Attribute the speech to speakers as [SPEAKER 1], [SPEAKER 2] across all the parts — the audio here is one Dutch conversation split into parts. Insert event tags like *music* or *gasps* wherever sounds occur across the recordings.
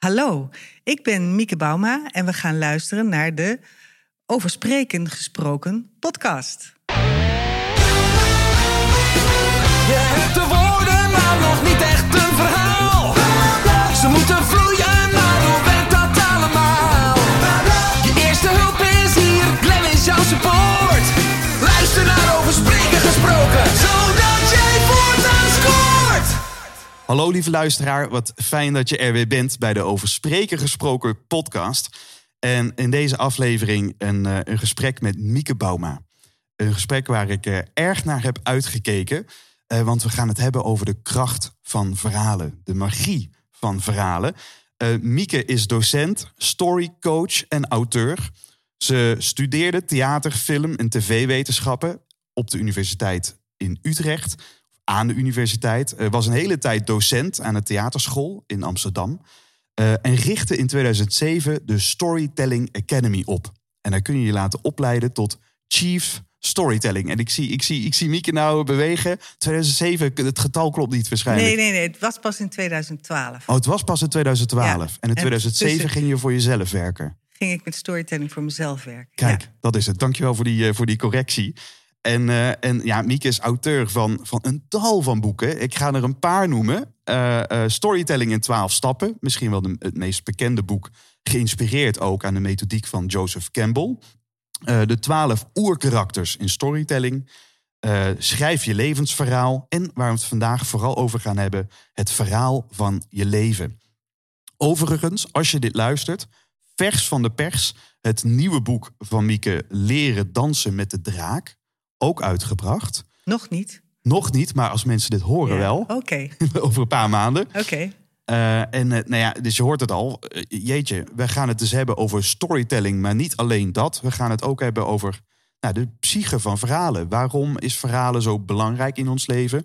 [SPEAKER 1] Hallo, ik ben Mieke Bauma en we gaan luisteren naar de Over Spreken gesproken podcast.
[SPEAKER 2] Je hebt de woorden, maar nog niet echt een verhaal. Ze moeten vloeien,
[SPEAKER 3] Hallo lieve luisteraar, wat fijn dat je er weer bent bij de Over Spreken Gesproken podcast. En in deze aflevering een, eh, een gesprek met Mieke Bauma. Een gesprek waar ik eh, erg naar heb uitgekeken. eh, want we gaan het hebben over de kracht van verhalen, de magie van verhalen. Mieke is docent, storycoach en auteur. Ze studeerde theater, film en tv-wetenschappen op de Universiteit in Utrecht aan de universiteit. Eh, was een hele tijd docent aan de theaterschool in Amsterdam. Eh, en richtte in 2007 de Storytelling Academy op. En daar kun je je laten opleiden tot Chief Storytelling. En ik zie, ik zie, ik zie Mieke nou bewegen. 2007, het getal klopt niet waarschijnlijk.
[SPEAKER 1] Nee, nee, nee, het was pas in 2012.
[SPEAKER 3] Oh, het was pas in 2012.
[SPEAKER 1] Ja.
[SPEAKER 3] En in
[SPEAKER 1] En
[SPEAKER 3] 2007
[SPEAKER 1] tussen-
[SPEAKER 3] ging je voor jezelf werken.
[SPEAKER 1] Ging ik met storytelling voor mezelf werken.
[SPEAKER 3] Kijk,
[SPEAKER 1] Ja.
[SPEAKER 3] dat is het. Dankjewel voor die, eh, voor die correctie. En, eh, en ja, Mieke is auteur van, van een tal van boeken. Ik ga er een paar noemen. Eh, eh, Storytelling in 12 stappen. Misschien wel het meest bekende boek. Geïnspireerd ook aan de methodiek van Joseph Campbell. De 12 oerkarakters in storytelling. Schrijf je levensverhaal. En waar we het vandaag vooral over gaan hebben. Het verhaal van je leven. Overigens, als je dit luistert, vers van de pers, het nieuwe boek van Mieke Leren dansen met de draak, ook uitgebracht.
[SPEAKER 1] Nog niet?
[SPEAKER 3] Nog niet, maar als mensen dit horen
[SPEAKER 1] Ja.
[SPEAKER 3] wel,
[SPEAKER 1] Oké, *laughs*
[SPEAKER 3] over een paar maanden.
[SPEAKER 1] oké.
[SPEAKER 3] Eh, en eh, nou ja, dus je hoort het al. Eh, jeetje, we gaan het dus hebben over storytelling, maar niet alleen dat. We gaan het ook hebben over nou, de psyche van verhalen. Waarom is verhalen zo belangrijk in ons leven?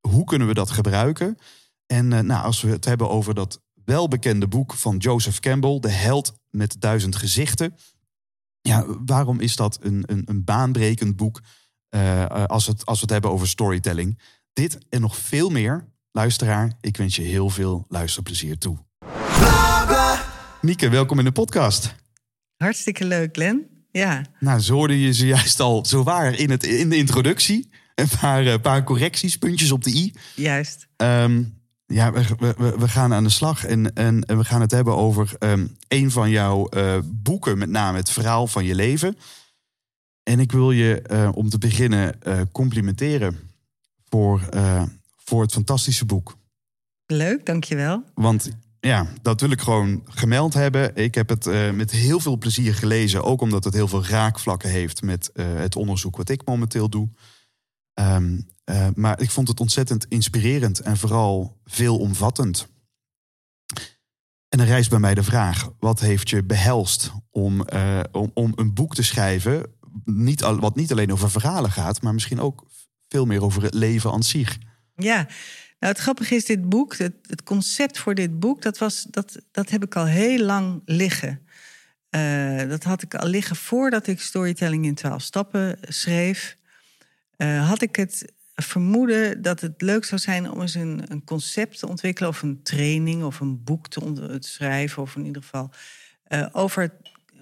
[SPEAKER 3] Hoe kunnen we dat gebruiken? En nou, als we het hebben over dat welbekende boek van Joseph Campbell, De held met duizend gezichten. Ja, waarom is dat een, een, een baanbrekend boek eh, eh, als, het, als we het hebben over storytelling? Dit en nog veel meer. Luisteraar, ik wens je heel veel luisterplezier toe. Mieke, welkom in de podcast.
[SPEAKER 1] Hartstikke leuk, Glenn. Ja,
[SPEAKER 3] Nou, zo hoorde je zojuist al zo waar in, het, in de introductie. Een paar, eh, paar correcties, puntjes op de i.
[SPEAKER 1] juist.
[SPEAKER 3] Ehm, ja, we, we- we, gaan aan de slag en, en, en we gaan het hebben over ehm, een van jouw boeken, met name het verhaal van je leven. En ik wil je eh, om te beginnen eh, complimenteren voor, eh, voor het fantastische boek.
[SPEAKER 1] Leuk, dankjewel.
[SPEAKER 3] Want ja, dat wil ik gewoon gemeld hebben. Ik heb het met heel veel plezier gelezen. Ook omdat het heel veel raakvlakken heeft met het onderzoek wat ik momenteel doe. Ehm, eh, maar ik vond het ontzettend inspirerend en vooral veelomvattend. En dan rijst bij mij de vraag: wat heeft je behelst om, om, om een boek te schrijven? Niet wat niet alleen over verhalen gaat, maar misschien ook veel meer over het leven aan zich.
[SPEAKER 1] Ja, nou het grappige is, dit boek, het, het concept voor dit boek, dat, was, dat, dat heb ik al heel lang liggen. Eh, dat had ik al liggen voordat ik Storytelling in 12 stappen schreef. Eh, had ik het vermoeden dat het leuk zou zijn om eens een, een concept te ontwikkelen, of een training, of een boek te, schrijven, of in ieder geval eh, over,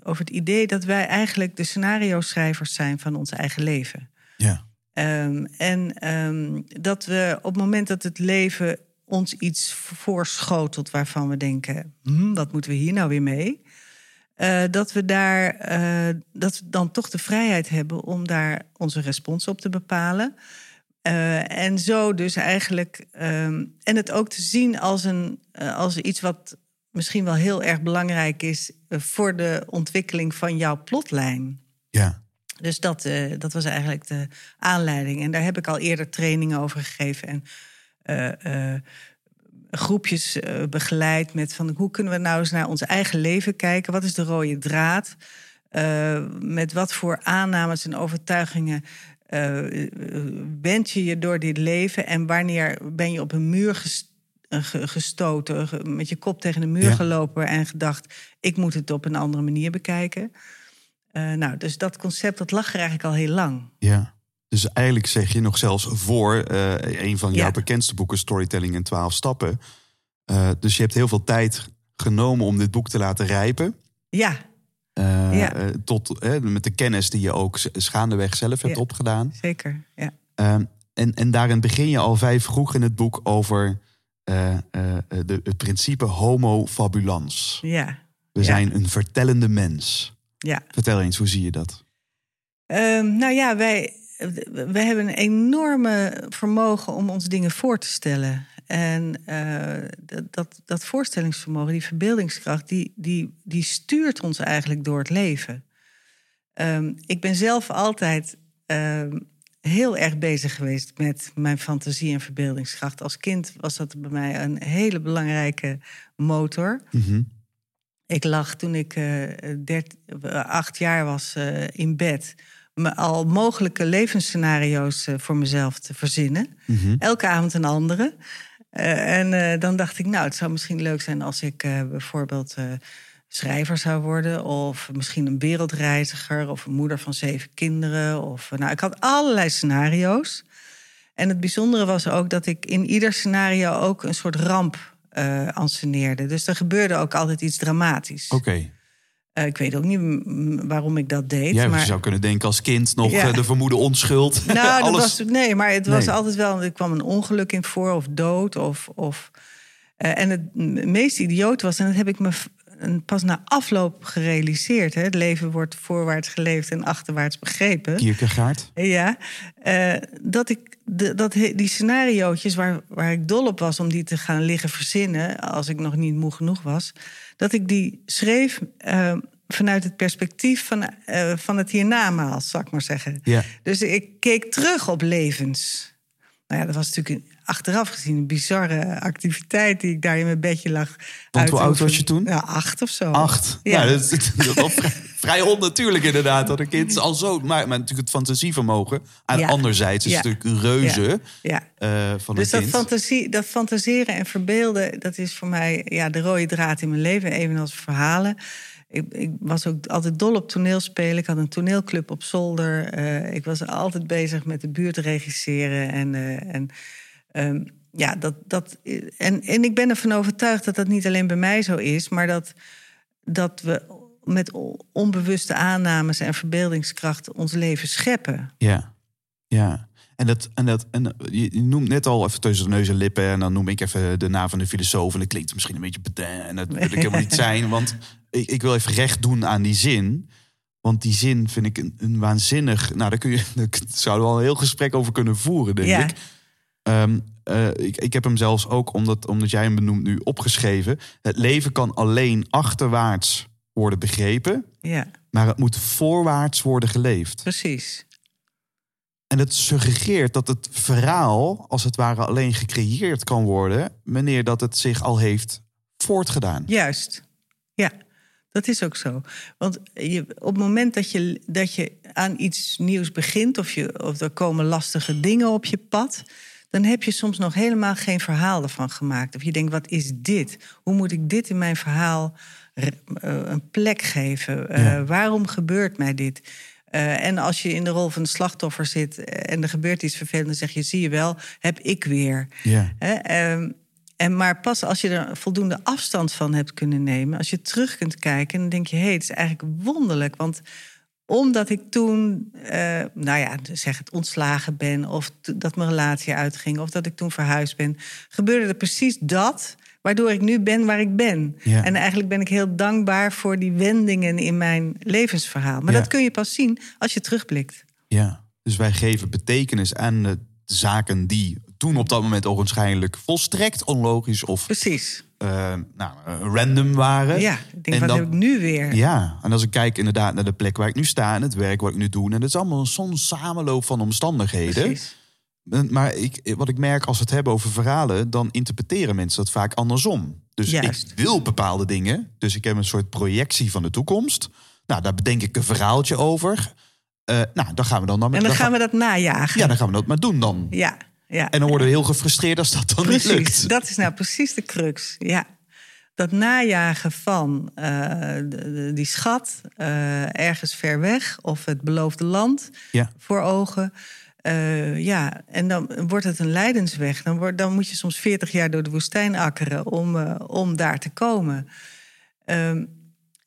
[SPEAKER 1] over het idee dat wij eigenlijk de scenario-schrijvers zijn van ons eigen leven.
[SPEAKER 3] Ja.
[SPEAKER 1] Ehm, en ehm, dat we op het moment dat het leven ons iets voorschotelt waarvan we denken: hm, wat moeten we hier nou weer mee? Eh, dat we daar eh, dat we dan toch de vrijheid hebben om daar onze respons op te bepalen. Eh, en zo dus eigenlijk. ehm, en het ook te zien als, een, als iets wat misschien wel heel erg belangrijk is eh, voor de ontwikkeling van jouw plotlijn.
[SPEAKER 3] Ja.
[SPEAKER 1] Dus dat, eh, dat was eigenlijk de aanleiding. En daar heb ik al eerder trainingen over gegeven. En eh, groepjes begeleid met van hoe kunnen we nou eens naar ons eigen leven kijken? Wat is de rode draad? Met wat voor aannames en overtuigingen wend je je door dit leven? En wanneer ben je op een muur ges- eh, ge- gestoten, ge- met je kop tegen de muur
[SPEAKER 3] Ja.
[SPEAKER 1] gelopen en gedacht: ik moet het op een andere manier bekijken? Eh, nou, dus dat concept dat lag er eigenlijk al heel lang.
[SPEAKER 3] Ja. Dus eigenlijk zeg je nog zelfs voor eh, een van jouw
[SPEAKER 1] Ja.
[SPEAKER 3] bekendste boeken, Storytelling in 12 stappen. Eh, dus je hebt heel veel tijd genomen om dit boek te laten rijpen.
[SPEAKER 1] Ja,
[SPEAKER 3] Eh,
[SPEAKER 1] Ja.
[SPEAKER 3] eh, tot, eh, met de kennis die je ook s- gaandeweg zelf hebt
[SPEAKER 1] Ja.
[SPEAKER 3] opgedaan.
[SPEAKER 1] zeker. Ja.
[SPEAKER 3] Ehm, en, en daarin begin je al vrij vroeg in het boek over eh, eh, de, het principe homo fabulans.
[SPEAKER 1] Ja.
[SPEAKER 3] We
[SPEAKER 1] Ja.
[SPEAKER 3] zijn een vertellende mens.
[SPEAKER 1] ja.
[SPEAKER 3] Vertel eens, hoe zie je dat?
[SPEAKER 1] Ehm, nou ja, wij, wij hebben een enorme vermogen om ons dingen voor te stellen. En eh, dat, dat, dat voorstellingsvermogen, die verbeeldingskracht, die, die, die stuurt ons eigenlijk door het leven. Ehm, ik ben zelf altijd ehm, heel erg bezig geweest met mijn fantasie en verbeeldingskracht. Als kind was dat bij mij een hele belangrijke motor.
[SPEAKER 3] Mhm.
[SPEAKER 1] Ik lag toen ik eh, dert- acht jaar was eh, in bed. Me al mogelijke levensscenario's eh, voor mezelf te verzinnen.
[SPEAKER 3] Mhm.
[SPEAKER 1] Elke avond een andere. En dan dacht ik, nou, het zou misschien leuk zijn als ik bijvoorbeeld schrijver zou worden. Of misschien een wereldreiziger. Of een moeder van zeven kinderen. Of, eh, nou, ik had allerlei scenario's. En het bijzondere was ook dat ik in ieder scenario ook een soort ramp eh anceneerde. Dus er gebeurde ook altijd iets dramatisch.
[SPEAKER 3] Oké.
[SPEAKER 1] Eh, ik weet ook niet waarom ik dat deed.
[SPEAKER 3] Jij
[SPEAKER 1] maar...
[SPEAKER 3] zou kunnen denken als kind nog
[SPEAKER 1] Ja.
[SPEAKER 3] de vermoede onschuld. *laughs*
[SPEAKER 1] Nou, dat
[SPEAKER 3] Alles.
[SPEAKER 1] was, nee, maar het was
[SPEAKER 3] Nee.
[SPEAKER 1] altijd wel. Er kwam een ongeluk in voor, of dood. Of, of, en het meest idioot was, en dat heb ik me een- pas na afloop gerealiseerd. Hè, het leven wordt voorwaarts geleefd en achterwaarts begrepen.
[SPEAKER 3] Kierkegaard.
[SPEAKER 1] Ja, eh, dat ik de, dat, die scenariootjes waar, waar ik dol op was om die te gaan liggen verzinnen, als ik nog niet moe genoeg was, dat ik die schreef eh, vanuit het perspectief van, eh, van het hiernamaals, zal ik maar zeggen.
[SPEAKER 3] Ja.
[SPEAKER 1] Dus ik keek terug op levens. Nou ja, dat was natuurlijk een- achteraf gezien een bizarre activiteit die ik daar in mijn bedje lag.
[SPEAKER 3] Want hoe oud was je toen?
[SPEAKER 1] Ja, acht of zo.
[SPEAKER 3] Acht.
[SPEAKER 1] Ja.
[SPEAKER 3] Ja. dat is, *laughs* wel vrij, vrij onnatuurlijk inderdaad. Dat een kind al zo... Maar, maar natuurlijk het fantasievermogen. En
[SPEAKER 1] Ja.
[SPEAKER 3] anderzijds is het natuurlijk een reuze
[SPEAKER 1] Ja.
[SPEAKER 3] eh, van
[SPEAKER 1] Dus
[SPEAKER 3] een
[SPEAKER 1] dat,
[SPEAKER 3] kind.
[SPEAKER 1] fantasie, dat fantaseren en verbeelden, dat is voor mij ja, de rode draad in mijn leven, evenals verhalen. Ik, ik was ook altijd dol op toneelspelen. Ik had een toneelclub op zolder. Eh, ik was altijd bezig met de buurt regisseren. En, eh, en, ehm, ja, dat, dat, en, en ik ben ervan overtuigd dat dat niet alleen bij mij zo is, maar dat, dat we met onbewuste aannames en verbeeldingskracht ons leven scheppen.
[SPEAKER 3] Ja, ja. En, dat, en, dat, en je je noemt net al even tussen de neus en lippen... en dan noem ik even de naam van de filosoof... en dat klinkt misschien een beetje pedant... en dat wil ik helemaal niet *laughs* zijn. Want ik, ik wil even recht doen aan die zin. Want die zin vind ik een, een waanzinnig... Nou, daar, kun je, *laughs* daar zouden we al een heel gesprek over kunnen voeren, denk
[SPEAKER 1] Ja.
[SPEAKER 3] ik. Ehm, eh, ik. Ik heb hem zelfs ook, omdat, omdat jij hem benoemt nu, opgeschreven. Het leven kan alleen achterwaarts worden begrepen...
[SPEAKER 1] Ja,
[SPEAKER 3] maar het moet voorwaarts worden geleefd.
[SPEAKER 1] precies.
[SPEAKER 3] En het suggereert dat het verhaal, als het ware, alleen gecreëerd kan worden. wanneer dat het zich al heeft voortgedaan.
[SPEAKER 1] Juist. Ja, dat is ook zo. Want je, op het moment dat je, dat je aan iets nieuws begint, of, je, of er komen lastige dingen op je pad, dan heb je soms nog helemaal geen verhaal ervan gemaakt. Of je denkt, wat is dit? Hoe moet ik dit in mijn verhaal eh, een plek geven? Eh,
[SPEAKER 3] Ja.
[SPEAKER 1] waarom gebeurt mij dit? Eh, en als je in de rol van de slachtoffer zit eh, en er gebeurt iets vervelends, dan zeg je: zie je wel, heb ik weer.
[SPEAKER 3] Ja.
[SPEAKER 1] Ehm, en maar pas als je er voldoende afstand van hebt kunnen nemen, als je terug kunt kijken, dan denk je: hé, hey, het is eigenlijk wonderlijk. Want omdat ik toen, eh, nou ja, zeg het ontslagen ben, of dat mijn relatie uitging, of dat ik toen verhuisd ben, gebeurde er precies dat. Waardoor ik nu ben waar ik ben.
[SPEAKER 3] Ja.
[SPEAKER 1] En eigenlijk ben ik heel dankbaar voor die wendingen in mijn levensverhaal. Maar
[SPEAKER 3] Ja.
[SPEAKER 1] dat kun je pas zien als je terugblikt.
[SPEAKER 3] ja. Dus wij geven betekenis aan de zaken die toen op dat moment ogenschijnlijk volstrekt onlogisch of
[SPEAKER 1] Precies.
[SPEAKER 3] eh, nou, random waren.
[SPEAKER 1] Ja, ik denk,
[SPEAKER 3] En
[SPEAKER 1] wat
[SPEAKER 3] dan-
[SPEAKER 1] heb ik nu weer?
[SPEAKER 3] Ja, en als ik kijk inderdaad naar de plek waar ik nu sta en het werk wat ik nu doe, en het is allemaal zo'n samenloop van omstandigheden.
[SPEAKER 1] Precies.
[SPEAKER 3] Maar ik, wat ik merk als we het hebben over verhalen, dan interpreteren mensen dat vaak andersom. Dus
[SPEAKER 1] Juist.
[SPEAKER 3] ik wil bepaalde dingen, dus ik heb een soort projectie van de toekomst. Nou, daar bedenk ik een verhaaltje over. Eh, nou, dan gaan we dan, dan
[SPEAKER 1] En dan gaan we dat najagen.
[SPEAKER 3] Ja, dan gaan we dat maar doen dan.
[SPEAKER 1] Ja, ja.
[SPEAKER 3] En dan worden we heel gefrustreerd als dat dan niet lukt.
[SPEAKER 1] Dat is nou precies de crux. Ja. Dat najagen van eh, die schat eh, ergens ver weg of het beloofde land
[SPEAKER 3] Ja.
[SPEAKER 1] voor ogen. Eh, ja, en dan wordt het een lijdensweg. Dan, wordt, dan moet je soms 40 jaar door de woestijn akkeren om, eh, om daar te komen. Ehm,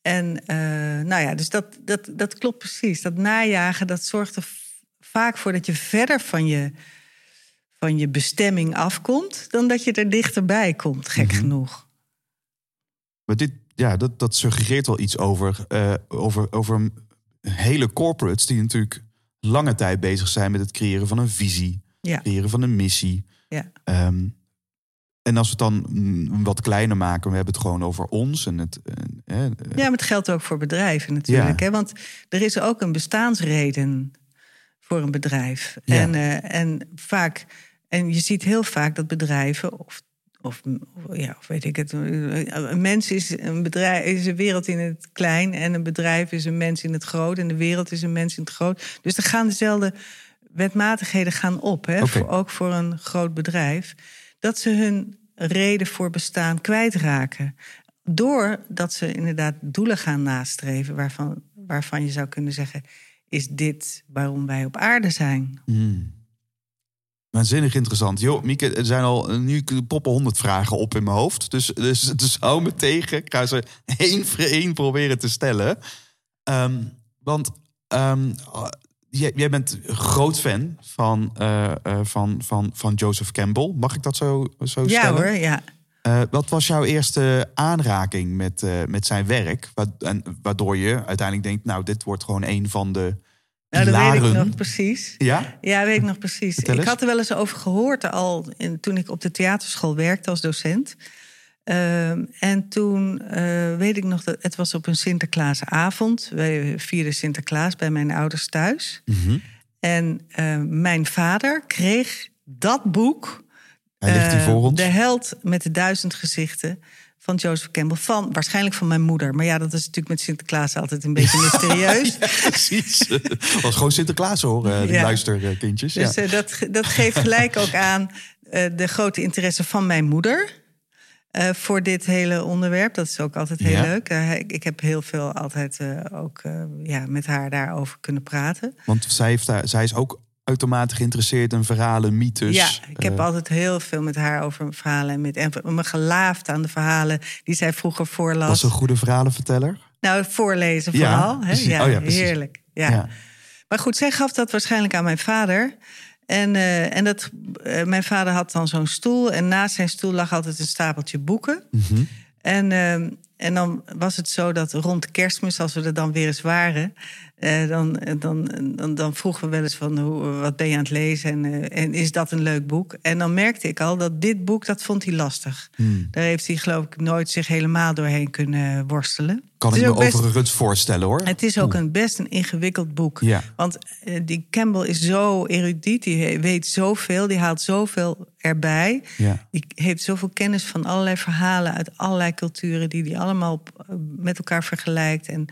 [SPEAKER 1] en eh, nou ja, dus dat, dat, dat klopt precies. Dat najagen, dat zorgt er vaak voor dat je verder van je, van je bestemming afkomt... dan dat je er dichterbij komt, gek genoeg.
[SPEAKER 3] Maar dit, ja, dat, dat suggereert wel iets over, over, over hele corporates die natuurlijk lange tijd bezig zijn met het creëren van een visie,
[SPEAKER 1] Ja,
[SPEAKER 3] creëren van een missie.
[SPEAKER 1] ja.
[SPEAKER 3] Ehm, en als we het dan mm, wat kleiner maken, we hebben het gewoon over ons en het. eh, eh,
[SPEAKER 1] Ja, maar het geldt ook voor bedrijven natuurlijk.
[SPEAKER 3] Ja.
[SPEAKER 1] Hè? Want er is ook een bestaansreden voor een bedrijf.
[SPEAKER 3] Ja.
[SPEAKER 1] En, eh, en vaak, en je ziet heel vaak dat bedrijven, of, of, of- ja, of weet ik het, een mens is een bedrijf, is een wereld in het klein en een bedrijf is een mens in het groot en de wereld is een mens in het groot. Dus er gaan dezelfde wetmatigheden gaan op, hè? Voor, ook voor een groot bedrijf, dat ze hun reden voor bestaan kwijtraken. Doordat ze inderdaad doelen gaan nastreven waarvan, waarvan je zou kunnen zeggen: is dit waarom wij op aarde zijn?
[SPEAKER 3] mm. Waanzinnig interessant. Joh, Mieke, er zijn al nu poppen honderd vragen op in mijn hoofd. Dus, dus, *laughs* dus hou me tegen. Ik ga ze één voor één proberen te stellen. Ehm, want ehm, jij, jij bent groot fan van, eh, eh, van, van, van Joseph Campbell. Mag ik dat zo, zo
[SPEAKER 1] Ja
[SPEAKER 3] stellen?
[SPEAKER 1] hoor, ja.
[SPEAKER 3] Eh, wat was jouw eerste aanraking met, eh, met zijn werk? Wa- en waardoor je uiteindelijk denkt, nou, dit wordt gewoon een van de
[SPEAKER 1] Nou, dat weet ik nog precies.
[SPEAKER 3] Ja?
[SPEAKER 1] Ja, weet ik nog precies. Ik had er wel eens over gehoord al in, toen ik op de theaterschool werkte als docent. Ehm, en toen eh, weet ik nog dat het was op een Sinterklaasavond. Wij vierden Sinterklaas bij mijn ouders thuis.
[SPEAKER 3] Mhm.
[SPEAKER 1] En eh, mijn vader kreeg dat boek.
[SPEAKER 3] Hij ligt hier
[SPEAKER 1] eh,
[SPEAKER 3] voor ons.
[SPEAKER 1] De held met de duizend gezichten van Joseph Campbell. Van, waarschijnlijk van mijn moeder. Maar ja, dat is natuurlijk met Sinterklaas altijd een beetje mysterieus. *laughs*
[SPEAKER 3] Precies. was gewoon Sinterklaas hoor, eh, die
[SPEAKER 1] Ja.
[SPEAKER 3] luisterkindjes.
[SPEAKER 1] Dus
[SPEAKER 3] ja.
[SPEAKER 1] eh, dat, dat geeft gelijk ook aan eh, de grote interesse van mijn moeder. voor dit hele onderwerp. Dat is ook altijd heel
[SPEAKER 3] Ja.
[SPEAKER 1] leuk. Ik, ik heb heel veel altijd ook ja, met haar daarover kunnen praten.
[SPEAKER 3] Want zij, heeft daar, zij is ook uitermate geïnteresseerd in verhalen, mythes.
[SPEAKER 1] ja, ik heb
[SPEAKER 3] Eh,
[SPEAKER 1] altijd heel veel met haar over verhalen. En, met, en me gelaafd aan de verhalen die zij vroeger voorlas.
[SPEAKER 3] was een goede verhalenverteller.
[SPEAKER 1] Nou, voorlezen
[SPEAKER 3] Ja,
[SPEAKER 1] vooral. hè? Ja,
[SPEAKER 3] Oh ja,
[SPEAKER 1] heerlijk. Ja.
[SPEAKER 3] Ja.
[SPEAKER 1] Maar goed, zij gaf dat waarschijnlijk aan mijn vader. En, eh, en dat, eh, mijn vader had dan zo'n stoel. En naast zijn stoel lag altijd een stapeltje boeken.
[SPEAKER 3] Mhm.
[SPEAKER 1] En, ehm, en dan was het zo dat rond kerstmis, als we er dan weer eens waren... eh, dan, dan, dan, dan vroegen we wel eens van, hoe, wat ben je aan het lezen? En, eh, en is dat een leuk boek? En dan merkte ik al dat dit boek, dat vond hij lastig.
[SPEAKER 3] Hmm.
[SPEAKER 1] Daar heeft hij geloof ik nooit zich helemaal doorheen kunnen worstelen.
[SPEAKER 3] Kan ik me
[SPEAKER 1] best-
[SPEAKER 3] overigens voorstellen hoor.
[SPEAKER 1] het is ook een best een ingewikkeld boek.
[SPEAKER 3] Ja.
[SPEAKER 1] Want eh, die Campbell is zo erudiet, die weet zoveel, die haalt zoveel erbij.
[SPEAKER 3] Ja.
[SPEAKER 1] Die heeft zoveel kennis van allerlei verhalen uit allerlei culturen, die die allemaal op- eh, met elkaar vergelijkt. En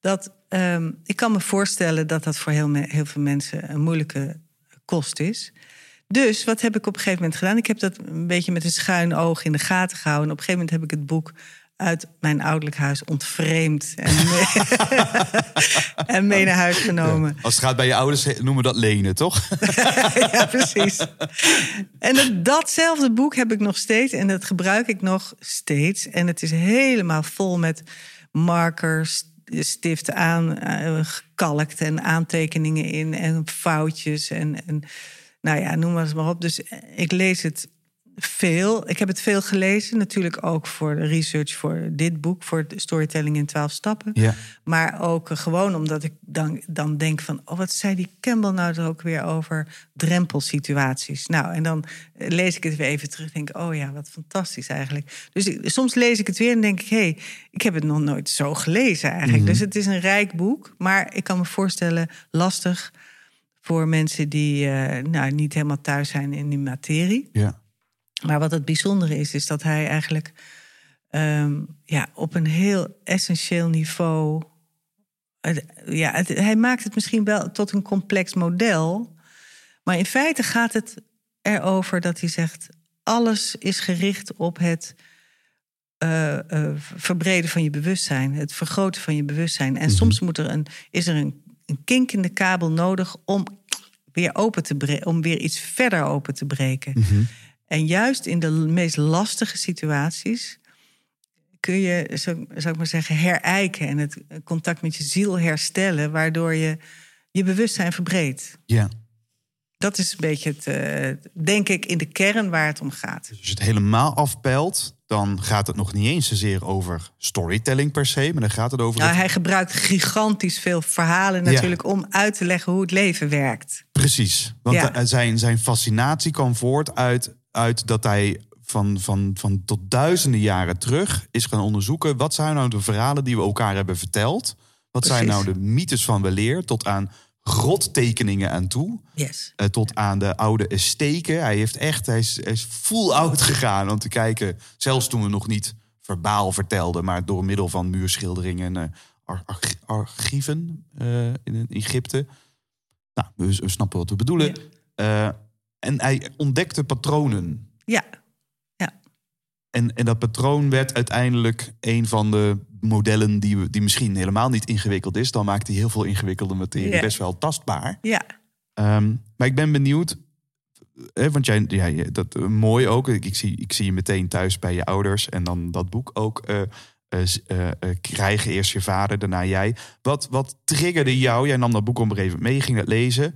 [SPEAKER 1] dat, ehm, ik kan me voorstellen dat dat voor heel, me- heel veel mensen een moeilijke kost is. Dus wat heb ik op een gegeven moment gedaan? Ik heb dat een beetje met een schuin oog in de gaten gehouden. En op een gegeven moment heb ik het boek uit mijn ouderlijk huis ontvreemd en mee, *laughs* en mee naar huis genomen.
[SPEAKER 3] Als het gaat bij je ouders, noemen we dat lenen, toch? *laughs*
[SPEAKER 1] ja, precies. En dat, datzelfde boek heb ik nog steeds en dat gebruik ik nog steeds. En het is helemaal vol met markers, stiften aan, eh, gekalkt en aantekeningen in en foutjes en, en nou ja, noem maar eens maar op. Dus ik lees het veel. Ik heb het veel gelezen, natuurlijk ook voor de research voor dit boek, voor storytelling in 12 stappen.
[SPEAKER 3] Ja.
[SPEAKER 1] Maar ook eh, gewoon omdat ik dan, dan denk van... oh, wat zei die Campbell nou er ook weer over drempelsituaties? Nou, en dan eh, lees ik het weer even terug denk ik... oh ja, wat fantastisch eigenlijk. Dus ik- soms lees ik het weer en denk ik... hé, hey, ik heb het nog nooit zo gelezen eigenlijk. Dus het is een rijk boek, maar ik kan me voorstellen... lastig voor mensen die eh, nou, niet helemaal thuis zijn in die materie.
[SPEAKER 3] Ja.
[SPEAKER 1] Maar wat het bijzondere is, is dat hij eigenlijk ehm, ja, op een heel essentieel niveau. het- ja, het- hij maakt het misschien wel tot een complex model. Maar in feite gaat het erover dat hij zegt: alles is gericht op het eh, eh, verbreden van je bewustzijn, het vergroten van je bewustzijn. En soms moet er een, is er een, een kink in de kabel nodig om weer open te breken, om weer iets verder open te breken.
[SPEAKER 3] Mhm.
[SPEAKER 1] En juist in de meest lastige situaties kun je, zou, zou ik maar zeggen, herijken en het contact met je ziel herstellen, waardoor je je bewustzijn verbreedt.
[SPEAKER 3] Ja.
[SPEAKER 1] Dat is een beetje het, eh, denk ik, in de kern waar het om gaat.
[SPEAKER 3] Dus als je het helemaal afpelt, dan gaat het nog niet eens zozeer over storytelling per se, maar dan gaat het over.
[SPEAKER 1] Nou,
[SPEAKER 3] het-
[SPEAKER 1] hij gebruikt gigantisch veel verhalen natuurlijk om uit te leggen hoe het leven werkt.
[SPEAKER 3] Precies. Want
[SPEAKER 1] Ja.
[SPEAKER 3] eh, zijn, zijn fascinatie kwam voort uit, uit dat hij van, van, van tot duizenden jaren terug is gaan onderzoeken. wat zijn nou de verhalen die we elkaar hebben verteld? Wat zijn nou de mythes van weleer? Tot aan grottekeningen aan toe.
[SPEAKER 1] Yes.
[SPEAKER 3] eh, tot aan de oude steken. Hij heeft echt, hij is, hij is full out gegaan om te kijken. Zelfs toen we nog niet verbaal vertelden, maar door middel van muurschilderingen en eh, ar- arch- archieven eh, in Egypte. Nou, we, we snappen wat we bedoelen. En hij ontdekte patronen.
[SPEAKER 1] Ja,
[SPEAKER 3] En, en dat patroon werd uiteindelijk een van de modellen die, we, die misschien helemaal niet ingewikkeld is. Dan maakt hij heel veel ingewikkelde materie
[SPEAKER 1] Ja.
[SPEAKER 3] best wel tastbaar.
[SPEAKER 1] ja.
[SPEAKER 3] Ehm, maar ik ben benieuwd, hè, want jij, ja, dat eh, mooi ook. Ik, ik, zie, ik zie je meteen thuis bij je ouders en dan dat boek ook eh, eh, krijgen. Eerst je vader, daarna jij. Wat, wat triggerde jou? Jij nam dat boek op een gegeven moment mee, ging het lezen.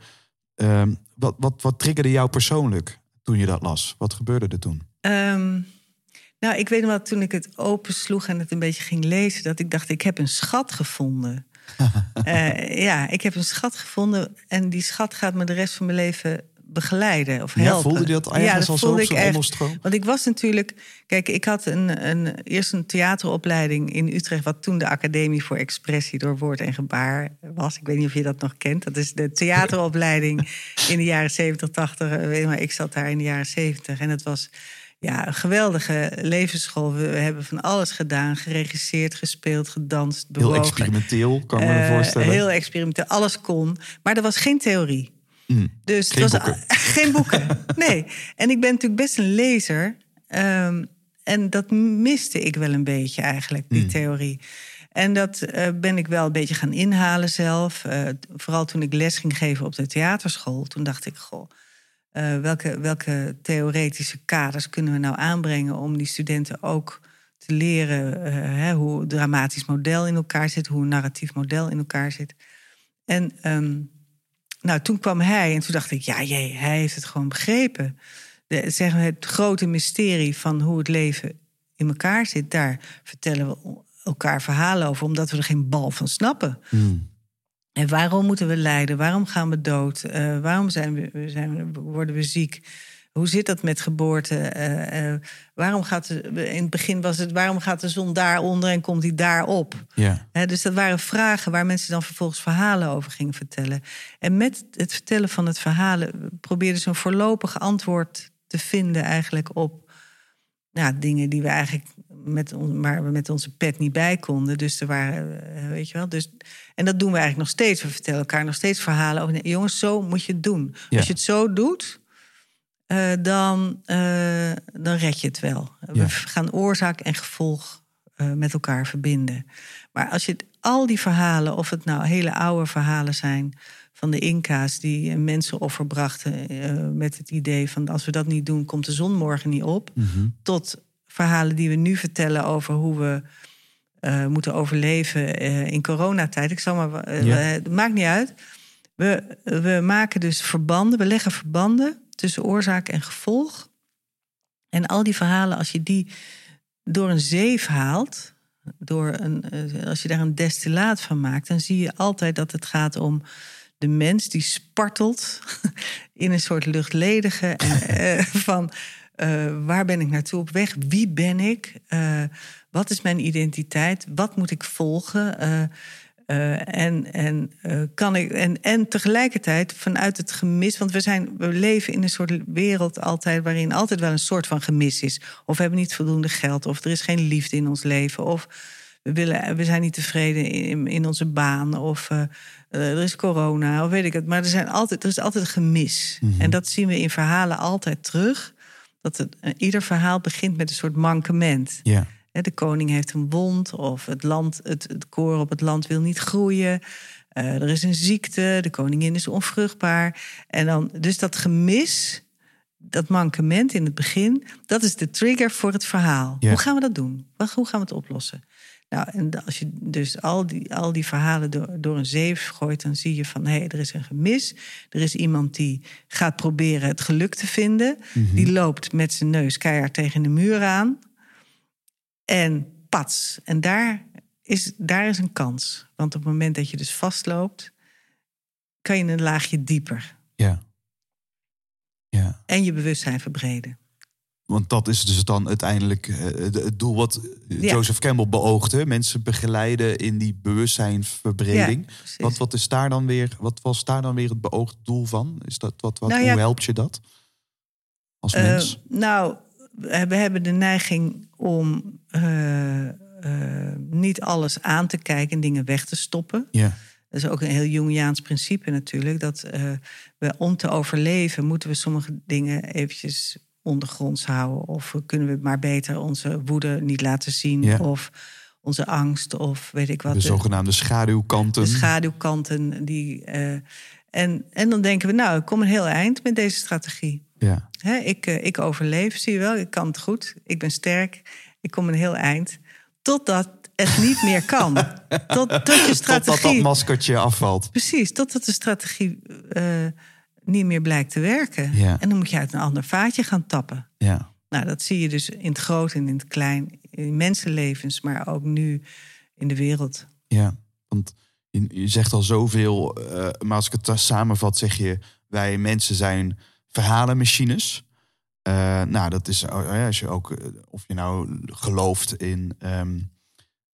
[SPEAKER 3] Ehm, wat, wat, wat triggerde jou persoonlijk toen je dat las? Wat gebeurde er toen?
[SPEAKER 1] Ehm, nou, ik weet nog wel, toen ik het opensloeg en het een beetje ging lezen, dat ik dacht, ik heb een schat gevonden. *laughs* Eh, ja, ik heb een schat gevonden en die schat gaat me de rest van mijn leven begeleiden of
[SPEAKER 3] Ja,
[SPEAKER 1] helpen.
[SPEAKER 3] voelde je dat ergens al zo op zo'n onderstroom?
[SPEAKER 1] Want ik was natuurlijk, kijk, ik had een, een, eerst een theateropleiding in Utrecht, wat toen de Academie voor Expressie door Woord en Gebaar was. Ik weet niet of je dat nog kent. Dat is de theateropleiding *laughs* in de jaren 70, 80. eh, Maar ik zat daar in de jaren 70 en het was ja, een geweldige levensschool. We, hebben van alles gedaan, geregisseerd, gespeeld, gedanst,
[SPEAKER 3] Heel experimenteel, kan ik me
[SPEAKER 1] Eh,
[SPEAKER 3] voorstellen.
[SPEAKER 1] Heel experimenteel, alles kon. Maar er was geen theorie.
[SPEAKER 3] Mm.
[SPEAKER 1] Dus
[SPEAKER 3] Geen
[SPEAKER 1] het was
[SPEAKER 3] boeken. *laughs*
[SPEAKER 1] geen boeken. *laughs* Nee. En ik ben natuurlijk best een lezer. ehm, en dat miste ik wel een beetje eigenlijk, die theorie. En dat eh, ben ik wel een beetje gaan inhalen zelf. Eh, vooral toen ik les ging geven op de theaterschool. Toen dacht ik, goh, eh, welke, welke theoretische kaders kunnen we nou aanbrengen om die studenten ook te leren hè, hoe een dramatisch model in elkaar zit, hoe een narratief model in elkaar zit. En ehm, nou, toen kwam hij en toen dacht ik, ja, jee, hij heeft het gewoon begrepen. De, zeggen we, het grote mysterie van hoe het leven in elkaar zit, daar vertellen we elkaar verhalen over, omdat we er geen bal van snappen.
[SPEAKER 3] Mm.
[SPEAKER 1] En waarom moeten we lijden? Waarom gaan we dood? Eh, waarom zijn we, zijn worden we ziek? Hoe zit dat met geboorte? Eh, eh, waarom gaat de, in het begin was het waarom gaat de zon daaronder en komt die daarop?
[SPEAKER 3] Ja.
[SPEAKER 1] Dus dat waren vragen waar mensen dan vervolgens verhalen over gingen vertellen. En met het vertellen van het verhalen probeerden ze een voorlopig antwoord te vinden eigenlijk op ja, dingen die we eigenlijk met, on, waar we met onze pet niet bij konden. Dus er waren, eh, weet je wel. Dus, en dat doen we eigenlijk nog steeds. We vertellen elkaar nog steeds verhalen over. jongens, zo moet je het doen.
[SPEAKER 3] Ja.
[SPEAKER 1] Als je het zo doet, eh, dan, eh, dan red je het wel.
[SPEAKER 3] Ja.
[SPEAKER 1] We gaan oorzaak en gevolg eh, met elkaar verbinden. Maar als je het- al die verhalen, of het nou hele oude verhalen zijn van de Inca's die een mensenoffer brachten met het idee van als we dat niet doen, komt de zon morgen niet op,
[SPEAKER 3] Mhm.
[SPEAKER 1] tot verhalen die we nu vertellen over hoe we moeten overleven in coronatijd. Ik zal maar,
[SPEAKER 3] Ja.
[SPEAKER 1] maakt niet uit. We, we maken dus verbanden, we leggen verbanden tussen oorzaak en gevolg. En al die verhalen, als je die door een zeef haalt, door een, eh, als je daar een destillaat van maakt, dan zie je altijd dat het gaat om de mens die spartelt *laughs* in een soort luchtledige *laughs* eh, van eh, waar ben ik naartoe op weg? Wie ben ik? Wat is mijn identiteit? Wat moet ik volgen? Eh, en, en, eh, kan ik, en, en tegelijkertijd vanuit het gemis, want we, zijn, we leven in een soort wereld altijd waarin altijd wel een soort van gemis is. Of we hebben niet voldoende geld, of er is geen liefde in ons leven, of we, willen, we zijn niet tevreden in, in onze baan, of eh, er is corona, of weet ik het. Maar er, zijn altijd, er is altijd een gemis. En dat zien we in verhalen altijd terug. Dat het, ieder verhaal begint met een soort mankement.
[SPEAKER 3] Ja.
[SPEAKER 1] De koning heeft een wond, of het, land, het, het koor op het land wil niet groeien. eh, er is een ziekte, de koningin is onvruchtbaar. En dan, dus dat gemis, dat mankement in het begin, dat is de trigger voor het verhaal.
[SPEAKER 3] Ja.
[SPEAKER 1] Hoe gaan we dat doen? Hoe gaan we het oplossen? Nou, en als je dus al die, al die verhalen door, door een zeef gooit, dan zie je van hé, hey, er is een gemis. Er is iemand die gaat proberen het geluk te vinden. Die loopt met zijn neus keihard tegen de muur aan. En pats. En daar is, daar is een kans. Want op het moment dat je dus vastloopt, kan je een laagje dieper.
[SPEAKER 3] Ja. Ja.
[SPEAKER 1] En je bewustzijn verbreden.
[SPEAKER 3] Want dat is dus dan uiteindelijk eh, het doel wat
[SPEAKER 1] Ja.
[SPEAKER 3] Joseph Campbell beoogde. Mensen begeleiden in die bewustzijnverbreding.
[SPEAKER 1] Ja,
[SPEAKER 3] wat, wat, is daar dan weer, wat was daar dan weer het beoogde doel van? Is dat, wat, wat,
[SPEAKER 1] Nou ja,
[SPEAKER 3] hoe helpt je dat als
[SPEAKER 1] Eh,
[SPEAKER 3] mens?
[SPEAKER 1] nou, we we hebben de neiging om eh, eh, niet alles aan te kijken en dingen weg te stoppen.
[SPEAKER 3] Ja.
[SPEAKER 1] Dat is ook een heel Jungiaans principe natuurlijk. Dat eh, we om te overleven moeten we sommige dingen eventjes ondergronds houden. Of kunnen we maar beter onze woede niet laten zien.
[SPEAKER 3] Ja.
[SPEAKER 1] Of onze angst of weet ik wat.
[SPEAKER 3] de zogenaamde schaduwkanten.
[SPEAKER 1] de schaduwkanten. Die, eh, en, en dan denken we, nou, ik kom een heel eind met deze strategie.
[SPEAKER 3] ja.
[SPEAKER 1] Hè, ik, eh, ik overleef, zie je wel. Ik kan het goed. Ik ben sterk. Ik kom een heel eind. Totdat het niet meer kan. *laughs* Tot, tot je
[SPEAKER 3] Totdat
[SPEAKER 1] strategie...
[SPEAKER 3] dat maskertje afvalt.
[SPEAKER 1] Precies, totdat de strategie eh, niet meer blijkt te werken.
[SPEAKER 3] Ja.
[SPEAKER 1] En dan moet je uit een ander vaatje gaan tappen.
[SPEAKER 3] Ja.
[SPEAKER 1] Nou, dat zie je dus in het groot en in het klein. In mensenlevens, maar ook nu in de wereld.
[SPEAKER 3] Ja, want je, je zegt al zoveel, eh, maar als ik het samenvat, zeg je: wij mensen zijn verhalenmachines. Eh, nou, dat is oh, ja, als je ook, eh, of je nou gelooft in ehm,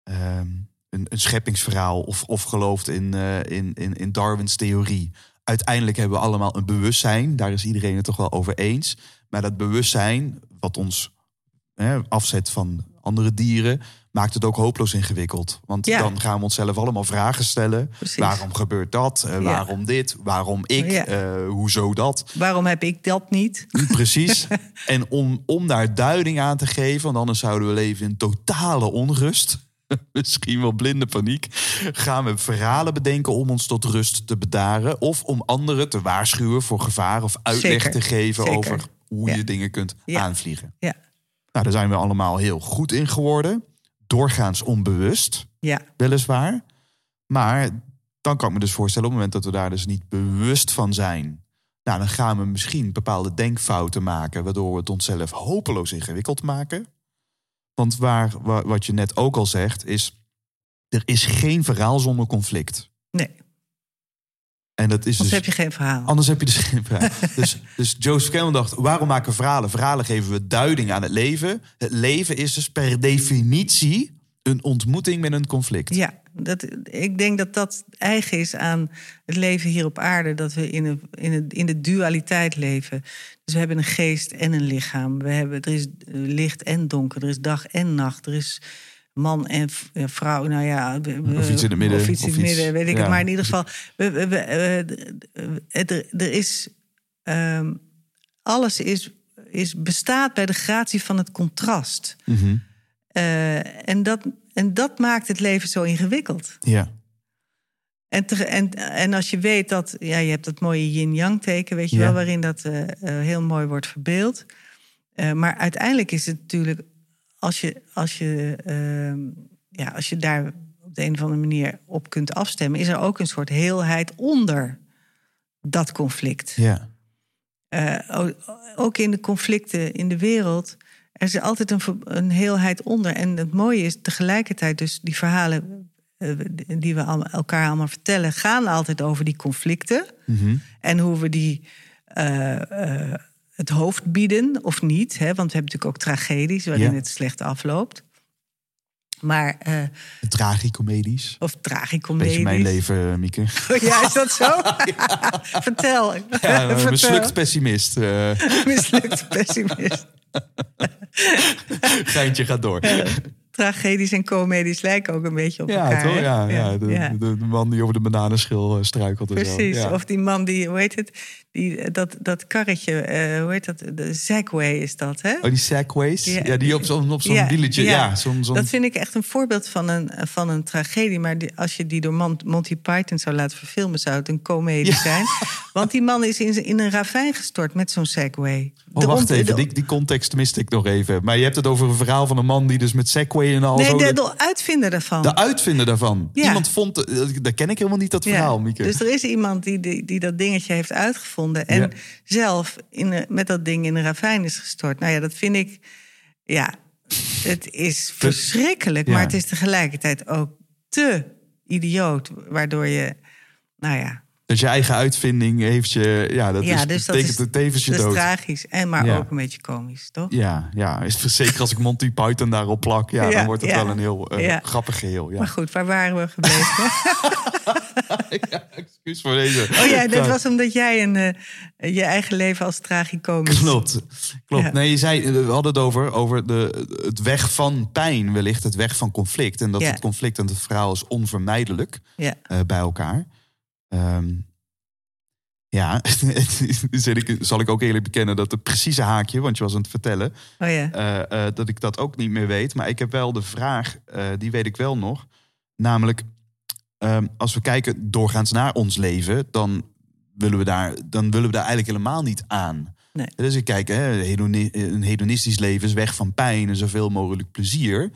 [SPEAKER 3] ehm, een, een scheppingsverhaal of, of gelooft in, eh, in, in, in Darwins theorie. Uiteindelijk hebben we allemaal een bewustzijn, daar is iedereen het toch wel over eens. Maar dat bewustzijn, wat ons afzet van andere dieren, maakt het ook hopeloos ingewikkeld. Want
[SPEAKER 1] Ja.
[SPEAKER 3] dan gaan we onszelf allemaal vragen stellen.
[SPEAKER 1] Precies.
[SPEAKER 3] Waarom gebeurt dat? Eh,
[SPEAKER 1] Ja.
[SPEAKER 3] Waarom dit? Waarom ik?
[SPEAKER 1] Ja.
[SPEAKER 3] Eh, hoezo dat?
[SPEAKER 1] Waarom heb ik dat niet?
[SPEAKER 3] Precies. *laughs* en om, om daar duiding aan te geven, want anders zouden we leven in totale onrust. *laughs* Misschien wel blinde paniek. Gaan we verhalen bedenken om ons tot rust te bedaren. Of om anderen te waarschuwen voor gevaar of uitleg
[SPEAKER 1] Zeker.
[SPEAKER 3] te geven
[SPEAKER 1] Zeker.
[SPEAKER 3] over hoe je dingen kunt aanvliegen.
[SPEAKER 1] Ja,
[SPEAKER 3] Nou, daar zijn we allemaal heel goed in geworden. Doorgaans onbewust,
[SPEAKER 1] ja,
[SPEAKER 3] weliswaar. Maar dan kan ik me dus voorstellen, op het moment dat we daar dus niet bewust van zijn. Nou, dan gaan we misschien bepaalde denkfouten maken, waardoor we het onszelf hopeloos ingewikkeld maken. Want waar, wa- wat je net ook al zegt, is er is geen verhaal zonder conflict.
[SPEAKER 1] nee.
[SPEAKER 3] En dat is
[SPEAKER 1] Anders
[SPEAKER 3] dus,
[SPEAKER 1] heb je geen verhaal.
[SPEAKER 3] Anders heb je dus geen verhaal. *laughs* dus, dus Joseph Campbell dacht, waarom maken we verhalen? Verhalen geven we duiding aan het leven. Het leven is dus per definitie een ontmoeting met een conflict.
[SPEAKER 1] Ja, dat, ik denk dat dat eigen is aan het leven hier op aarde. Dat we in, een, in, een, in de dualiteit leven. Dus we hebben een geest en een lichaam. We hebben, er is eh, licht en donker. Er is dag en nacht. Er is man en eh, vrouw. Nou ja,
[SPEAKER 3] Of iets in het midden,
[SPEAKER 1] Of iets in het midden, weet ik
[SPEAKER 3] ja.
[SPEAKER 1] het. Maar in ieder geval, we, we, we, er, er is... ehm, alles is, is, bestaat bij de gratie van het contrast.
[SPEAKER 3] Mhm.
[SPEAKER 1] Eh, en, dat, en dat maakt het leven zo ingewikkeld.
[SPEAKER 3] Ja.
[SPEAKER 1] En, te- en, en als je weet dat, ja, je hebt dat mooie yin-yang teken, weet je
[SPEAKER 3] Ja.
[SPEAKER 1] wel, waarin dat eh, heel mooi wordt verbeeld. Maar uiteindelijk is het natuurlijk, als je, als je, ehm, ja, als je daar op de een of andere manier op kunt afstemmen, is er ook een soort heelheid onder dat conflict.
[SPEAKER 3] Ja.
[SPEAKER 1] Eh, ook in de conflicten in de wereld. Er is altijd een, een heelheid onder. En het mooie is tegelijkertijd dus die verhalen eh, die we elkaar allemaal vertellen, gaan altijd over die conflicten.
[SPEAKER 3] Mhm.
[SPEAKER 1] En hoe we die eh, het hoofd bieden of niet. Hè? Want we hebben natuurlijk ook tragedies waarin
[SPEAKER 3] Ja.
[SPEAKER 1] het slecht afloopt. Maar,
[SPEAKER 3] Tragicomedies.
[SPEAKER 1] of tragicomedies.
[SPEAKER 3] Beetje mijn leven, Mieke.
[SPEAKER 1] Ja, is dat zo? *laughs* *laughs* Vertel.
[SPEAKER 3] Ja, een
[SPEAKER 1] Vertel.
[SPEAKER 3] mislukt pessimist. eh *laughs*
[SPEAKER 1] Mislukt pessimist.
[SPEAKER 3] geintje gaat door.
[SPEAKER 1] tragedies en comedies lijken ook een beetje op
[SPEAKER 3] Ja,
[SPEAKER 1] elkaar.
[SPEAKER 3] toch? Ja, ja, de,
[SPEAKER 1] ja.
[SPEAKER 3] De, de man die over de bananenschil eh, struikelt en zo.
[SPEAKER 1] Precies.
[SPEAKER 3] Ja.
[SPEAKER 1] Of die man die, hoe heet het? Die, dat, dat karretje, eh, hoe heet dat? De Segway is dat, hè?
[SPEAKER 3] Oh, die segways? Ja,
[SPEAKER 1] Ja.
[SPEAKER 3] die op zo'n op zo'n
[SPEAKER 1] Ja,
[SPEAKER 3] wieletje. Ja,
[SPEAKER 1] ja.
[SPEAKER 3] zo'n... zo'n-
[SPEAKER 1] Dat vind ik echt een voorbeeld van een, van een tragedie. Maar die- als je die door Mon- Monty Python zou laten verfilmen, zou het een comedie zijn. Want die man is in, in een ravijn gestort met zo'n Segway.
[SPEAKER 3] Oh,
[SPEAKER 1] De
[SPEAKER 3] wacht even,
[SPEAKER 1] de-
[SPEAKER 3] die, die context miste ik nog even. Maar je hebt het over een verhaal van een man die dus met Segway en al
[SPEAKER 1] Nee,
[SPEAKER 3] zo...
[SPEAKER 1] de,
[SPEAKER 3] de,
[SPEAKER 1] de uitvinder daarvan.
[SPEAKER 3] de uitvinder daarvan.
[SPEAKER 1] Ja.
[SPEAKER 3] Iemand vond... eh, Dat ken ik helemaal niet, dat verhaal, Mieke.
[SPEAKER 1] Dus er is iemand die, die, die dat dingetje heeft uitgevonden. En
[SPEAKER 3] Ja.
[SPEAKER 1] zelf in, met dat ding in een ravijn is gestort. Nou ja, dat vind ik. Ja, het is verschrikkelijk.
[SPEAKER 3] ja.
[SPEAKER 1] Maar het is tegelijkertijd ook te idioot. Waardoor je. Nou ja,
[SPEAKER 3] Dus je eigen uitvinding heeft je... Ja, dat
[SPEAKER 1] ja
[SPEAKER 3] is,
[SPEAKER 1] dus dat
[SPEAKER 3] betekent
[SPEAKER 1] is,
[SPEAKER 3] het tevens je
[SPEAKER 1] dat is
[SPEAKER 3] dood.
[SPEAKER 1] tragisch. En maar
[SPEAKER 3] Ja.
[SPEAKER 1] ook een beetje komisch, toch?
[SPEAKER 3] Ja, ja, is- zeker als ik Monty Python daarop plak, ja, dan wordt het wel een heel eh, grappig geheel. Ja.
[SPEAKER 1] Maar goed, waar waren we gebleven? *laughs* *laughs*
[SPEAKER 3] ja, excuus voor deze.
[SPEAKER 1] oh ja, dat was omdat jij een, eh, je eigen leven als tragicomisch...
[SPEAKER 3] Klopt, klopt. Nee, je zei, we hadden het over, over de, het weg van pijn wellicht, het weg van conflict. En dat het conflict en het verhaal is onvermijdelijk eh, bij elkaar. Ehm, ja, *laughs* zal ik, zal ik ook eerlijk bekennen dat het precieze haakje, want je was aan het vertellen,
[SPEAKER 1] Oh ja.
[SPEAKER 3] eh, eh, dat ik dat ook niet meer weet. Maar ik heb wel de vraag, eh, die weet ik wel nog. Namelijk, ehm, als we kijken doorgaans naar ons leven, dan willen we daar, dan willen we daar eigenlijk helemaal niet aan.
[SPEAKER 1] Nee.
[SPEAKER 3] Dus ik kijk, hè, een hedonistisch leven is weg van pijn en zoveel mogelijk plezier.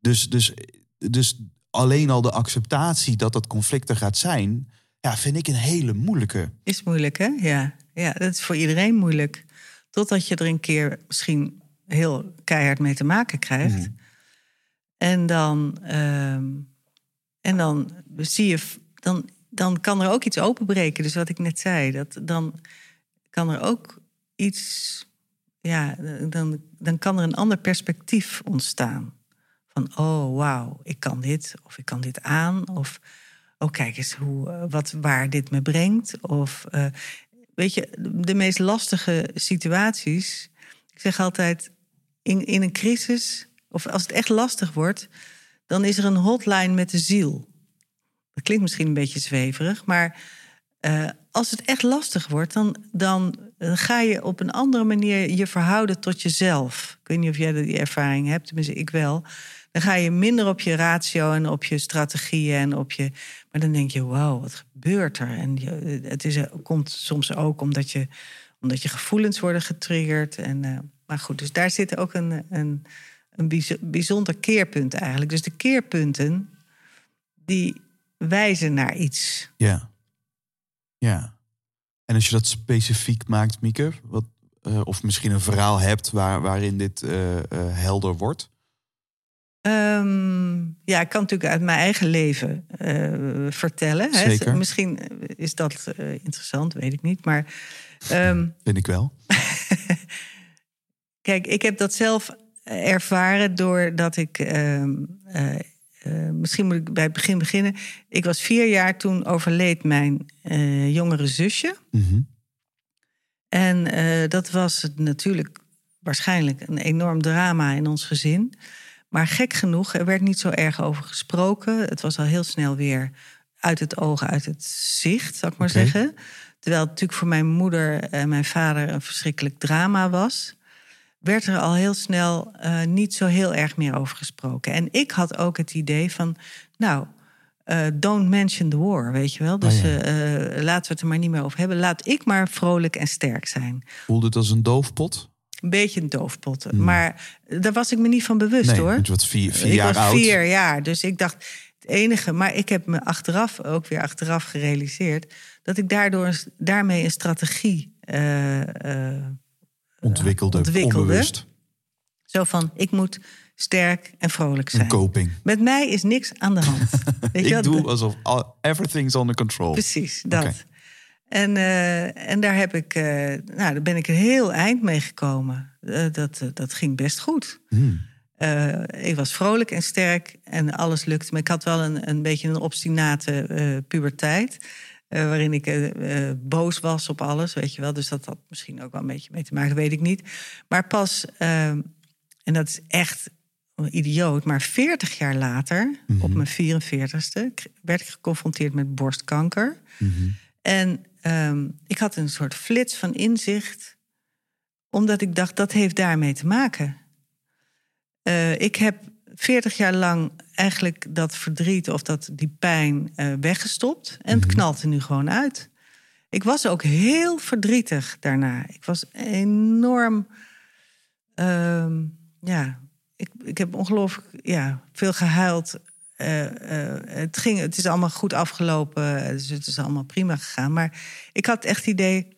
[SPEAKER 3] Dus, dus, dus alleen al de acceptatie dat dat conflict er gaat zijn, ja, vind ik een hele moeilijke.
[SPEAKER 1] Is moeilijk, hè? Ja. ja, dat is voor iedereen moeilijk. Totdat je er een keer misschien heel keihard mee te maken krijgt.
[SPEAKER 3] Mhm.
[SPEAKER 1] En dan, ehm, en dan zie je, dan, dan kan er ook iets openbreken. Dus wat ik net zei, dat, dan kan er ook iets, ja, dan, dan kan er een ander perspectief ontstaan. Van, oh wauw, ik kan dit, of ik kan dit aan, of oh kijk eens hoe, eh, wat, waar dit me brengt. Of eh, weet je, de meest lastige situaties. Ik zeg altijd, in, in een crisis, of als het echt lastig wordt, dan is er een hotline met de ziel. Dat klinkt misschien een beetje zweverig, maar eh, als het echt lastig wordt, dan, dan ga je op een andere manier je verhouden tot jezelf. Ik weet niet of jij die ervaring hebt, tenminste ik wel. Dan ga je minder op je ratio en op je strategieën en op je. Maar dan denk je, wauw, wat gebeurt er? En je, het is, komt soms ook omdat je, omdat je gevoelens worden getriggerd. En, uh, maar goed, dus daar zit ook een, een, een bijzonder keerpunt eigenlijk. Dus de keerpunten, die wijzen naar iets.
[SPEAKER 3] Ja. Ja. En als je dat specifiek maakt, Mieke, wat, uh, of misschien een verhaal hebt waar, waarin dit uh, helder wordt?
[SPEAKER 1] Um, ja, ik kan natuurlijk uit mijn eigen leven uh, vertellen.
[SPEAKER 3] Zeker.
[SPEAKER 1] Hè. Misschien is dat uh, interessant, weet ik niet. Maar. Um, *laughs*
[SPEAKER 3] Vind ik wel. *laughs*
[SPEAKER 1] Kijk, ik heb dat zelf ervaren doordat ik. Uh, misschien moet ik bij het begin beginnen. Ik was vier jaar toen overleed mijn jongere zusje.
[SPEAKER 3] Mm -hmm.
[SPEAKER 1] En dat was natuurlijk waarschijnlijk een enorm drama in ons gezin. Maar gek genoeg, er werd niet zo erg over gesproken. Het was al heel snel weer uit het oog, uit het zicht, zou ik maar
[SPEAKER 3] okay.
[SPEAKER 1] zeggen. Terwijl het natuurlijk voor mijn moeder en mijn vader een verschrikkelijk drama was. Werd er al heel snel uh, niet zo heel erg meer over gesproken. En ik had ook het idee van, nou, uh, don't mention the war, weet je wel. Dus
[SPEAKER 3] oh ja.
[SPEAKER 1] uh, laten we het er maar niet meer over hebben. Laat ik maar vrolijk en sterk zijn.
[SPEAKER 3] Voelde het als een doofpot?
[SPEAKER 1] Een beetje een doofpot. Hmm. Maar daar was ik me niet van bewust
[SPEAKER 3] nee,
[SPEAKER 1] hoor.
[SPEAKER 3] Je was vier, vier
[SPEAKER 1] ik
[SPEAKER 3] jaar
[SPEAKER 1] was
[SPEAKER 3] oud.
[SPEAKER 1] vier jaar. Dus ik dacht, het enige. Maar ik heb me achteraf, ook weer achteraf gerealiseerd. dat ik daardoor, daarmee een strategie. Uh, uh,
[SPEAKER 3] ontwikkelde,
[SPEAKER 1] ontwikkelde.
[SPEAKER 3] onbewust.
[SPEAKER 1] Zo van: ik moet sterk en vrolijk zijn.
[SPEAKER 3] Een coping.
[SPEAKER 1] Met mij is niks aan de hand. *laughs*
[SPEAKER 3] Weet ik doe alsof everything's under control.
[SPEAKER 1] Precies, dat. Okay. En, uh, en daar, heb ik, uh, nou, daar ben ik een heel eind mee gekomen. Uh, dat, dat ging best goed.
[SPEAKER 3] Hmm.
[SPEAKER 1] ik was vrolijk en sterk en alles lukte. Maar ik had wel een, een beetje een obstinate puberteit. waarin ik boos was op alles, weet je wel. Dus dat had misschien ook wel een beetje mee te maken, weet ik niet. Maar pas, ehm, en dat is echt idioot, maar 40 jaar later,
[SPEAKER 3] Mhm.
[SPEAKER 1] op mijn 44ste, k- werd ik geconfronteerd met borstkanker.
[SPEAKER 3] Mhm.
[SPEAKER 1] En ehm, ik had een soort flits van inzicht, omdat ik dacht dat heeft daarmee te maken. Eh, ik heb 40 jaar lang eigenlijk dat verdriet of dat, die pijn eh, weggestopt. En het knalt er nu gewoon uit. Ik was ook heel verdrietig daarna. Ik was enorm. ehm, ja, ik, ik heb ongelooflijk ja, veel gehuild. Eh, eh, het, ging, het is allemaal goed afgelopen, dus het is allemaal prima gegaan. Maar ik had echt het idee,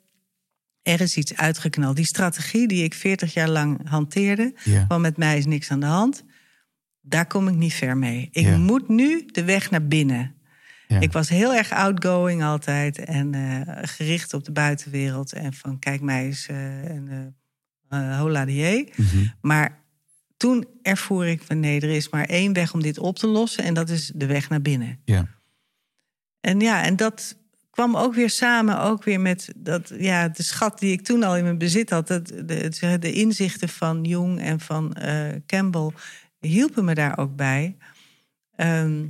[SPEAKER 1] er is iets uitgeknald. Die strategie die ik 40 jaar lang hanteerde, van met mij is niks aan de hand, daar kom ik niet ver mee. Ik moet nu de weg naar binnen. Ik was heel erg outgoing altijd en eh, gericht op de buitenwereld. En van kijk mij eens en hola die.
[SPEAKER 3] Mhm.
[SPEAKER 1] Maar toen ervoer ik van nee, er is maar één weg om dit op te lossen. En dat is de weg naar binnen.
[SPEAKER 3] Ja.
[SPEAKER 1] En ja, en dat kwam ook weer samen, ook weer met dat, ja, de schat die ik toen al in mijn bezit had. Dat, de, de inzichten van Jung en van eh, Campbell hielpen me daar ook bij. Ehm,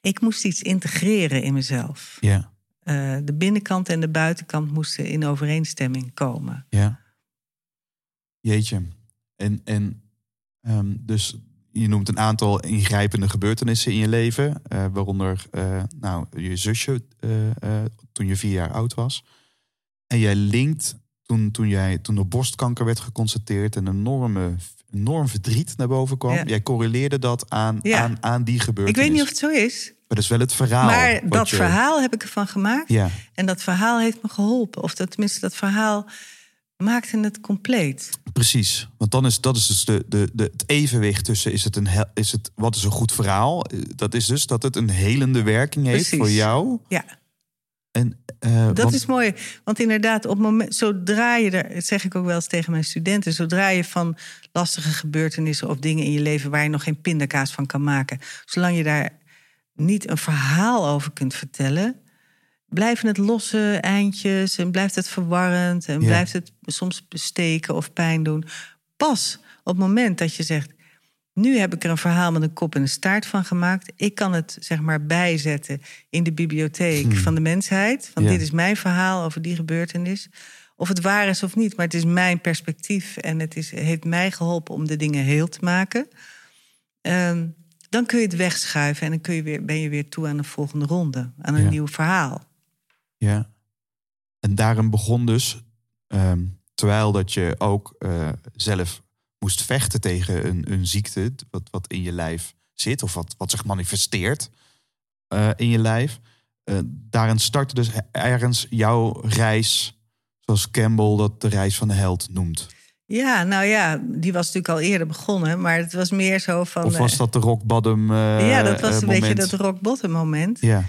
[SPEAKER 1] ik moest iets integreren in mezelf.
[SPEAKER 3] Ja.
[SPEAKER 1] Eh, de binnenkant en de buitenkant moesten in overeenstemming komen.
[SPEAKER 3] Ja. Jeetje. En, en ehm, dus je noemt een aantal ingrijpende gebeurtenissen in je leven. eh, waaronder eh, nou, je zusje eh, toen je vier jaar oud was. En jij linkt toen, toen, jij, toen er borstkanker werd geconstateerd... en een enorme, enorm verdriet naar boven kwam.
[SPEAKER 1] Ja.
[SPEAKER 3] Jij correleerde dat aan,
[SPEAKER 1] Ja.
[SPEAKER 3] aan, aan die
[SPEAKER 1] Ik
[SPEAKER 3] gebeurtenis.
[SPEAKER 1] weet niet of het zo is,
[SPEAKER 3] Maar dat is wel het verhaal.
[SPEAKER 1] maar dat
[SPEAKER 3] je-
[SPEAKER 1] verhaal heb ik ervan gemaakt.
[SPEAKER 3] Ja,
[SPEAKER 1] En dat verhaal heeft me geholpen. Of dat, tenminste, dat verhaal maakte het compleet.
[SPEAKER 3] Precies, want dan is dat is dus de, de, de, het evenwicht tussen is het een is het wat is een goed verhaal? Eh, Dat is dus dat het een helende werking heeft
[SPEAKER 1] Precies.
[SPEAKER 3] voor jou.
[SPEAKER 1] Ja,
[SPEAKER 3] En eh,
[SPEAKER 1] dat
[SPEAKER 3] want-
[SPEAKER 1] is mooi. Want inderdaad, op het moment, zodra je er, dat zeg ik ook wel eens tegen mijn studenten, zodra je van lastige gebeurtenissen of dingen in je leven waar je nog geen pindakaas van kan maken, zolang je daar niet een verhaal over kunt vertellen, blijven het losse eindjes en blijft het verwarrend en
[SPEAKER 3] Ja.
[SPEAKER 1] blijft het soms besteken of pijn doen. Pas op het moment dat je zegt, nu heb ik er een verhaal met een kop en een staart van gemaakt. Ik kan het zeg maar bijzetten in de bibliotheek van de mensheid. Van
[SPEAKER 3] Hmm. Ja.
[SPEAKER 1] dit is mijn verhaal over die gebeurtenis. Of het waar is of niet, maar het is mijn perspectief. En het is, heeft mij geholpen om de dingen heel te maken. Ehm, dan kun je het wegschuiven en dan kun je weer, ben je weer toe aan de volgende ronde. Aan een
[SPEAKER 3] Ja.
[SPEAKER 1] nieuw verhaal.
[SPEAKER 3] Ja. En daarom begon dus, ehm, terwijl dat je ook eh, zelf moest vechten tegen een, een ziekte, wat, wat in je lijf zit, of wat, wat zich manifesteert eh, in je lijf. eh, daarin startte dus ergens jouw reis, zoals Campbell dat de reis van de held noemt.
[SPEAKER 1] Ja, nou ja, die was natuurlijk al eerder begonnen. Maar het was meer zo van...
[SPEAKER 3] Of was dat de rock bottom
[SPEAKER 1] ja, dat was een beetje dat rock bottom moment.
[SPEAKER 3] Ja,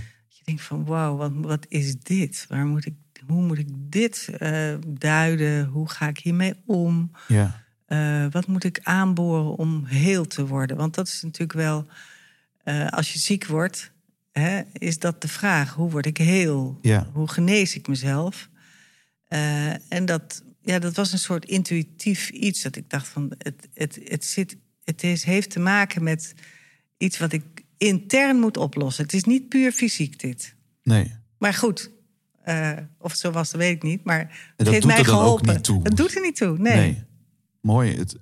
[SPEAKER 1] Je denkt van, wauw, wat, wat is dit? Waar moet ik, hoe moet ik dit eh, duiden? Hoe ga ik hiermee om?
[SPEAKER 3] ja,
[SPEAKER 1] Eh, wat moet ik aanboren om heel te worden? Want dat is natuurlijk wel, eh, als je ziek wordt, hè, is dat de vraag: hoe word ik heel?
[SPEAKER 3] Ja.
[SPEAKER 1] Hoe genees ik mezelf? En dat, ja, dat was een soort intuïtief iets dat ik dacht van, het, het, het, zit, het is, heeft te maken met iets wat ik intern moet oplossen. Het is niet puur fysiek dit.
[SPEAKER 3] nee.
[SPEAKER 1] Maar goed, eh, of het zo was, dat weet ik niet. Maar het
[SPEAKER 3] dat
[SPEAKER 1] heeft
[SPEAKER 3] doet
[SPEAKER 1] mij
[SPEAKER 3] er dan ook
[SPEAKER 1] geholpen.
[SPEAKER 3] niet toe.
[SPEAKER 1] Het doet er niet toe, nee.
[SPEAKER 3] Nee. Mooi. Het,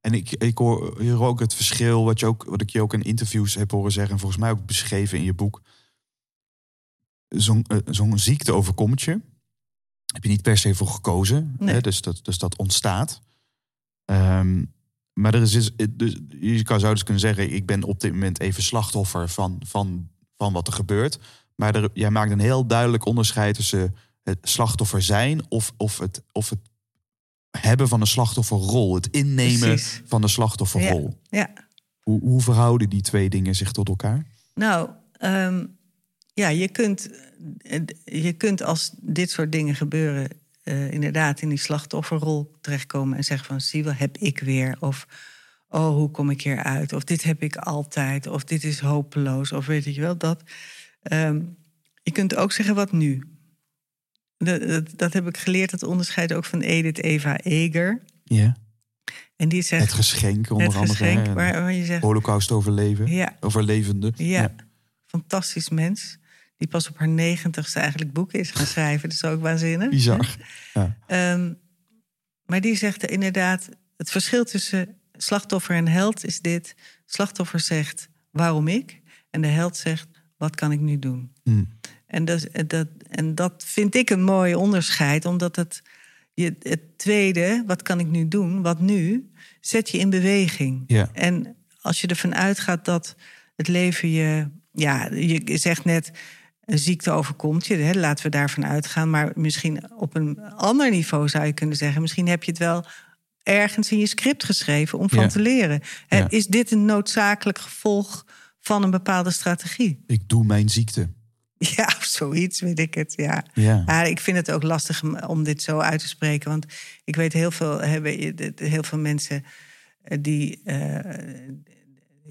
[SPEAKER 3] en ik, ik hoor hier ook het verschil, wat, je ook, wat ik je ook in interviews heb horen zeggen, en volgens mij ook beschreven in je boek. Zo'n eh, zo'n ziekte overkomt je. Heb je niet per se voor gekozen.
[SPEAKER 1] Nee.
[SPEAKER 3] Hè? Dus, dat, dus dat ontstaat. Ehm, maar er is, is- dus, je zou dus kunnen zeggen, ik ben op dit moment even slachtoffer van, van, van wat er gebeurt. Maar er, jij maakt een heel duidelijk onderscheid tussen het slachtoffer zijn of, of, het, of het hebben van een slachtofferrol. Het innemen
[SPEAKER 1] Precies.
[SPEAKER 3] van de slachtofferrol.
[SPEAKER 1] Ja.
[SPEAKER 3] Hoe, hoe verhouden die twee dingen zich tot elkaar?
[SPEAKER 1] Nou, ehm, ja, je kunt, eh, je kunt als dit soort dingen gebeuren, eh, inderdaad in die slachtofferrol terechtkomen en zeggen van, zie wel, heb ik weer? Of, oh, hoe kom ik hier uit? Of dit heb ik altijd, of dit is hopeloos, of weet je wel dat. Ehm, je kunt ook zeggen, wat nu? Dat, dat, dat heb ik geleerd, dat onderscheid ook van Edith Eva Eger.
[SPEAKER 3] Ja.
[SPEAKER 1] En die zegt...
[SPEAKER 3] Het geschenk, onder
[SPEAKER 1] het
[SPEAKER 3] andere.
[SPEAKER 1] geschenk, waar, waar je zegt...
[SPEAKER 3] Holocaust overleven.
[SPEAKER 1] Ja.
[SPEAKER 3] Overlevende.
[SPEAKER 1] Ja, fantastisch mens. Die pas op haar negentigste eigenlijk boeken is gaan schrijven. Dat is ook waanzinnig.
[SPEAKER 3] Bizar. Ja.
[SPEAKER 1] Ehm, maar die zegt inderdaad... het verschil tussen slachtoffer en held is dit. Slachtoffer zegt, waarom ik? En de held zegt, wat kan ik nu doen?
[SPEAKER 3] Hmm.
[SPEAKER 1] En dat, dat, en dat vind ik een mooi onderscheid, omdat het, je, het tweede, wat kan ik nu doen, wat nu, zet je in beweging.
[SPEAKER 3] Ja.
[SPEAKER 1] En als je ervan uitgaat dat het leven je, ja, je zegt net, een ziekte overkomt je, hè, laten we daarvan uitgaan, maar misschien op een ander niveau zou je kunnen zeggen, misschien heb je het wel ergens in je script geschreven om van
[SPEAKER 3] Ja.
[SPEAKER 1] te leren.
[SPEAKER 3] Ja.
[SPEAKER 1] Is dit een noodzakelijk gevolg van een bepaalde strategie?
[SPEAKER 3] Ik doe mijn ziekte. *laughs*
[SPEAKER 1] Ja, of zoiets, weet ik het. Ja.
[SPEAKER 3] Ja.
[SPEAKER 1] Maar ik vind het ook lastig om- dit zo uit te spreken. Want ik weet heel veel, hebben, heel veel mensen eh, die. eh, die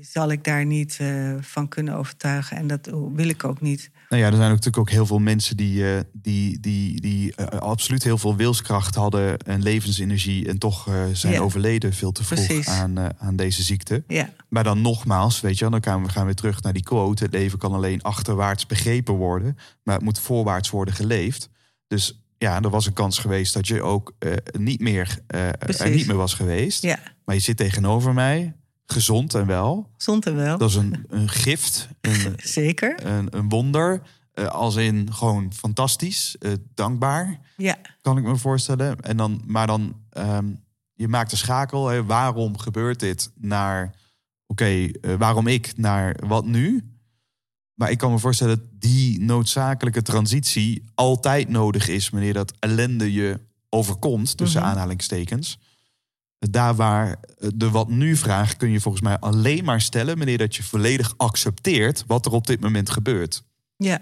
[SPEAKER 1] zal ik daar niet eh, van kunnen overtuigen. En dat wil ik ook niet.
[SPEAKER 3] Nou ja, er zijn ook natuurlijk ook heel veel mensen die, eh, die, die, die eh, absoluut heel veel wilskracht hadden en levensenergie. En toch zijn
[SPEAKER 1] Ja.
[SPEAKER 3] overleden veel te vroeg
[SPEAKER 1] Precies.
[SPEAKER 3] aan, aan deze ziekte.
[SPEAKER 1] Ja,
[SPEAKER 3] Maar dan nogmaals, weet je, dan gaan we gaan weer terug naar die quote. Het leven kan alleen achterwaarts begrepen worden, maar het moet voorwaarts worden geleefd. Dus ja, er was een kans geweest dat je ook niet meer, er niet meer was geweest.
[SPEAKER 1] ja,
[SPEAKER 3] Maar je zit tegenover mij, gezond en wel.
[SPEAKER 1] zond er wel.
[SPEAKER 3] Dat is een, een gift, een, *laughs*
[SPEAKER 1] Zeker.
[SPEAKER 3] een, een wonder. eh, als in gewoon fantastisch, eh, dankbaar,
[SPEAKER 1] Ja,
[SPEAKER 3] kan ik me voorstellen. En dan, maar dan, ehm, je maakt de schakel. Hè, waarom gebeurt dit? Naar, oké, eh, waarom ik? Naar wat nu? Maar ik kan me voorstellen dat die noodzakelijke transitie altijd nodig is... wanneer dat ellende je overkomt, tussen
[SPEAKER 1] Mhm.
[SPEAKER 3] aanhalingstekens. Daar waar de wat nu vraag kun je volgens mij alleen maar stellen... wanneer dat je volledig accepteert wat er op dit moment gebeurt.
[SPEAKER 1] ja,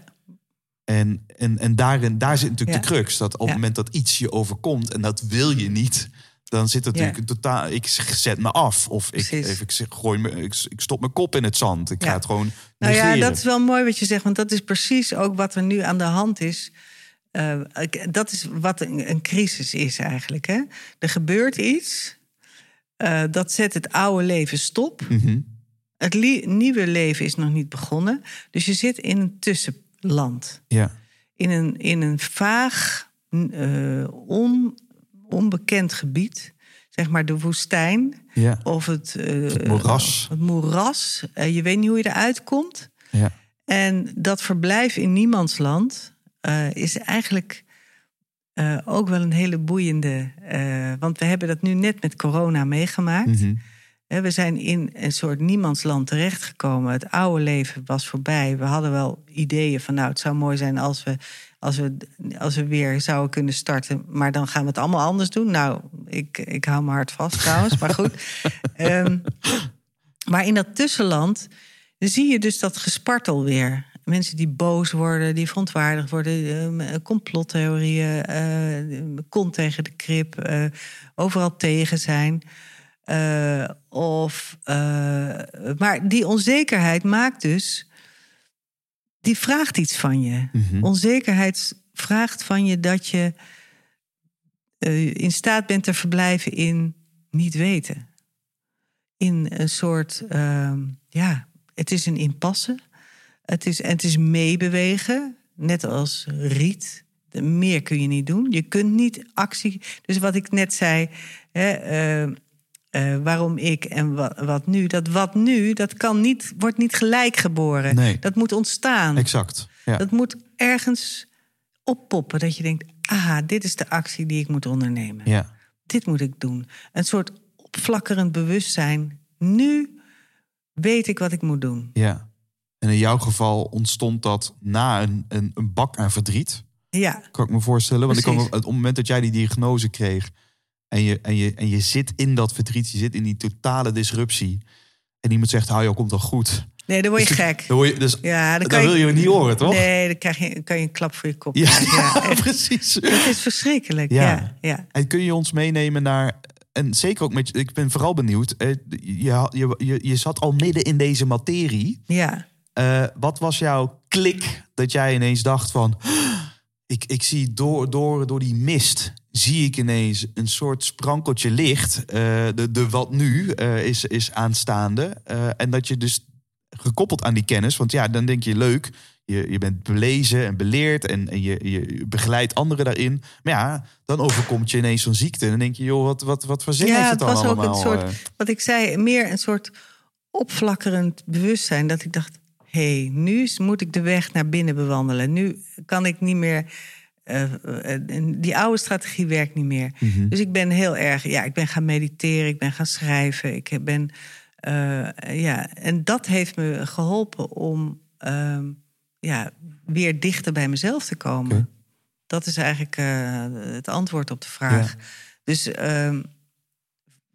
[SPEAKER 3] En, en, en daarin, daar zit natuurlijk
[SPEAKER 1] Ja.
[SPEAKER 3] de crux. Dat op het
[SPEAKER 1] Ja.
[SPEAKER 3] moment dat iets je overkomt en dat wil je niet, dan zit het
[SPEAKER 1] Ja.
[SPEAKER 3] natuurlijk totaal. Ik zet me af of ik, even, ik, gooi me, ik, ik stop mijn kop in het zand. Ik ga het gewoon.
[SPEAKER 1] Nou ja, dat is wel mooi wat je zegt, want dat is precies ook wat er nu aan de hand is. Eh, dat is wat een, een crisis is eigenlijk. Hè? Er gebeurt iets, eh, dat zet het oude leven stop.
[SPEAKER 3] Mhm.
[SPEAKER 1] Het nieuwe leven is nog niet begonnen. Dus je zit in een tussenland.
[SPEAKER 3] Ja,
[SPEAKER 1] In een, in een vaag, eh, on, onbekend gebied. Zeg maar de woestijn
[SPEAKER 3] ja,
[SPEAKER 1] of het, eh,
[SPEAKER 3] Het moeras.
[SPEAKER 1] Het moeras. Je weet niet hoe je eruit komt.
[SPEAKER 3] ja.
[SPEAKER 1] En dat verblijf in niemandsland eh is eigenlijk eh, ook wel een hele boeiende. eh, want we hebben dat nu net met corona meegemaakt.
[SPEAKER 3] Mhm.
[SPEAKER 1] Hè, We zijn in een soort niemandsland terechtgekomen. Het oude leven was voorbij. We hadden wel ideeën van, nou, het zou mooi zijn als we, als we, als we weer zouden kunnen starten. Maar dan gaan we het allemaal anders doen. Nou, ik, ik hou me hard vast trouwens, maar goed. *laughs* Ehm, maar in dat tussenland zie je dus dat gespartel weer. Mensen die boos worden, die verontwaardigd worden, eh, complottheorieën, eh kont tegen de krip, eh, overal tegen zijn. Of, maar die onzekerheid maakt dus, die vraagt iets van je.
[SPEAKER 3] Mhm.
[SPEAKER 1] Onzekerheid vraagt van je dat je in staat bent te verblijven in niet weten. In een soort, ehm, ja, het is een impasse. Het is, en het is meebewegen, net als riet. De- Meer kun je niet doen. Je kunt niet actie. Dus wat ik net zei, hè, eh, eh, waarom ik en wat, wat nu. Dat wat nu, dat kan niet, wordt niet gelijk geboren.
[SPEAKER 3] Nee.
[SPEAKER 1] Dat moet ontstaan.
[SPEAKER 3] Exact. Ja.
[SPEAKER 1] Dat moet ergens oppoppen. Dat je denkt, ah, dit is de actie die ik moet ondernemen.
[SPEAKER 3] ja.
[SPEAKER 1] Dit moet ik doen. Een soort opflakkerend bewustzijn. Nu weet ik wat ik moet doen.
[SPEAKER 3] ja. En in jouw geval ontstond dat na een, een, een bak aan verdriet.
[SPEAKER 1] Ja,
[SPEAKER 3] Kan ik me voorstellen. Want ik kan, op het moment dat jij die diagnose kreeg. En je, en, je, en je zit in dat verdriet. Je zit in die totale disruptie. En iemand zegt, hou je komt wel goed.
[SPEAKER 1] nee, dan word je
[SPEAKER 3] Dus-
[SPEAKER 1] gek.
[SPEAKER 3] Dan word je, dus,
[SPEAKER 1] Ja, dan kan
[SPEAKER 3] wil je niet horen, toch?
[SPEAKER 1] Nee, dan krijg je, kan je een klap voor je kop.
[SPEAKER 3] Ja, *laughs* precies.
[SPEAKER 1] Het is verschrikkelijk.
[SPEAKER 3] Ja.
[SPEAKER 1] Ja, ja.
[SPEAKER 3] En kun je ons meenemen naar. En zeker ook met. Ik ben vooral benieuwd. eh, Je, je, je, je zat al midden in deze materie.
[SPEAKER 1] ja.
[SPEAKER 3] Eh, wat was jouw klik dat jij ineens dacht van. Ik, ik zie door, door, door die mist, zie ik ineens een soort sprankeltje licht. Eh, de, de wat nu eh, is, is aanstaande. En dat je dus gekoppeld aan die kennis, want ja, dan denk je leuk. Je, je bent belezen en beleerd en, en je, je begeleidt anderen daarin. Maar ja, dan overkomt je ineens zo'n ziekte. En dan denk je, joh, wat, wat, wat voor zin heeft
[SPEAKER 1] Ja,
[SPEAKER 3] het
[SPEAKER 1] het
[SPEAKER 3] dan
[SPEAKER 1] was ook een soort, wat ik zei, meer een soort opflakkerend bewustzijn. Dat ik dacht, hé, hey, nu moet ik de weg naar binnen bewandelen. Nu kan ik niet meer, eh, eh, die oude strategie werkt niet meer.
[SPEAKER 3] Mhm.
[SPEAKER 1] Dus ik ben heel erg, ja, ik ben gaan mediteren, ik ben gaan schrijven. Ik ben, eh, ja, en dat heeft me geholpen om ehm, ja, weer dichter bij mezelf te komen. Dat is eigenlijk het antwoord op de vraag. Dus ehm,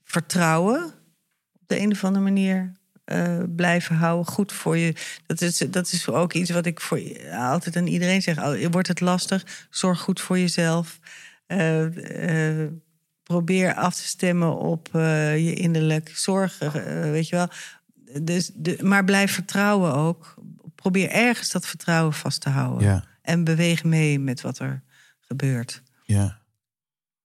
[SPEAKER 1] vertrouwen op de een of andere manier eh, blijven houden. Goed voor je. Dat is, dat is ook iets wat ik voor je- altijd aan iedereen zeg. Oh, wordt het lastig? Zorg goed voor jezelf. Eh, eh, probeer af te stemmen op je innerlijk. Zorg, eh, weet je wel. Dus de, maar blijf vertrouwen ook. Probeer ergens dat vertrouwen vast te houden.
[SPEAKER 3] Ja.
[SPEAKER 1] En beweeg mee met wat er gebeurt.
[SPEAKER 3] Ja.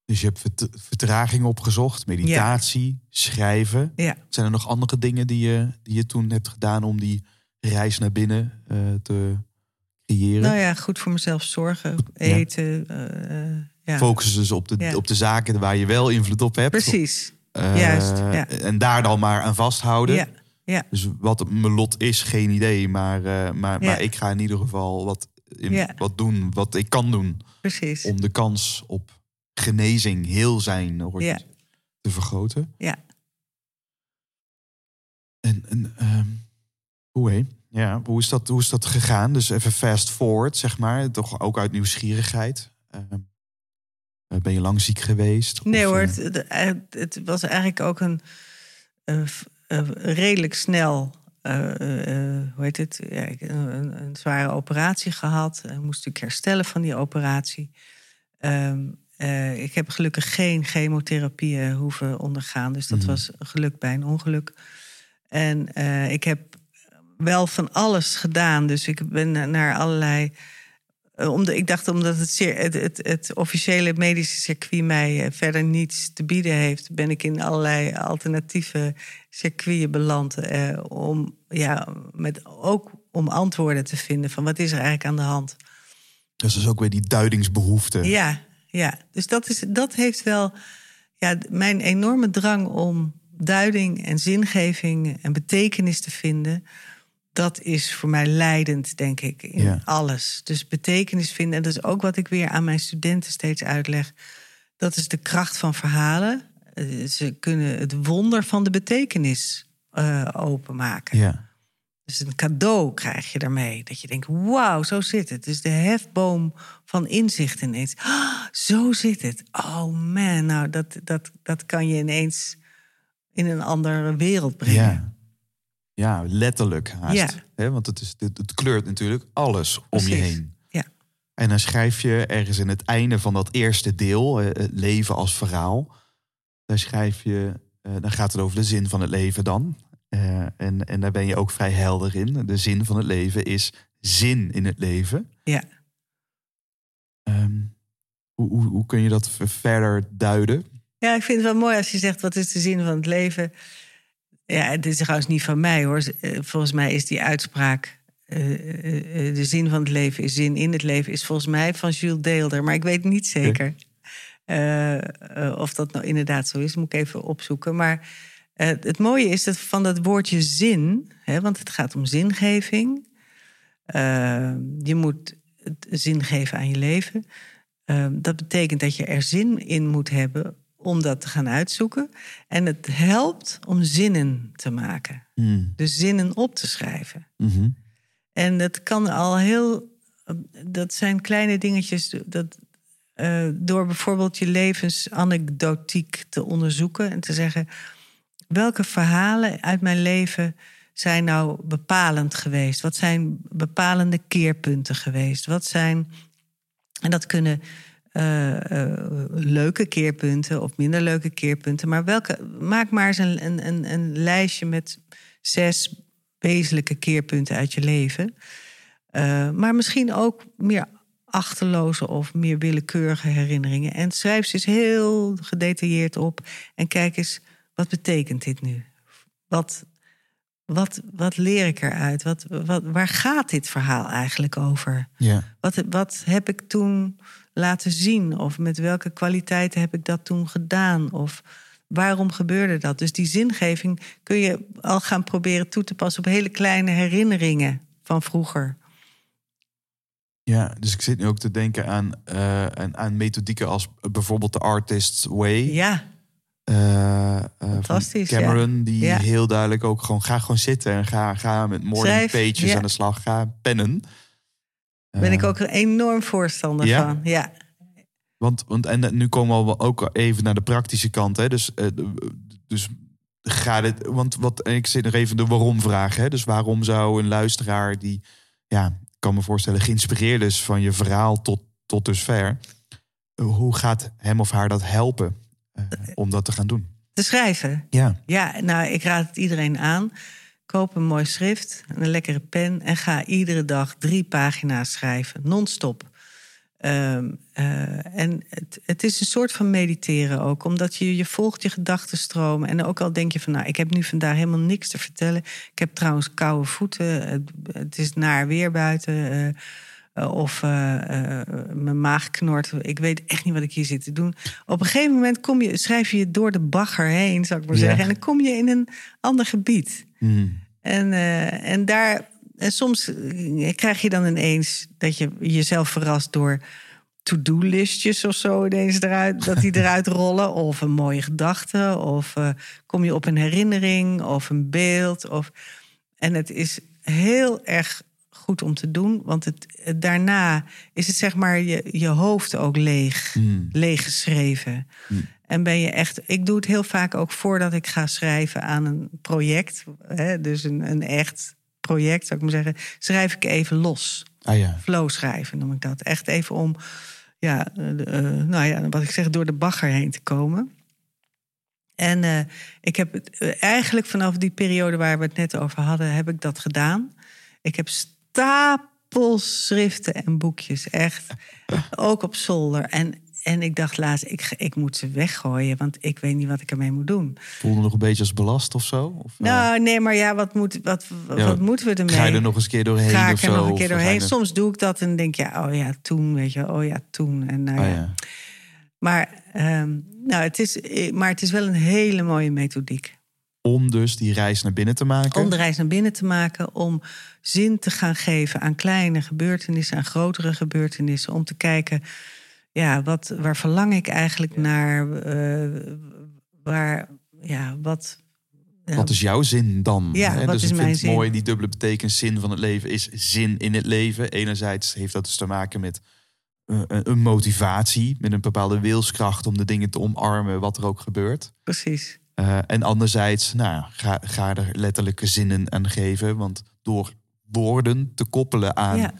[SPEAKER 3] Dus je hebt vert- vertraging opgezocht, meditatie, schrijven.
[SPEAKER 1] Ja.
[SPEAKER 3] Zijn er nog andere dingen die je, die je toen hebt gedaan om die reis naar binnen eh, te creëren?
[SPEAKER 1] Nou ja, goed voor mezelf zorgen, eten. eh, eh, ja.
[SPEAKER 3] Focus dus op de,
[SPEAKER 1] Ja.
[SPEAKER 3] op de zaken waar je wel invloed op hebt.
[SPEAKER 1] Precies. Juist, ja.
[SPEAKER 3] En daar dan maar aan vasthouden.
[SPEAKER 1] Ja, ja,
[SPEAKER 3] Dus wat mijn lot is, geen idee. Maar, maar,
[SPEAKER 1] Ja.
[SPEAKER 3] maar ik ga in ieder geval wat, in,
[SPEAKER 1] Ja.
[SPEAKER 3] wat doen wat ik kan doen.
[SPEAKER 1] precies.
[SPEAKER 3] Om de kans op genezing, heel zijn, hoor je
[SPEAKER 1] Ja.
[SPEAKER 3] te vergroten.
[SPEAKER 1] Ja.
[SPEAKER 3] En, en ehm, hoe, hé? Ja, hoe, is dat, hoe is dat gegaan? Dus even fast forward, zeg maar. Toch ook uit nieuwsgierigheid. Ehm, eh, ben je lang ziek geweest?
[SPEAKER 1] Nee
[SPEAKER 3] Of,
[SPEAKER 1] hoor,
[SPEAKER 3] eh,
[SPEAKER 1] het, het, het was eigenlijk ook een redelijk snel, eh, hoe heet het, ja, ik- een, een- zware operatie gehad. Ik moest natuurlijk herstellen van die operatie. Ehm, eh, ik heb gelukkig geen chemotherapie hoeven ondergaan, dus dat
[SPEAKER 3] Mhm.
[SPEAKER 1] was geluk bij een ongeluk. En eh, ik heb wel van alles gedaan, dus ik ben naar allerlei eh, omdat, ik dacht omdat het, zeer, het, het, het officiële medische circuit mij eh, verder niets te bieden heeft, ben ik in allerlei alternatieve circuiten beland. eh, om, ja, met, ook om antwoorden te vinden van wat is er eigenlijk aan de hand.
[SPEAKER 3] Dus dat is ook weer die duidingsbehoefte.
[SPEAKER 1] Ja, ja. dus dat, is, dat heeft wel ja, mijn enorme drang om duiding en zingeving en betekenis te vinden. Dat is voor mij leidend, denk ik, in
[SPEAKER 3] Ja.
[SPEAKER 1] alles. Dus betekenis vinden, en dat is ook wat ik weer aan mijn studenten steeds uitleg. Dat is de kracht van verhalen. Eh, Ze kunnen het wonder van de betekenis eh, openmaken.
[SPEAKER 3] Ja.
[SPEAKER 1] Dus een cadeau krijg je daarmee. Dat je denkt, wauw, zo zit het. Dus de hefboom van inzicht ineens. Ah, zo zit het. Oh man, nou dat, dat, dat kan je ineens in een andere wereld brengen.
[SPEAKER 3] Ja. Ja, letterlijk haast.
[SPEAKER 1] Ja.
[SPEAKER 3] Want het, is, het, het kleurt natuurlijk alles om je heen.
[SPEAKER 1] Ja.
[SPEAKER 3] En dan schrijf je ergens in het einde van dat eerste deel, eh, het leven als verhaal. Daar schrijf je, eh, dan gaat het over de zin van het leven dan. Eh, en, en daar ben je ook vrij helder in. De zin van het leven is zin in het leven.
[SPEAKER 1] Ja.
[SPEAKER 3] Ehm, hoe, hoe, hoe kun je dat verder duiden?
[SPEAKER 1] Ja, ik vind het wel mooi als je zegt, wat is de zin van het leven? Ja, het is trouwens niet van mij hoor. Eh, Volgens mij is die uitspraak... eh, de zin van het leven is zin in het leven... is volgens mij van Jules Deelder. Maar ik weet niet zeker of dat nou inderdaad zo is. Moet ik even opzoeken. Maar eh, het mooie is dat van dat woordje zin... Hè, want het gaat om zingeving. Eh, je moet het zin geven aan je leven... Uh, dat betekent dat je er zin in moet hebben om dat te gaan uitzoeken. En het helpt om zinnen te maken.
[SPEAKER 3] Hmm.
[SPEAKER 1] Dus zinnen op te schrijven.
[SPEAKER 3] Mhm.
[SPEAKER 1] En dat kan al heel. Dat zijn kleine dingetjes. Dat, door bijvoorbeeld je levensanekdotiek te onderzoeken en te zeggen. Welke verhalen uit mijn leven zijn nou bepalend geweest? Wat zijn bepalende keerpunten geweest? Wat zijn en dat kunnen uh, uh, leuke keerpunten of minder leuke keerpunten. Maar welke, maak maar eens een, een, een lijstje met zes wezenlijke keerpunten uit je leven. Uh, maar misschien ook meer achterloze of meer willekeurige herinneringen. En schrijf ze eens heel gedetailleerd op. En kijk eens, wat betekent dit nu? Wat, wat, wat leer ik eruit? Wat, wat, waar gaat dit verhaal eigenlijk over?
[SPEAKER 3] Ja.
[SPEAKER 1] Wat, wat heb ik toen laten zien? Of met welke kwaliteiten heb ik dat toen gedaan? Of waarom gebeurde dat? Dus die zingeving kun je al gaan proberen toe te passen op hele kleine herinneringen van vroeger.
[SPEAKER 3] Ja, dus ik zit nu ook te denken aan, eh, aan, aan methodieken als bijvoorbeeld de Artist's Way.
[SPEAKER 1] Ja,
[SPEAKER 3] eh, eh,
[SPEAKER 1] Fantastisch,
[SPEAKER 3] Cameron, die
[SPEAKER 1] Ja.
[SPEAKER 3] heel duidelijk ook gewoon ga gewoon zitten en ga, ga met morning pages
[SPEAKER 1] ja.
[SPEAKER 3] aan de slag, ga pennen.
[SPEAKER 1] daar ben ik
[SPEAKER 3] Eh,
[SPEAKER 1] ook een enorm voorstander
[SPEAKER 3] ja?
[SPEAKER 1] van. Ja,
[SPEAKER 3] Want, want en nu komen we ook even naar de praktische kant. Hè? Dus, dus ga dit. Want wat, ik zit nog even de waarom vragen. Hè? Dus waarom zou een luisteraar die, ja, ik kan me voorstellen, geïnspireerd is van je verhaal tot, tot dusver. Hoe gaat hem of haar dat helpen om dat te gaan doen?
[SPEAKER 1] te schrijven.
[SPEAKER 3] Ja,
[SPEAKER 1] Ja, nou, ik raad het iedereen aan. Koop een mooi schrift, een lekkere pen en ga iedere dag drie pagina's schrijven, non-stop. Ehm, eh, en het, het is een soort van mediteren ook, omdat je, je volgt je gedachtenstroom. En ook al denk je van, nou, ik heb nu vandaag helemaal niks te vertellen. Ik heb trouwens koude voeten, het, het is naar weer buiten. eh, eh, of eh, eh, mijn maag knort. Ik weet echt niet wat ik hier zit te doen. Op een gegeven moment kom je, schrijf je door de bagger heen, zou ik maar
[SPEAKER 3] Ja.
[SPEAKER 1] zeggen. En dan kom je in een ander gebied.
[SPEAKER 3] Hmm.
[SPEAKER 1] En, eh, en daar, en soms eh, krijg je dan ineens dat je jezelf verrast door to-do-listjes of zo ineens eruit, dat die eruit *laughs* rollen. Of een mooie gedachte, of eh, kom je op een herinnering of een beeld. Of, en het is heel erg goed om te doen, want het, daarna is het zeg maar je, je hoofd ook leeg,
[SPEAKER 3] Hmm.
[SPEAKER 1] leeggeschreven. En ben je echt, ik doe het heel vaak ook voordat ik ga schrijven aan een project, hè, dus een, een echt project, zou ik maar zeggen, schrijf ik even los
[SPEAKER 3] Ah ja.
[SPEAKER 1] flow schrijven, noem ik dat. Echt even om, ja, eh, eh, nou ja, wat ik zeg, door de bagger heen te komen. En eh, ik heb het eigenlijk vanaf die periode waar we het net over hadden, heb ik dat gedaan. Ik heb stapels schriften en boekjes, echt. Ook op zolder. En, en ik dacht laatst, ik, ik moet ze weggooien, want ik weet niet wat ik ermee moet doen.
[SPEAKER 3] Voelde nog een beetje als belast of zo? Of, eh,
[SPEAKER 1] Nou, nee, maar ja, wat, moet, wat, wat moeten we ermee?
[SPEAKER 3] ga je er nog eens een keer doorheen
[SPEAKER 1] Ga ik er nog een keer doorheen.
[SPEAKER 3] er-
[SPEAKER 1] Soms doe ik dat en denk ja, oh ja, toen, weet je, oh ja, toen. En nou ja.
[SPEAKER 3] ja.
[SPEAKER 1] Maar, ehm, nou, het is, eh, maar het is wel een hele mooie methodiek.
[SPEAKER 3] Om dus die reis naar binnen te maken.
[SPEAKER 1] Om de reis naar binnen te maken, om zin te gaan geven aan kleine gebeurtenissen, aan grotere gebeurtenissen. Om te kijken, ja, wat, waar verlang ik eigenlijk naar? eh, waar, ja, wat. ja,
[SPEAKER 3] Wat is jouw zin dan?
[SPEAKER 1] Ja,
[SPEAKER 3] Hè,
[SPEAKER 1] wat
[SPEAKER 3] dus
[SPEAKER 1] is
[SPEAKER 3] ik
[SPEAKER 1] mijn
[SPEAKER 3] vind het
[SPEAKER 1] zin?
[SPEAKER 3] mooi, die dubbele betekenis zin van het leven is zin in het leven. Enerzijds heeft dat dus te maken met eh, een een motivatie, met een bepaalde wilskracht om de dingen te omarmen, wat er ook gebeurt.
[SPEAKER 1] Precies.
[SPEAKER 3] Eh, en anderzijds, nou, ga, ga er letterlijke zinnen aan geven. Want door woorden te koppelen aan
[SPEAKER 1] Ja.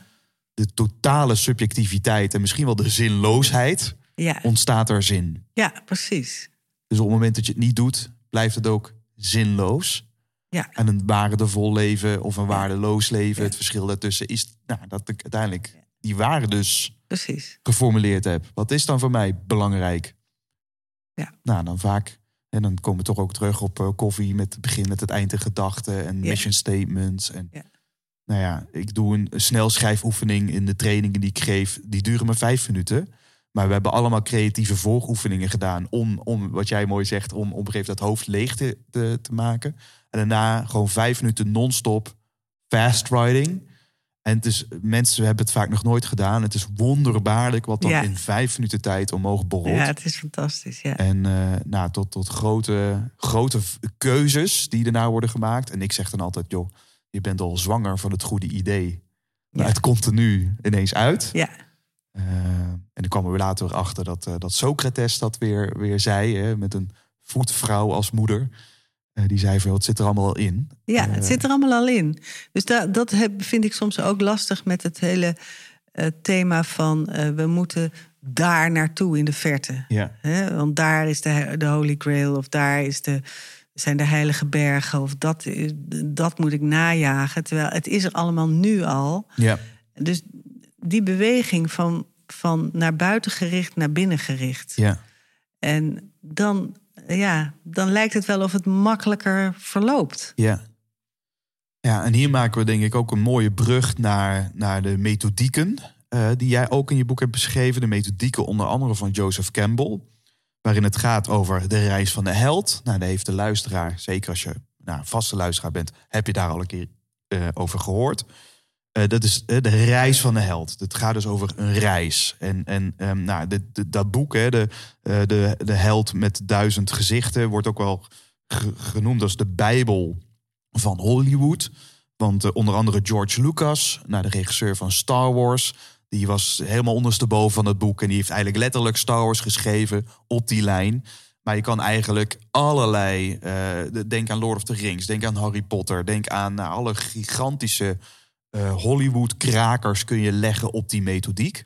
[SPEAKER 3] de totale subjectiviteit en misschien wel de zinloosheid,
[SPEAKER 1] Ja,
[SPEAKER 3] ontstaat er zin.
[SPEAKER 1] ja, precies.
[SPEAKER 3] Dus op het moment dat je het niet doet, blijft het ook zinloos.
[SPEAKER 1] Ja.
[SPEAKER 3] En een waardevol leven of een waardeloos leven,
[SPEAKER 1] Ja.
[SPEAKER 3] het verschil daartussen is nou, dat ik uiteindelijk die waarde dus
[SPEAKER 1] Precies.
[SPEAKER 3] geformuleerd heb. Wat is dan voor mij belangrijk?
[SPEAKER 1] Ja.
[SPEAKER 3] Nou, dan vaak. En dan komen we toch ook terug op eh, koffie met het begin, met het eind in gedachten en
[SPEAKER 1] Ja.
[SPEAKER 3] mission statements. En
[SPEAKER 1] Ja.
[SPEAKER 3] nou ja, ik doe een, een snelschrijfoefening in de trainingen die ik geef. Die duren maar vijf minuten. Maar we hebben allemaal creatieve vooroefeningen gedaan om, om wat jij mooi zegt, om op een gegeven moment dat hoofd leeg te, te, te maken. En daarna gewoon vijf minuten non-stop fast riding. En het is, mensen hebben het vaak nog nooit gedaan. Het is wonderbaarlijk wat dan
[SPEAKER 1] Ja.
[SPEAKER 3] in vijf minuten tijd omhoog borrelt.
[SPEAKER 1] Ja, het is fantastisch. Ja.
[SPEAKER 3] En eh, nou, tot, tot grote, grote keuzes die daarna worden gemaakt. En ik zeg dan altijd, joh, je bent al zwanger van het goede idee. Maar het komt er nu ineens uit.
[SPEAKER 1] ja.
[SPEAKER 3] Eh, en dan kwamen we later achter dat, eh, dat Socrates dat weer, weer zei. Hè, met een voetvrouw als moeder. Eh, die zei van, het zit er allemaal al in.
[SPEAKER 1] Ja, het
[SPEAKER 3] Eh,
[SPEAKER 1] zit er allemaal al in. Dus da, dat heb, vind ik soms ook lastig met het hele eh, thema van we moeten daar naartoe in de verte.
[SPEAKER 3] Ja.
[SPEAKER 1] Want daar is de, de Holy Grail of daar is de, zijn de heilige bergen of dat, dat moet ik najagen. Terwijl het is er allemaal nu al.
[SPEAKER 3] Ja.
[SPEAKER 1] Dus die beweging van, van naar buiten gericht naar binnen gericht.
[SPEAKER 3] Ja.
[SPEAKER 1] En dan, ja, dan lijkt het wel of het makkelijker verloopt.
[SPEAKER 3] Ja. Ja, en hier maken we denk ik ook een mooie brug naar, naar de methodieken. eh, die jij ook in je boek hebt beschreven. De methodieken onder andere van Joseph Campbell. Waarin het gaat over de reis van de held. Nou, daar heeft de luisteraar, zeker als je nou, vaste luisteraar bent, heb je daar al een keer eh, over gehoord. Eh, dat is eh, de reis van de held. Het gaat dus over een reis. En, en ehm, nou, dat boek, hè, de, eh, de, de held met duizend gezichten, wordt ook wel ge- genoemd als de Bijbel van Hollywood. Want onder andere George Lucas, nou, de regisseur van Star Wars, die was helemaal ondersteboven van het boek. En die heeft eigenlijk letterlijk Star Wars geschreven op die lijn. Maar je kan eigenlijk allerlei. de- denk aan Lord of the Rings, denk aan Harry Potter, denk aan nou, alle gigantische Hollywood-krakers kun je leggen op die methodiek.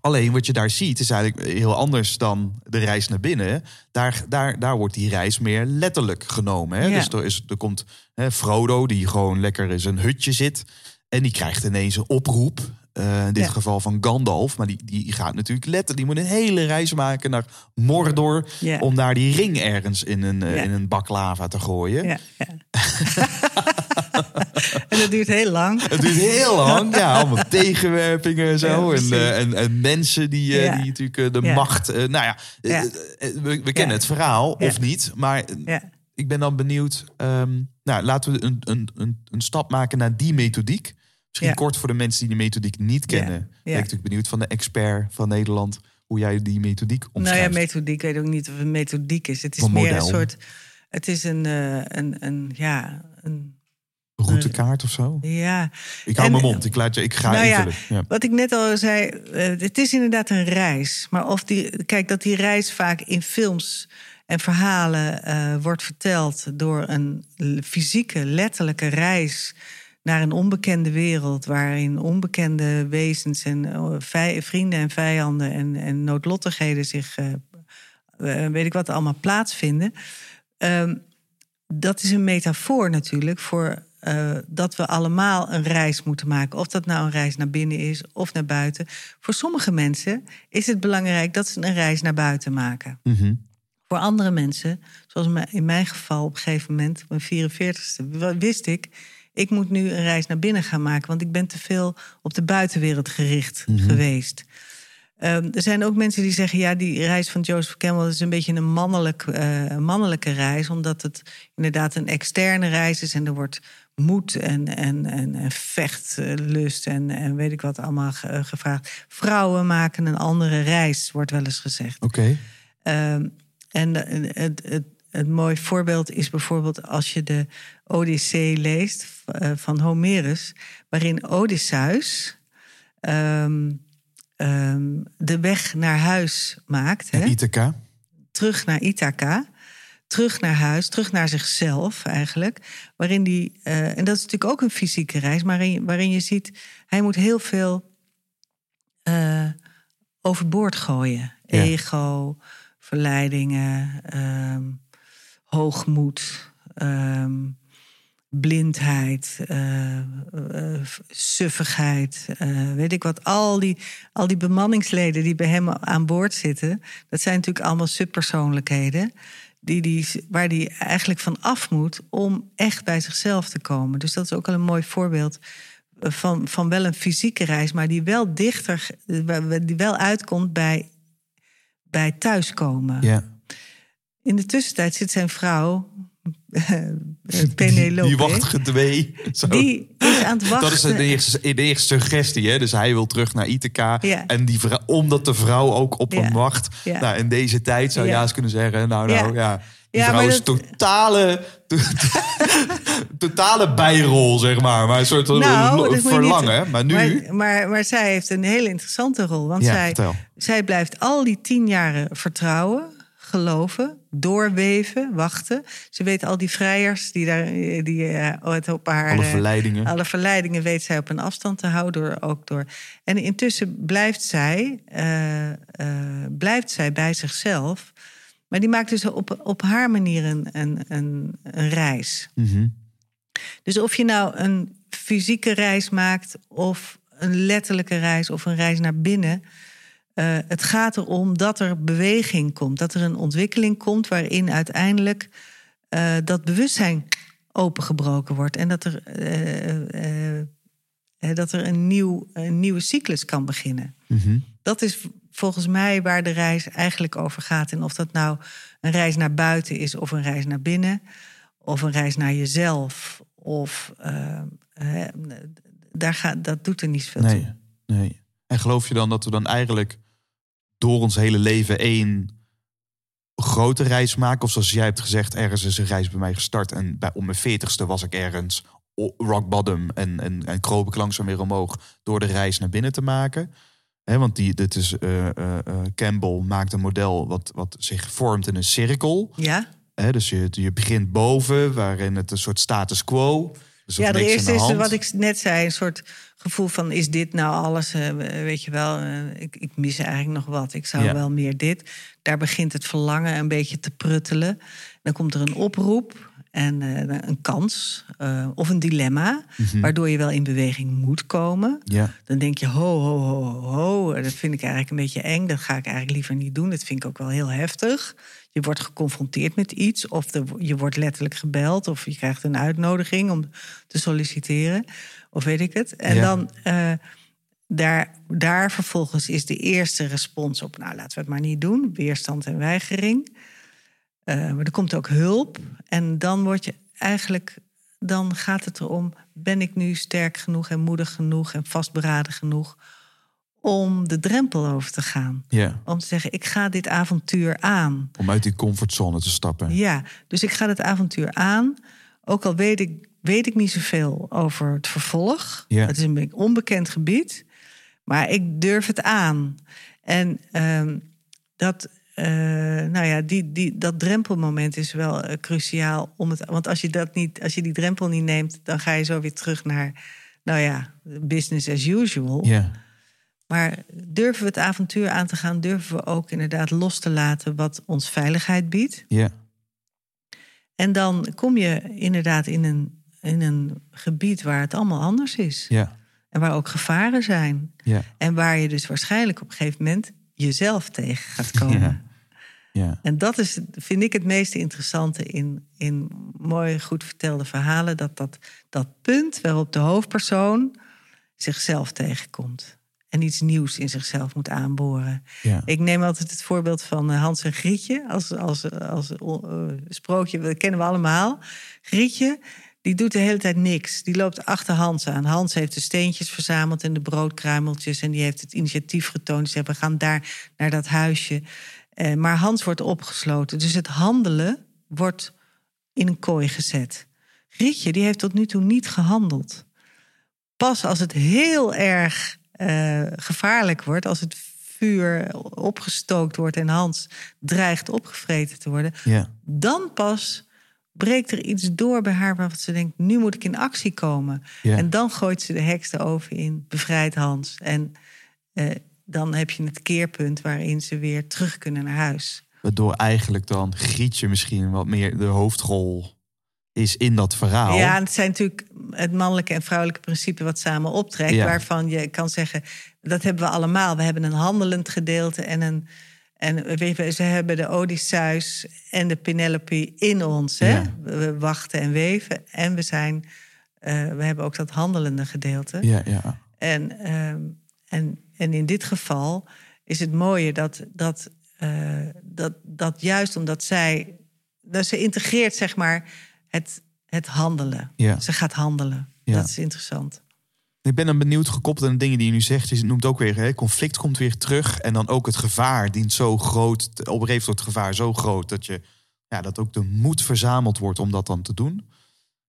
[SPEAKER 3] Alleen wat je daar ziet is eigenlijk heel anders dan de reis naar binnen. Daar, daar, daar wordt die reis meer letterlijk genomen. Hè?
[SPEAKER 1] Ja.
[SPEAKER 3] Dus er, is, er komt hè, Frodo, die gewoon lekker in zijn hutje zit. En die krijgt ineens een oproep. eh, in dit
[SPEAKER 1] Ja.
[SPEAKER 3] geval van Gandalf. Maar die, die gaat natuurlijk letterlijk. Die moet een hele reis maken naar Mordor.
[SPEAKER 1] Ja.
[SPEAKER 3] Om daar die ring ergens in een, eh, in een bak lava te gooien.
[SPEAKER 1] Ja. *laughs* *laughs* en dat duurt heel lang.
[SPEAKER 3] Het duurt heel lang. Ja, allemaal *laughs* tegenwerpingen en zo.
[SPEAKER 1] Ja,
[SPEAKER 3] en, eh, en, en mensen die, eh,
[SPEAKER 1] Ja.
[SPEAKER 3] die natuurlijk eh, de macht... nou ja, we, we kennen het verhaal, of niet. Maar ik ben dan benieuwd... ehm, nou, laten we een, een, een, een stap maken naar die methodiek. Misschien kort voor de mensen die die methodiek niet kennen. Ben ik natuurlijk benieuwd van de expert van Nederland... hoe jij die methodiek
[SPEAKER 1] Nou ja,
[SPEAKER 3] omschrijft.
[SPEAKER 1] methodiek, ik weet ook niet of het methodiek is. Het is meer een soort. Het is een, een, een ja, een,
[SPEAKER 3] Routekaart of zo?
[SPEAKER 1] ja.
[SPEAKER 3] Ik hou
[SPEAKER 1] En-
[SPEAKER 3] mijn mond, ik, laat je, ik ga
[SPEAKER 1] Nou ja,
[SPEAKER 3] invullen. Ja.
[SPEAKER 1] Wat ik net al zei, eh, het is inderdaad een reis. Maar of die, kijk, dat die reis vaak in films en verhalen eh, wordt verteld door een fysieke, letterlijke reis naar een onbekende wereld, waarin onbekende wezens en eh, vrienden en vijanden en, en noodlottigheden zich, weet ik wat, allemaal plaatsvinden. Ehm, dat is een metafoor natuurlijk voor eh, dat we allemaal een reis moeten maken. Of dat nou een reis naar binnen is of naar buiten. Voor sommige mensen is het belangrijk dat ze een reis naar buiten maken.
[SPEAKER 3] Mhm.
[SPEAKER 1] Voor andere mensen, zoals in mijn geval op een gegeven moment, op mijn 44ste, w- wist ik, ik moet nu een reis naar binnen gaan maken, want ik ben te veel op de buitenwereld gericht geweest. Ehm, er zijn ook mensen die zeggen, ja, die reis van Joseph Campbell is een beetje een mannelijk, eh, een mannelijke reis, omdat het inderdaad een externe reis is en er wordt moed en, en, en, en vechtlust en, en weet ik wat allemaal ge- gevraagd. Vrouwen maken een andere reis, wordt wel eens gezegd.
[SPEAKER 3] Oké.
[SPEAKER 1] Ehm, en eh, het, het, het mooi voorbeeld is bijvoorbeeld als je de Odyssee leest eh, van Homerus, waarin Odysseus ehm, de weg naar huis maakt, hè?
[SPEAKER 3] Ithaca.
[SPEAKER 1] terug naar Ithaca, terug naar huis, terug naar zichzelf eigenlijk, waarin die eh, en dat is natuurlijk ook een fysieke reis, maar waarin, waarin je ziet hij moet heel veel eh, overboord gooien,
[SPEAKER 3] Ja.
[SPEAKER 1] ego, verleidingen, ehm, hoogmoed, ehm, blindheid, eh, suffigheid, weet ik wat. Al die, al die bemanningsleden die bij hem aan boord zitten, dat zijn natuurlijk allemaal subpersoonlijkheden. Die, die, waar die eigenlijk van af moet om echt bij zichzelf te komen. Dus dat is ook al een mooi voorbeeld van, van wel een fysieke reis, maar die wel dichter, die wel uitkomt bij, bij thuiskomen.
[SPEAKER 3] Ja.
[SPEAKER 1] In de tussentijd zit zijn vrouw, *laughs* Penelope.
[SPEAKER 3] Die wacht gedwee.
[SPEAKER 1] Die is aan het wachten.
[SPEAKER 3] Dat is de eerste, de eerste suggestie. Hè? Dus hij wil terug naar Ithaca.
[SPEAKER 1] Ja.
[SPEAKER 3] En die vrouw, omdat de vrouw ook op
[SPEAKER 1] Ja.
[SPEAKER 3] hem wacht.
[SPEAKER 1] Ja.
[SPEAKER 3] Nou, in deze tijd zou je eens kunnen zeggen... nou, nou,
[SPEAKER 1] Ja.
[SPEAKER 3] ja. Die
[SPEAKER 1] Ja,
[SPEAKER 3] vrouw is
[SPEAKER 1] dat-
[SPEAKER 3] totale, *laughs* totale bijrol, zeg maar. Maar een soort
[SPEAKER 1] Nou, niet-
[SPEAKER 3] verlangen. Maar nu...
[SPEAKER 1] Maar, maar, maar zij heeft een hele interessante rol. Want zij,
[SPEAKER 3] vertel.
[SPEAKER 1] zij blijft al die tien jaren vertrouwen, geloven, doorweven, wachten. Ze weet al die vrijers die, daar, die eh, het op haar...
[SPEAKER 3] alle
[SPEAKER 1] eh,
[SPEAKER 3] verleidingen.
[SPEAKER 1] Alle verleidingen weet zij op een afstand te houden. Door, ook door. En intussen blijft zij, eh, eh, blijft zij bij zichzelf. Maar die maakt dus op, op haar manier een, een, een, een reis.
[SPEAKER 3] Mhm.
[SPEAKER 1] Dus of je nou een fysieke reis maakt of een letterlijke reis of een reis naar binnen. Eh, het gaat erom dat er beweging komt, dat er een ontwikkeling komt waarin uiteindelijk eh, dat bewustzijn opengebroken wordt en dat er, eh, dat er een, nieuw, een nieuwe cyclus kan beginnen.
[SPEAKER 3] Mhm.
[SPEAKER 1] Dat is volgens mij waar de reis eigenlijk over gaat. En of dat nou een reis naar buiten is of een reis naar binnen, of een reis naar jezelf, of daar gaat, dat doet er niet zoveel
[SPEAKER 3] Nee,
[SPEAKER 1] toe.
[SPEAKER 3] nee. En geloof je dan dat we dan eigenlijk door ons hele leven één grote reis maken? Of zoals jij hebt gezegd, ergens is een reis bij mij gestart. En bij, om mijn veertigste was ik ergens rock bottom. En, en, en kroop ik langzaam weer omhoog door de reis naar binnen te maken. Hè, want die, dit is, eh, eh, eh, Campbell maakt een model wat, wat zich vormt in een cirkel.
[SPEAKER 1] Ja?
[SPEAKER 3] Hè, dus je, je begint boven, waarin het een soort status quo. Dus
[SPEAKER 1] Ja, de eerste is wat ik net zei, een soort gevoel van is dit nou alles, eh, weet je wel, eh, ik, ik mis eigenlijk nog wat, ik zou
[SPEAKER 3] Ja.
[SPEAKER 1] wel meer dit. Daar begint het verlangen een beetje te pruttelen. Dan komt er een oproep en eh, een kans of een dilemma,
[SPEAKER 3] Mhm.
[SPEAKER 1] waardoor je wel in beweging moet komen.
[SPEAKER 3] Ja,
[SPEAKER 1] Dan denk je, ho, ho, ho, ho, dat vind ik eigenlijk een beetje eng. Dat ga ik eigenlijk liever niet doen. Dat vind ik ook wel heel heftig. Je wordt geconfronteerd met iets, of er- je wordt letterlijk gebeld, of je krijgt een uitnodiging om te solliciteren, of weet ik het. En
[SPEAKER 3] Ja.
[SPEAKER 1] dan eh, daar, daar vervolgens is de eerste respons op, nou laten we het maar niet doen, weerstand en weigering. Eh, maar er komt ook hulp. En dan word je eigenlijk, dan gaat het erom: ben ik nu sterk genoeg en moedig genoeg en vastberaden genoeg om de drempel over te gaan?
[SPEAKER 3] ja.
[SPEAKER 1] Om te zeggen: ik ga dit avontuur aan.
[SPEAKER 3] Om uit die comfortzone te stappen.
[SPEAKER 1] Ja, dus ik ga dit avontuur aan. Ook al weet ik, weet ik niet zoveel over het vervolg.
[SPEAKER 3] Ja.
[SPEAKER 1] Het is een onbekend gebied. Maar ik durf het aan. En ehm, dat, eh, nou ja, die, die, dat drempelmoment is wel eh, cruciaal. Om het, want als je, dat niet, als je die drempel niet neemt, dan ga je zo weer terug naar, nou ja, business as usual.
[SPEAKER 3] Ja.
[SPEAKER 1] Maar durven we het avontuur aan te gaan, durven we ook inderdaad los te laten wat ons veiligheid biedt.
[SPEAKER 3] Ja.
[SPEAKER 1] En dan kom je inderdaad in een, in een gebied waar het allemaal anders is.
[SPEAKER 3] Ja.
[SPEAKER 1] En waar ook gevaren zijn.
[SPEAKER 3] Ja.
[SPEAKER 1] En waar je dus waarschijnlijk op een gegeven moment jezelf tegen gaat komen.
[SPEAKER 3] Ja. Ja.
[SPEAKER 1] En dat is, vind ik, het meest interessante in, in mooi, goed vertelde verhalen. Dat, dat dat punt waarop de hoofdpersoon zichzelf tegenkomt. En iets nieuws in zichzelf moet aanboren.
[SPEAKER 3] Ja.
[SPEAKER 1] Ik neem altijd het voorbeeld van eh, Hans en Grietje als, als, als eh, sprookje. Dat kennen we allemaal. Grietje, die doet de hele tijd niks. Die loopt achter Hans aan. Hans heeft de steentjes verzameld en de broodkruimeltjes. En die heeft het initiatief getoond. Die zegt, we gaan daar naar dat huisje. Eh, maar Hans wordt opgesloten. Dus het handelen wordt in een kooi gezet. Grietje, die heeft tot nu toe niet gehandeld. Pas als het heel erg eh, gevaarlijk wordt, als het vuur opgestookt wordt en Hans dreigt opgevreten te worden,
[SPEAKER 3] Ja.
[SPEAKER 1] dan pas breekt er iets door bij haar waarvan ze denkt: nu moet ik in actie komen.
[SPEAKER 3] Ja.
[SPEAKER 1] En dan gooit ze de heks de oven in, bevrijdt Hans. En eh, dan heb je het keerpunt waarin ze weer terug kunnen naar huis.
[SPEAKER 3] Waardoor eigenlijk dan Grietje misschien wat meer de hoofdrol is in dat verhaal.
[SPEAKER 1] Ja, het zijn natuurlijk het mannelijke en vrouwelijke principe wat samen optrekt.
[SPEAKER 3] Ja.
[SPEAKER 1] Waarvan je kan zeggen, dat hebben we allemaal. We hebben een handelend gedeelte en een. En ze hebben de Odysseus en de Penelope in ons. Hè?
[SPEAKER 3] Ja.
[SPEAKER 1] We wachten en weven. En we zijn. eh, we hebben ook dat handelende gedeelte.
[SPEAKER 3] Ja, ja.
[SPEAKER 1] En, ehm, en, en in dit geval is het mooie dat, dat, eh, dat, dat juist omdat zij. Dat ze integreert, zeg maar, het, het handelen.
[SPEAKER 3] Ja.
[SPEAKER 1] Ze gaat handelen.
[SPEAKER 3] Ja.
[SPEAKER 1] Dat is interessant.
[SPEAKER 3] Ik ben dan benieuwd, gekoppeld aan de dingen die je nu zegt. Je noemt ook weer, hè, conflict komt weer terug. En dan ook het gevaar dient zo groot. Op een het gevaar zo groot dat je ja, dat ook de moed verzameld wordt om dat dan te doen.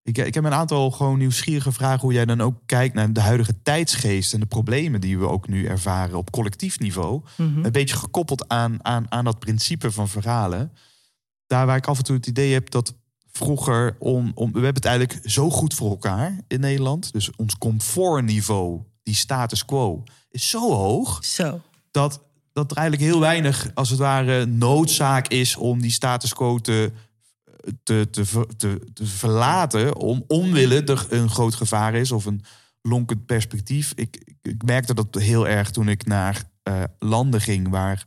[SPEAKER 3] Ik, ik heb een aantal gewoon nieuwsgierige vragen hoe jij dan ook kijkt naar de huidige tijdsgeest en de problemen die we ook nu ervaren op collectief niveau. Een beetje gekoppeld aan, aan, aan dat principe van verhalen. Daar waar ik af en toe het idee heb dat vroeger om, om we hebben het eigenlijk zo goed voor elkaar in Nederland. Dus ons comfortniveau, die status quo, is zo hoog
[SPEAKER 1] Zo.
[SPEAKER 3] dat, dat er eigenlijk heel weinig, als het ware, noodzaak is om die status quo te, te, te, te, te verlaten. Om omwille er een groot gevaar is of een, lonkend perspectief. Ik, ik, merkte dat heel erg toen ik naar eh, landen ging waar,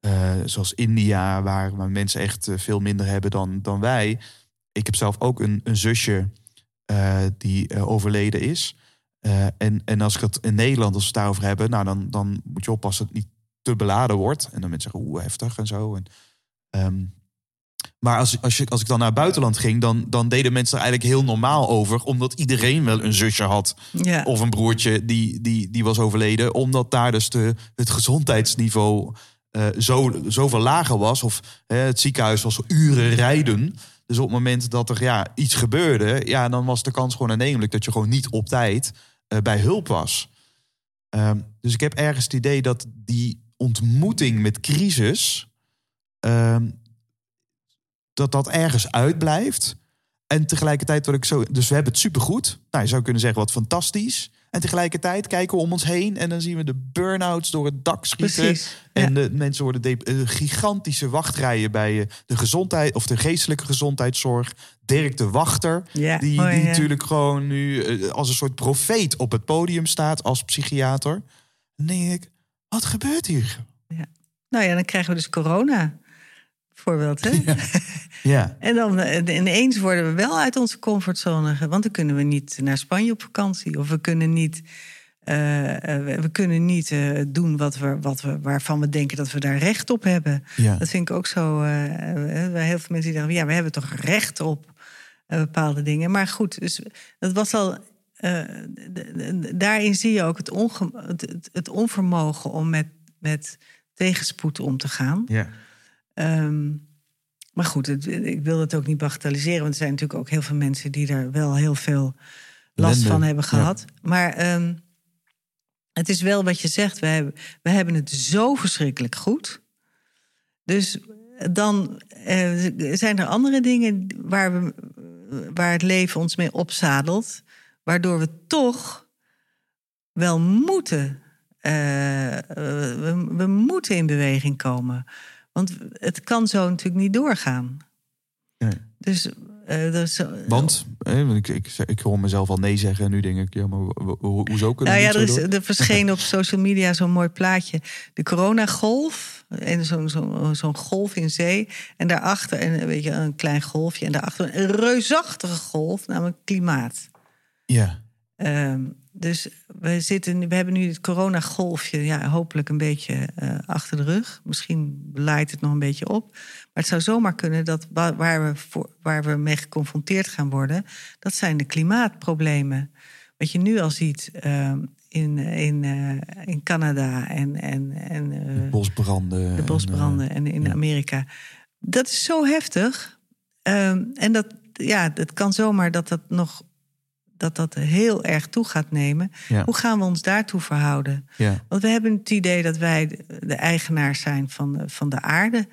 [SPEAKER 3] eh, zoals India, waar, waar mensen echt eh, veel minder hebben dan, dan wij. Ik heb zelf ook een, een zusje eh, die eh, overleden is. Eh, en, en als ik het in Nederland, als we het daarover hebben, nou dan, dan moet je oppassen dat het niet te beladen wordt. En dan mensen zeggen, oeh, heftig en zo. En, ehm, maar als, als, je, als ik dan naar het buitenland ging, dan, dan deden mensen er eigenlijk heel normaal over. Omdat iedereen wel een zusje had.
[SPEAKER 1] Ja.
[SPEAKER 3] Of een broertje die, die, die was overleden. Omdat daar dus de, het gezondheidsniveau eh zo, zoveel lager was. Of hè, het ziekenhuis was uren rijden. Dus op het moment dat er ja, iets gebeurde, ja, dan was de kans gewoon aannemelijk dat je gewoon niet op tijd eh, bij hulp was. Ehm, dus ik heb ergens het idee dat die ontmoeting met crisis, ehm, dat dat ergens uitblijft. En tegelijkertijd wat ik zo, dus we hebben het supergoed. Nou, je zou kunnen zeggen wat fantastisch. En tegelijkertijd kijken we om ons heen en dan zien we de burn-outs door het dak schieten.
[SPEAKER 1] Precies,
[SPEAKER 3] En
[SPEAKER 1] ja.
[SPEAKER 3] de mensen worden de, eh, gigantische wachtrijen bij eh, de gezondheid of de geestelijke gezondheidszorg. Dirk de Wachter,
[SPEAKER 1] Ja,
[SPEAKER 3] die, die
[SPEAKER 1] ja.
[SPEAKER 3] natuurlijk gewoon nu eh, als een soort profeet op het podium staat als psychiater. Dan denk ik, wat gebeurt hier?
[SPEAKER 1] Nou ja, dan krijgen we dus corona. Bijvoorbeeld, hè? *laughs*
[SPEAKER 3] Ja,
[SPEAKER 1] En dan eh, ineens worden we wel uit onze comfortzone. Want dan kunnen we niet naar Spanje op vakantie. Of we kunnen niet, eh, eh, we kunnen niet doen wat we, wat we, waarvan we denken dat we daar recht op hebben.
[SPEAKER 3] ja.
[SPEAKER 1] Dat vind ik ook zo. eh, heel veel mensen die zeggen, ja, we hebben toch recht op bepaalde dingen. Maar goed, dus dat was al. daarin zie je ook het, het- het onvermogen om met, met tegenspoed om te gaan.
[SPEAKER 3] ja.
[SPEAKER 1] Ehm, maar goed, het- ik wil het ook niet bagatelliseren. Want er zijn natuurlijk ook heel veel mensen die daar wel heel veel last van hebben
[SPEAKER 3] ja.
[SPEAKER 1] gehad. Maar ehm, het is wel wat je zegt. We hebben, we hebben het zo verschrikkelijk goed. Dus dan eh, zijn er andere dingen waar, we, waar het leven ons mee opzadelt. Waardoor we toch wel moeten. eh, eh, we, we moeten in beweging komen. Want het kan zo natuurlijk niet doorgaan.
[SPEAKER 3] Nee.
[SPEAKER 1] Dus, dat is,
[SPEAKER 3] Want eh, ik, ik, ik hoor mezelf al nee zeggen en nu denk ik, ja, maar ho- ho- hoezo kunnen
[SPEAKER 1] Nou
[SPEAKER 3] we
[SPEAKER 1] ja, er,
[SPEAKER 3] zo
[SPEAKER 1] is, er verscheen op social media zo'n mooi plaatje. De coronagolf. En zo'n zo'n golf in zee. En daarachter een, weet je, een klein golfje. En daarachter een reusachtige golf, namelijk klimaat.
[SPEAKER 3] Ja,
[SPEAKER 1] Ehm, dus we, zitten, we hebben nu het coronagolfje ja, hopelijk een beetje eh, achter de rug. Misschien laait het nog een beetje op. Maar het zou zomaar kunnen dat wa- waar we, voor, waar we mee geconfronteerd gaan worden... dat zijn de klimaatproblemen. Wat je nu al ziet ehm, in, in, eh, in Canada en, en, en eh,
[SPEAKER 3] bosbranden.
[SPEAKER 1] de bosbranden en in
[SPEAKER 3] ja.
[SPEAKER 1] Amerika. Dat is zo heftig. Ehm, en dat, ja, het kan zomaar dat dat nog dat dat heel erg toe gaat nemen.
[SPEAKER 3] Ja.
[SPEAKER 1] Hoe gaan we ons daartoe verhouden?
[SPEAKER 3] Ja,
[SPEAKER 1] Want we hebben het idee dat wij de, eigenaars zijn van de, van de aarde.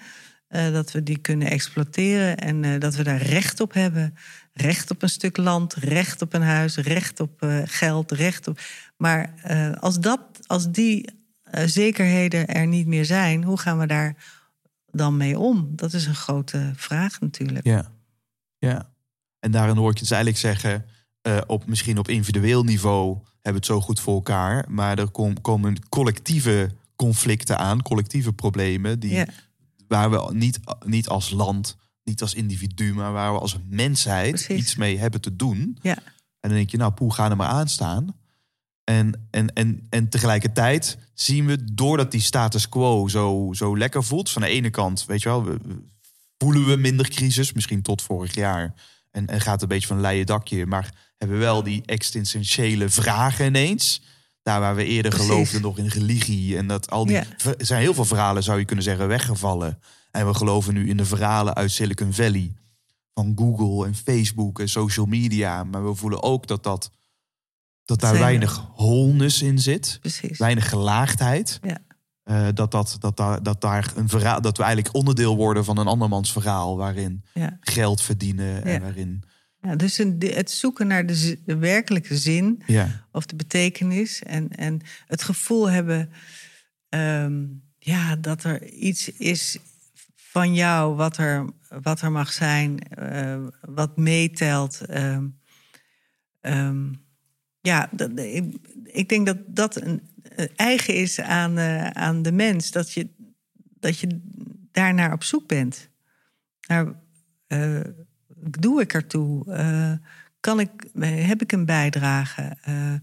[SPEAKER 1] Eh, dat we die kunnen exploiteren en eh, dat we daar recht op hebben. Recht op een stuk land, recht op een huis, recht op eh, geld, recht op. Maar als, dat, als die zekerheden er niet meer zijn, hoe gaan we daar dan mee om? Dat is een grote vraag natuurlijk.
[SPEAKER 3] ja, ja. En daarin hoor ik je dus eigenlijk zeggen, eh, op, misschien op individueel niveau hebben het zo goed voor elkaar. Maar er kom- komen collectieve conflicten aan, collectieve problemen, die,
[SPEAKER 1] Ja.
[SPEAKER 3] waar we niet, niet als land, niet als individu, maar waar we als mensheid
[SPEAKER 1] Precies.
[SPEAKER 3] iets mee hebben te doen.
[SPEAKER 1] Ja.
[SPEAKER 3] En dan denk je, nou, poe, ga er maar aan staan. En, en, en, en tegelijkertijd zien we, doordat die status quo zo, zo lekker voelt, van de ene kant, weet je wel, we- we- voelen we minder crisis, misschien tot vorig jaar. En, en gaat een beetje van een leien dakje, maar hebben we wel die existentiële vragen ineens. Daar waar we eerder
[SPEAKER 1] Precies.
[SPEAKER 3] geloofden nog in religie. En dat al die.
[SPEAKER 1] Ja.
[SPEAKER 3] Er zijn heel veel verhalen, zou je kunnen zeggen, weggevallen. En we geloven nu in de verhalen uit Silicon Valley. Van Google en Facebook en social media. Maar we voelen ook dat, dat, dat daar
[SPEAKER 1] Zijn-
[SPEAKER 3] weinig wholeness in zit.
[SPEAKER 1] Precies.
[SPEAKER 3] Weinig gelaagdheid.
[SPEAKER 1] Ja.
[SPEAKER 3] Eh, dat, dat, dat, daar, dat, daar een verhaal, dat we eigenlijk onderdeel worden van een andermans verhaal. Waarin
[SPEAKER 1] Ja.
[SPEAKER 3] geld verdienen. En waarin.
[SPEAKER 1] Ja, dus een, het zoeken naar de, de werkelijke zin
[SPEAKER 3] Ja,
[SPEAKER 1] of de betekenis. En, en het gevoel hebben ehm, ja, dat er iets is van jou wat er, wat er mag zijn, eh, wat meetelt. ehm, ehm, ja, dat, ik, ik denk dat dat een, een eigen is aan, eh, aan de mens. Dat je, dat je daarnaar op zoek bent. Naar, eh, doe ik ertoe? Eh, kan ik, heb ik een bijdrage? Eh,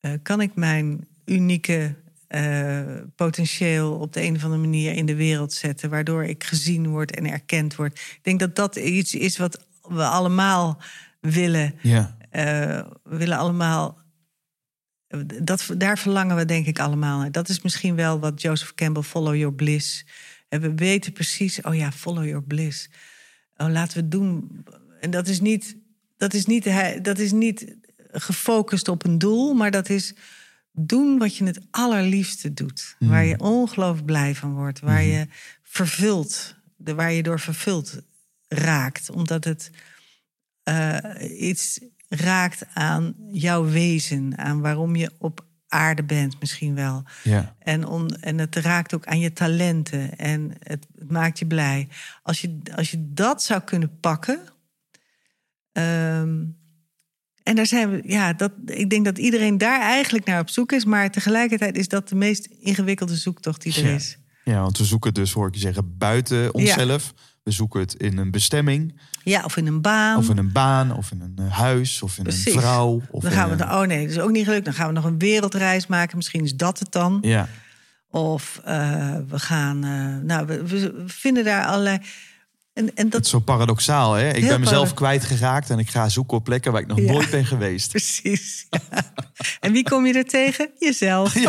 [SPEAKER 1] eh, kan ik mijn unieke eh, potentieel op de een of andere manier in de wereld zetten, waardoor ik gezien word en erkend word? Ik denk dat dat iets is wat we allemaal willen.
[SPEAKER 3] Ja.
[SPEAKER 1] Eh, we willen allemaal. Dat, daar verlangen we denk ik allemaal naar. Dat is misschien wel wat Joseph Campbell Follow Your Bliss. En we weten precies, oh ja, follow your bliss. Oh, laten we het doen. En dat is niet, dat is niet, dat is niet gefocust op een doel, maar dat is doen wat je het allerliefste doet. Waar je ongelooflijk blij van wordt, waar je vervult, de- waar je door vervuld raakt, omdat het eh, iets raakt aan jouw wezen, aan waarom je op aarde bent misschien wel.
[SPEAKER 3] Ja.
[SPEAKER 1] En, om, en het raakt ook aan je talenten en het, het maakt je blij. Als je, als je dat zou kunnen pakken. ehm, en daar zijn we, ja, dat, ik denk dat iedereen daar eigenlijk naar op zoek is. Maar tegelijkertijd is dat de meest ingewikkelde zoektocht die er
[SPEAKER 3] Ja.
[SPEAKER 1] is.
[SPEAKER 3] ja, want we zoeken dus, hoor ik je zeggen, buiten onszelf. We zoeken het in een bestemming,
[SPEAKER 1] Ja, of in een baan.
[SPEAKER 3] of in een baan, of in een eh, huis, of in
[SPEAKER 1] Precies.
[SPEAKER 3] een vrouw. Of
[SPEAKER 1] dan gaan we,
[SPEAKER 3] een-
[SPEAKER 1] oh nee, dat is ook niet gelukt. Dan gaan we nog een wereldreis maken. Misschien is dat het dan.
[SPEAKER 3] Ja,
[SPEAKER 1] Of eh, we gaan, eh, nou, we, we vinden daar allerlei. En, en dat
[SPEAKER 3] is zo paradoxaal, hè? Ik ben mezelf kwijtgeraakt en ik ga zoeken op plekken waar ik nog
[SPEAKER 1] Ja.
[SPEAKER 3] nooit ben geweest. *laughs*
[SPEAKER 1] precies. ja. En wie kom je er tegen? Jezelf. *laughs* *laughs*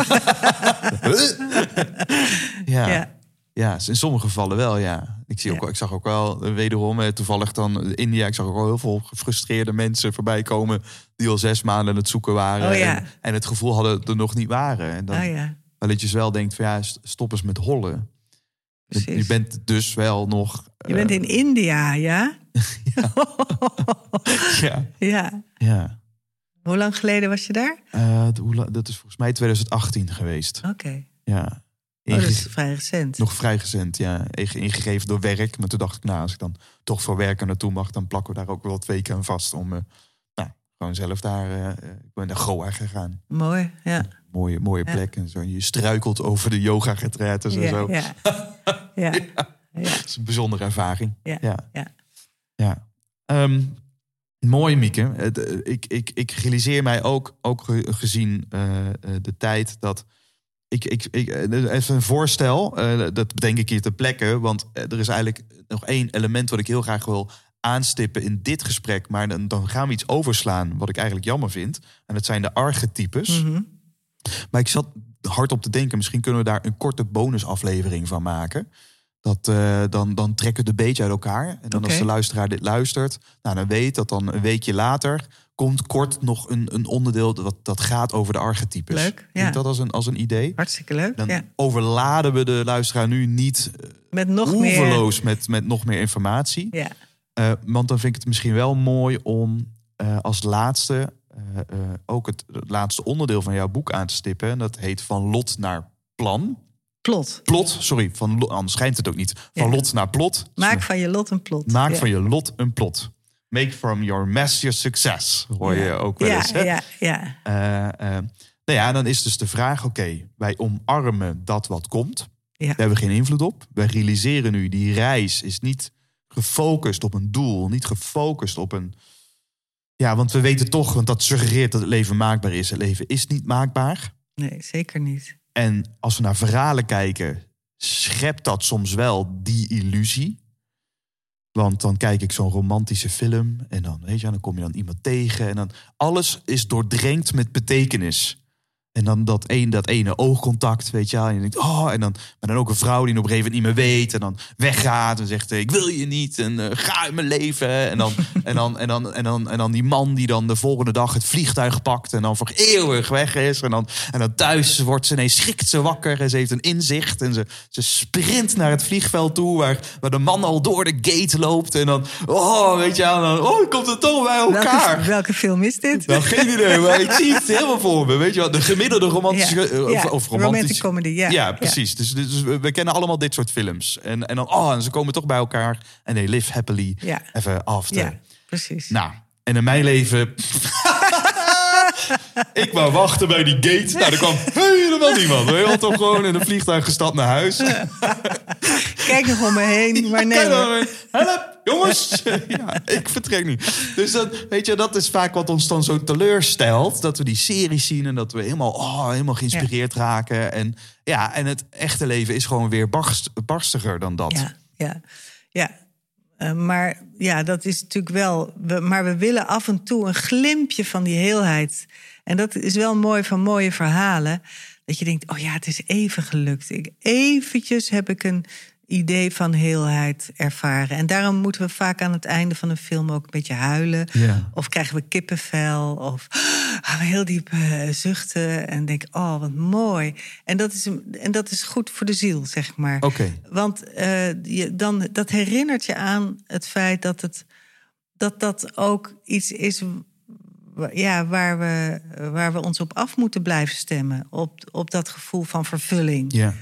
[SPEAKER 3] Ja.
[SPEAKER 1] Ja.
[SPEAKER 3] Ja, in sommige gevallen wel, ja. Ik, zie ook, wel- ik zag ook wel eh, wederom, eh, toevallig dan eh, India... ik zag ook wel heel veel gefrustreerde mensen voorbij komen... die al zes maanden aan het zoeken waren...
[SPEAKER 1] Oh,
[SPEAKER 3] en, en het gevoel hadden er nog niet waren. En dan
[SPEAKER 1] Oh
[SPEAKER 3] dat je wel denkt van ja, st- stop eens met hollen. Je,
[SPEAKER 1] precies.
[SPEAKER 3] je bent dus wel nog...
[SPEAKER 1] Je bent in India, ja? *laughs* *laughs*
[SPEAKER 3] Ja,
[SPEAKER 1] Ja.
[SPEAKER 3] ja.
[SPEAKER 1] Hoe lang geleden was je daar?
[SPEAKER 3] Dat is volgens mij 2018 geweest.
[SPEAKER 1] Oké.
[SPEAKER 3] Ja.
[SPEAKER 1] Oh,
[SPEAKER 3] Inge-
[SPEAKER 1] is vrij recent.
[SPEAKER 3] Nog vrijgezend, ja. Inge- Ingegeven door werk. Maar toen dacht ik, nou, als ik dan toch voor werk er naartoe mag... dan plakken we daar ook wel wat weken aan vast om... eh, nou, gewoon zelf daar... eh, ik ben naar Goa gegaan.
[SPEAKER 1] Mooi, ja.
[SPEAKER 3] Mooie, mooie
[SPEAKER 1] Ja.
[SPEAKER 3] plek. En zo. Je struikelt over de yoga retretes en
[SPEAKER 1] Ja,
[SPEAKER 3] zo. *laughs*
[SPEAKER 1] ja. Ja. Ja.
[SPEAKER 3] Dat is een bijzondere ervaring.
[SPEAKER 1] Ja.
[SPEAKER 3] ja.
[SPEAKER 1] Ja.
[SPEAKER 3] Ja. Ehm, mooi, Mieke. Ik, ik, ik realiseer mij ook, ook ge- gezien de tijd dat. Ik, ik, ik, eh, even een voorstel, eh, dat bedenk ik hier ter plekke. Want eh, er is eigenlijk nog één element wat ik heel graag wil aanstippen in dit gesprek. Maar dan, dan gaan we iets overslaan, wat ik eigenlijk jammer vind. En dat zijn de archetypes.
[SPEAKER 1] Mhm.
[SPEAKER 3] Maar ik zat hard op te denken, misschien kunnen we daar een korte bonusaflevering van maken. Dat, dan, dan trekken we het een beetje uit elkaar. En dan als de luisteraar dit luistert, nou, dan weet dat dan een weekje later komt kort nog een, een onderdeel dat, dat gaat over de archetypes.
[SPEAKER 1] Leuk, ja.
[SPEAKER 3] dat als een, als een idee?
[SPEAKER 1] Hartstikke leuk.
[SPEAKER 3] Dan
[SPEAKER 1] ja.
[SPEAKER 3] overladen we de luisteraar nu niet eh,
[SPEAKER 1] Met nog meer.
[SPEAKER 3] met, met nog meer informatie.
[SPEAKER 1] Ja.
[SPEAKER 3] Eh, want dan vind ik het misschien wel mooi om eh, als laatste ook het, het laatste onderdeel van jouw boek aan te stippen. En dat heet Van Lot naar Plan.
[SPEAKER 1] Plot.
[SPEAKER 3] Plot, sorry, van, anders schijnt het ook niet. Van
[SPEAKER 1] Ja.
[SPEAKER 3] lot naar plot.
[SPEAKER 1] Maak van je lot een plot.
[SPEAKER 3] Maak
[SPEAKER 1] ja.
[SPEAKER 3] van je lot een plot. Make from your mess your success, hoor je ook wel eens. Hè?
[SPEAKER 1] Ja, ja.
[SPEAKER 3] Eh, eh, nou ja, dan is dus de vraag, oké, wij omarmen dat wat komt.
[SPEAKER 1] Ja.
[SPEAKER 3] Daar hebben we geen invloed op. Wij realiseren nu, die reis is niet gefocust op een doel. Niet gefocust op een... Ja, want we weten toch, want dat suggereert dat het leven maakbaar is. Het leven is niet maakbaar.
[SPEAKER 1] Nee, zeker niet.
[SPEAKER 3] En als we naar verhalen kijken, schept dat soms wel die illusie. Want dan kijk ik zo'n romantische film en dan, weet je, dan kom je dan iemand tegen en dan alles is doordrenkt met betekenis. En dan dat, een, dat ene oogcontact, weet je wel. En je denkt, oh, en dan, maar dan ook een vrouw die op een gegeven moment niet meer weet. En dan weggaat en zegt, ik wil je niet. En eh, ga uit mijn leven. En dan, *laughs* en, dan, en, dan, en, dan, en dan die man die dan de volgende dag het vliegtuig pakt. En dan voor eeuwig weg is. En dan, en dan thuis wordt ze ineens, schrikt ze wakker. En ze heeft een inzicht. En ze, ze sprint naar het vliegveld toe. Waar, waar de man al door de gate loopt. En dan, oh, weet je wel. Dan, oh, komt het toch bij elkaar.
[SPEAKER 1] Welke, welke film is dit?
[SPEAKER 3] Nou, geen idee, maar ik zie het helemaal voor me. Weet je wel, de gemiddelde romantische...
[SPEAKER 1] Ja,
[SPEAKER 3] eh,
[SPEAKER 1] ja,
[SPEAKER 3] Of, of
[SPEAKER 1] romantic
[SPEAKER 3] romantisch,
[SPEAKER 1] comedy, ja.
[SPEAKER 3] Ja, precies. Dus, dus we, we kennen allemaal dit soort films. En, en dan, oh, en ze komen toch bij elkaar. En they live happily
[SPEAKER 1] Ja.
[SPEAKER 3] ever after.
[SPEAKER 1] Ja, precies.
[SPEAKER 3] Nou, en in mijn leven... *laughs* Ik wou wachten bij die gate. Nou, er kwam helemaal niemand. We hadden toch gewoon in een vliegtuig gestapt naar huis. *laughs*
[SPEAKER 1] Kijk nog om me heen, *laughs* maar nee. Hoor.
[SPEAKER 3] help, jongens. *laughs* Ja, ik vertrek nu. Dus dat, weet je, dat is vaak wat ons dan zo teleurstelt. Dat we die series zien en dat we helemaal, oh, helemaal geïnspireerd raken. En ja, en het echte leven is gewoon weer barst, barstiger dan dat.
[SPEAKER 1] Ja, ja, ja. Eh, maar ja, dat is natuurlijk wel. We, maar we willen af en toe een glimpje van die heelheid. En dat is wel mooi van mooie verhalen. Dat je denkt, oh ja, het is even gelukt. Ik, eventjes heb ik een idee van heelheid ervaren. En daarom moeten we vaak aan het einde van een film ook een beetje huilen.
[SPEAKER 3] Ja.
[SPEAKER 1] Of krijgen we kippenvel. Of we *gasps* heel diep eh, zuchten. En denken, oh, wat mooi. En dat is, en dat is goed voor de ziel, zeg maar.
[SPEAKER 3] Oké.
[SPEAKER 1] Want eh, je, dan, dat herinnert je aan het feit dat het, dat, dat ook iets is ja, waar, we, waar we ons op af moeten blijven stemmen. Op, op dat gevoel van vervulling.
[SPEAKER 3] Ja.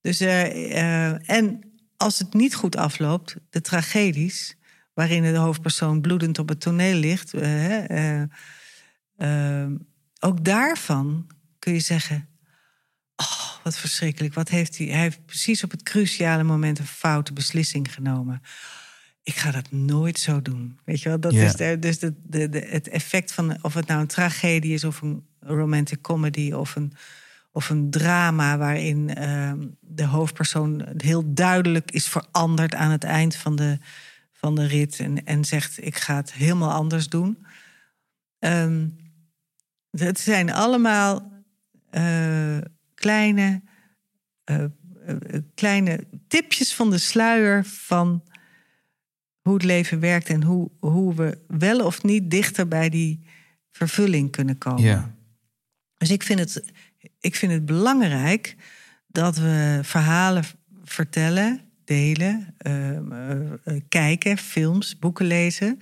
[SPEAKER 1] Dus, eh, en als het niet goed afloopt, de tragedies, waarin de hoofdpersoon bloedend op het toneel ligt, eh, eh, eh, ook daarvan kun je zeggen: Oh, wat verschrikkelijk. Wat heeft hij? Hij heeft precies op het cruciale moment een foute beslissing genomen. Ik ga dat nooit zo doen. Weet je wel? Dat is de, dus de, de, de, het effect van of het nou een tragedie is of een romantic comedy of een, of een drama waarin ehm, de hoofdpersoon heel duidelijk is veranderd aan het eind van de, van de rit en, en zegt: Ik ga het helemaal anders doen. Ehm, het zijn allemaal eh, kleine, eh, eh, kleine tipjes van de sluier van hoe het leven werkt en hoe, hoe we wel of niet dichter bij die vervulling kunnen komen.
[SPEAKER 3] Ja.
[SPEAKER 1] Dus ik vind, het, ik vind het belangrijk dat we verhalen vertellen, delen, ehm, eh, eh, kijken, films, boeken lezen,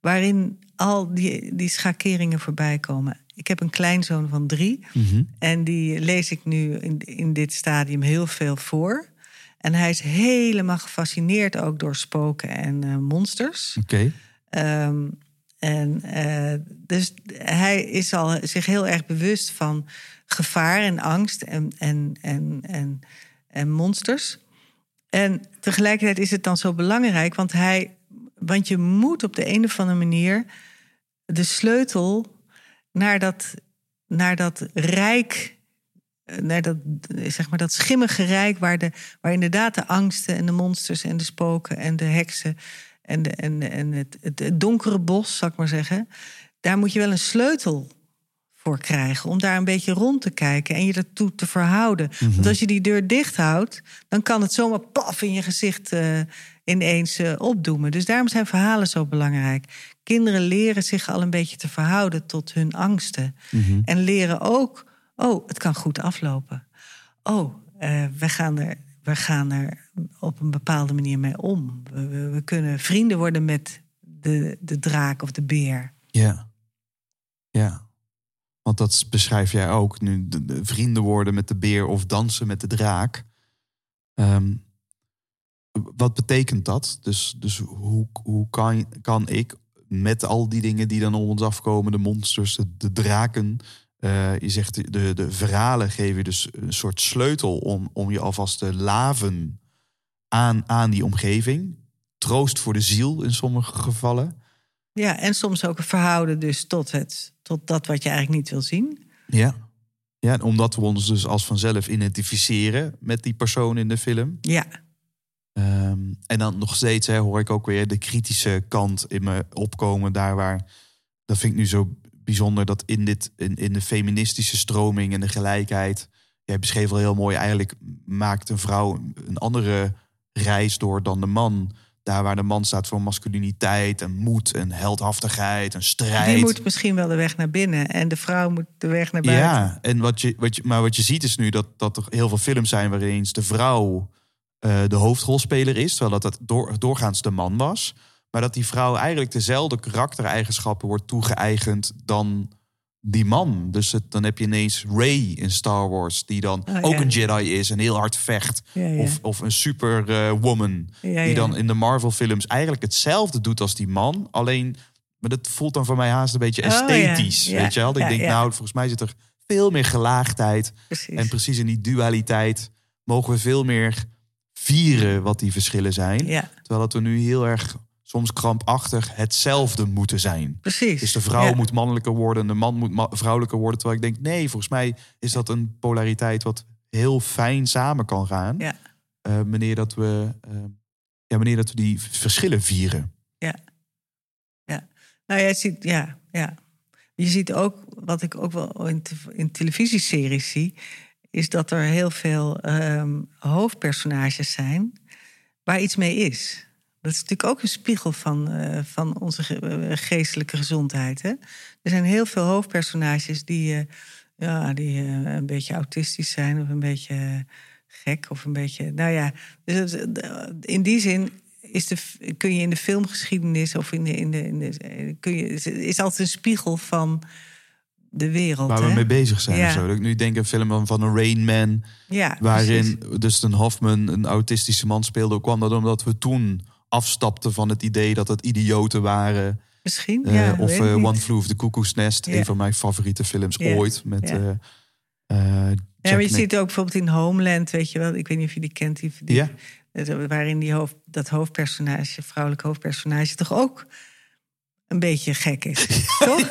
[SPEAKER 1] waarin al die, die schakeringen voorbij komen. Ik heb een kleinzoon van drie
[SPEAKER 3] Mhm.
[SPEAKER 1] en die lees ik nu in, in dit stadium heel veel voor. En hij is helemaal gefascineerd ook door spoken en eh, monsters.
[SPEAKER 3] Oké.
[SPEAKER 1] Ehm, en dus hij is al zich heel erg bewust van gevaar en angst en, en, en, en, en monsters. En tegelijkertijd is het dan zo belangrijk, want hij, want je moet op de een of andere manier de sleutel naar dat, naar dat rijk, eh, naar dat, eh, zeg maar, dat schimmige rijk waar, de, waar inderdaad de angsten en de monsters en de spoken en de heksen en, de, en, en het, het, donkere bos, zal ik maar zeggen. Daar moet je wel een sleutel voor krijgen. Om daar een beetje rond te kijken en je ertoe te verhouden. Want als je die deur dicht houdt, dan kan het zomaar paf in je gezicht eh, ineens eh, opdoemen. Dus daarom zijn verhalen zo belangrijk. Kinderen leren zich al een beetje te verhouden tot hun angsten. En leren ook, oh, het kan goed aflopen. Oh, eh, we, gaan er, we gaan er op een bepaalde manier mee om. We, we, we kunnen vrienden worden met de, de draak of de beer.
[SPEAKER 3] Ja. Ja. Want dat beschrijf jij ook. Nu de, de vrienden worden met de beer of dansen met de draak. Ehm, wat betekent dat? Dus, dus hoe, hoe kan, kan ik met al die dingen die dan op ons afkomen, de monsters, de, de draken. eh, je zegt de, de verhalen geven je dus een soort sleutel om, om je alvast te laven aan, aan die omgeving. Troost voor de ziel in sommige gevallen.
[SPEAKER 1] Ja, en soms ook een verhouden dus tot, het, tot dat wat je eigenlijk niet wil zien.
[SPEAKER 3] Ja. Ja, en omdat we ons dus als vanzelf identificeren met die persoon in de film.
[SPEAKER 1] Ja,
[SPEAKER 3] Ehm, en dan nog steeds hè, hoor ik ook weer de kritische kant in me opkomen. Daar waar, dat vind ik nu zo bijzonder, dat in, dit, in, in de feministische stroming en de gelijkheid. Jij beschreef al heel mooi, eigenlijk maakt een vrouw een andere reis door dan de man. Daar waar de man staat voor masculiniteit en moed en heldhaftigheid en strijd.
[SPEAKER 1] die moet misschien wel de weg naar binnen. En de vrouw moet de weg naar buiten.
[SPEAKER 3] Ja, en wat je, wat je, maar wat je ziet is nu dat, dat er heel veel films zijn waarin eens de vrouw eh, de hoofdrolspeler is, terwijl dat door, doorgaans de man was. Maar dat die vrouw eigenlijk dezelfde karaktereigenschappen wordt toegeëigend dan die man. Dus het, dan heb je ineens Ray in Star Wars, die dan
[SPEAKER 1] Oh,
[SPEAKER 3] ook
[SPEAKER 1] ja.
[SPEAKER 3] een Jedi is en heel hard vecht.
[SPEAKER 1] Ja, ja.
[SPEAKER 3] Of, of een superwoman,
[SPEAKER 1] Ja,
[SPEAKER 3] die dan in de Marvel-films eigenlijk hetzelfde doet als die man. Alleen maar dat voelt dan voor mij haast een beetje
[SPEAKER 1] Oh,
[SPEAKER 3] esthetisch. Weet je wel? Ik denk, nou, volgens mij zit er veel meer gelaagdheid.
[SPEAKER 1] Precies.
[SPEAKER 3] En precies in die dualiteit mogen we veel meer vieren wat die verschillen zijn.
[SPEAKER 1] ja,
[SPEAKER 3] Terwijl dat we nu heel erg soms krampachtig hetzelfde moeten zijn.
[SPEAKER 1] precies.
[SPEAKER 3] Dus de vrouw
[SPEAKER 1] Ja.
[SPEAKER 3] moet mannelijker worden, de man moet ma- vrouwelijker worden. Terwijl ik denk, nee, volgens mij is dat een polariteit wat heel fijn samen kan gaan.
[SPEAKER 1] Ja.
[SPEAKER 3] Eh, wanneer, dat we, eh, ja, wanneer dat we die verschillen vieren.
[SPEAKER 1] Nou, jij ziet, ja, ja. Je ziet ook, wat ik ook wel in, te- in televisieseries zie, is dat er heel veel ehm, hoofdpersonages zijn waar iets mee is. Dat is natuurlijk ook een spiegel van, eh, van onze ge- eh, geestelijke gezondheid. Hè? Er zijn heel veel hoofdpersonages die, eh, ja, die een beetje autistisch zijn of een beetje gek of een beetje. Nou ja, dus in die zin is de, kun je in de filmgeschiedenis of in de, in de, in de kun je, is- altijd een spiegel van de wereld.
[SPEAKER 3] Waar we
[SPEAKER 1] hè?
[SPEAKER 3] mee bezig zijn.
[SPEAKER 1] Ja.
[SPEAKER 3] Of zo. Dat ik nu denk aan een film van- van een Rain Man.
[SPEAKER 1] ja,
[SPEAKER 3] Waarin
[SPEAKER 1] precies.
[SPEAKER 3] Dustin Hoffman een autistische man speelde. Kwam dat omdat we toen afstapten van het idee dat het idioten waren.
[SPEAKER 1] Misschien.
[SPEAKER 3] Eh,
[SPEAKER 1] ja,
[SPEAKER 3] of eh. One Flew Over the Cuckoo's Nest. Een van mijn favoriete films ooit. Met
[SPEAKER 1] Ja, maar je ziet ook bijvoorbeeld in Homeland, weet je wel. Ik weet niet of je die kent. Die, die- Waarin die hoofd, dat hoofdpersonage, vrouwelijk hoofdpersonage, toch ook een beetje gek is. *laughs* toch?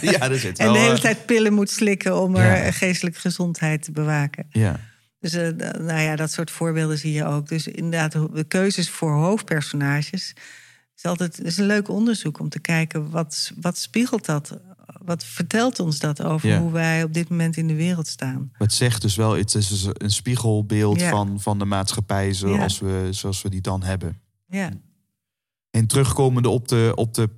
[SPEAKER 3] ja, daar zit
[SPEAKER 1] En
[SPEAKER 3] wel,
[SPEAKER 1] de hele tijd pillen moet slikken om
[SPEAKER 3] Ja.
[SPEAKER 1] er geestelijke gezondheid te bewaken.
[SPEAKER 3] Ja.
[SPEAKER 1] Dus eh, nou ja, dat soort voorbeelden zie je ook. Dus inderdaad, de keuzes voor hoofdpersonages is altijd is een leuk onderzoek om te kijken wat, wat spiegelt dat? Wat vertelt ons dat over
[SPEAKER 3] Ja.
[SPEAKER 1] hoe wij op dit moment in de wereld staan?
[SPEAKER 3] Het zegt dus wel, het is dus een spiegelbeeld
[SPEAKER 1] Ja.
[SPEAKER 3] van, van de maatschappij zoals, we, zoals we die dan hebben.
[SPEAKER 1] Ja.
[SPEAKER 3] En terugkomende op de, op de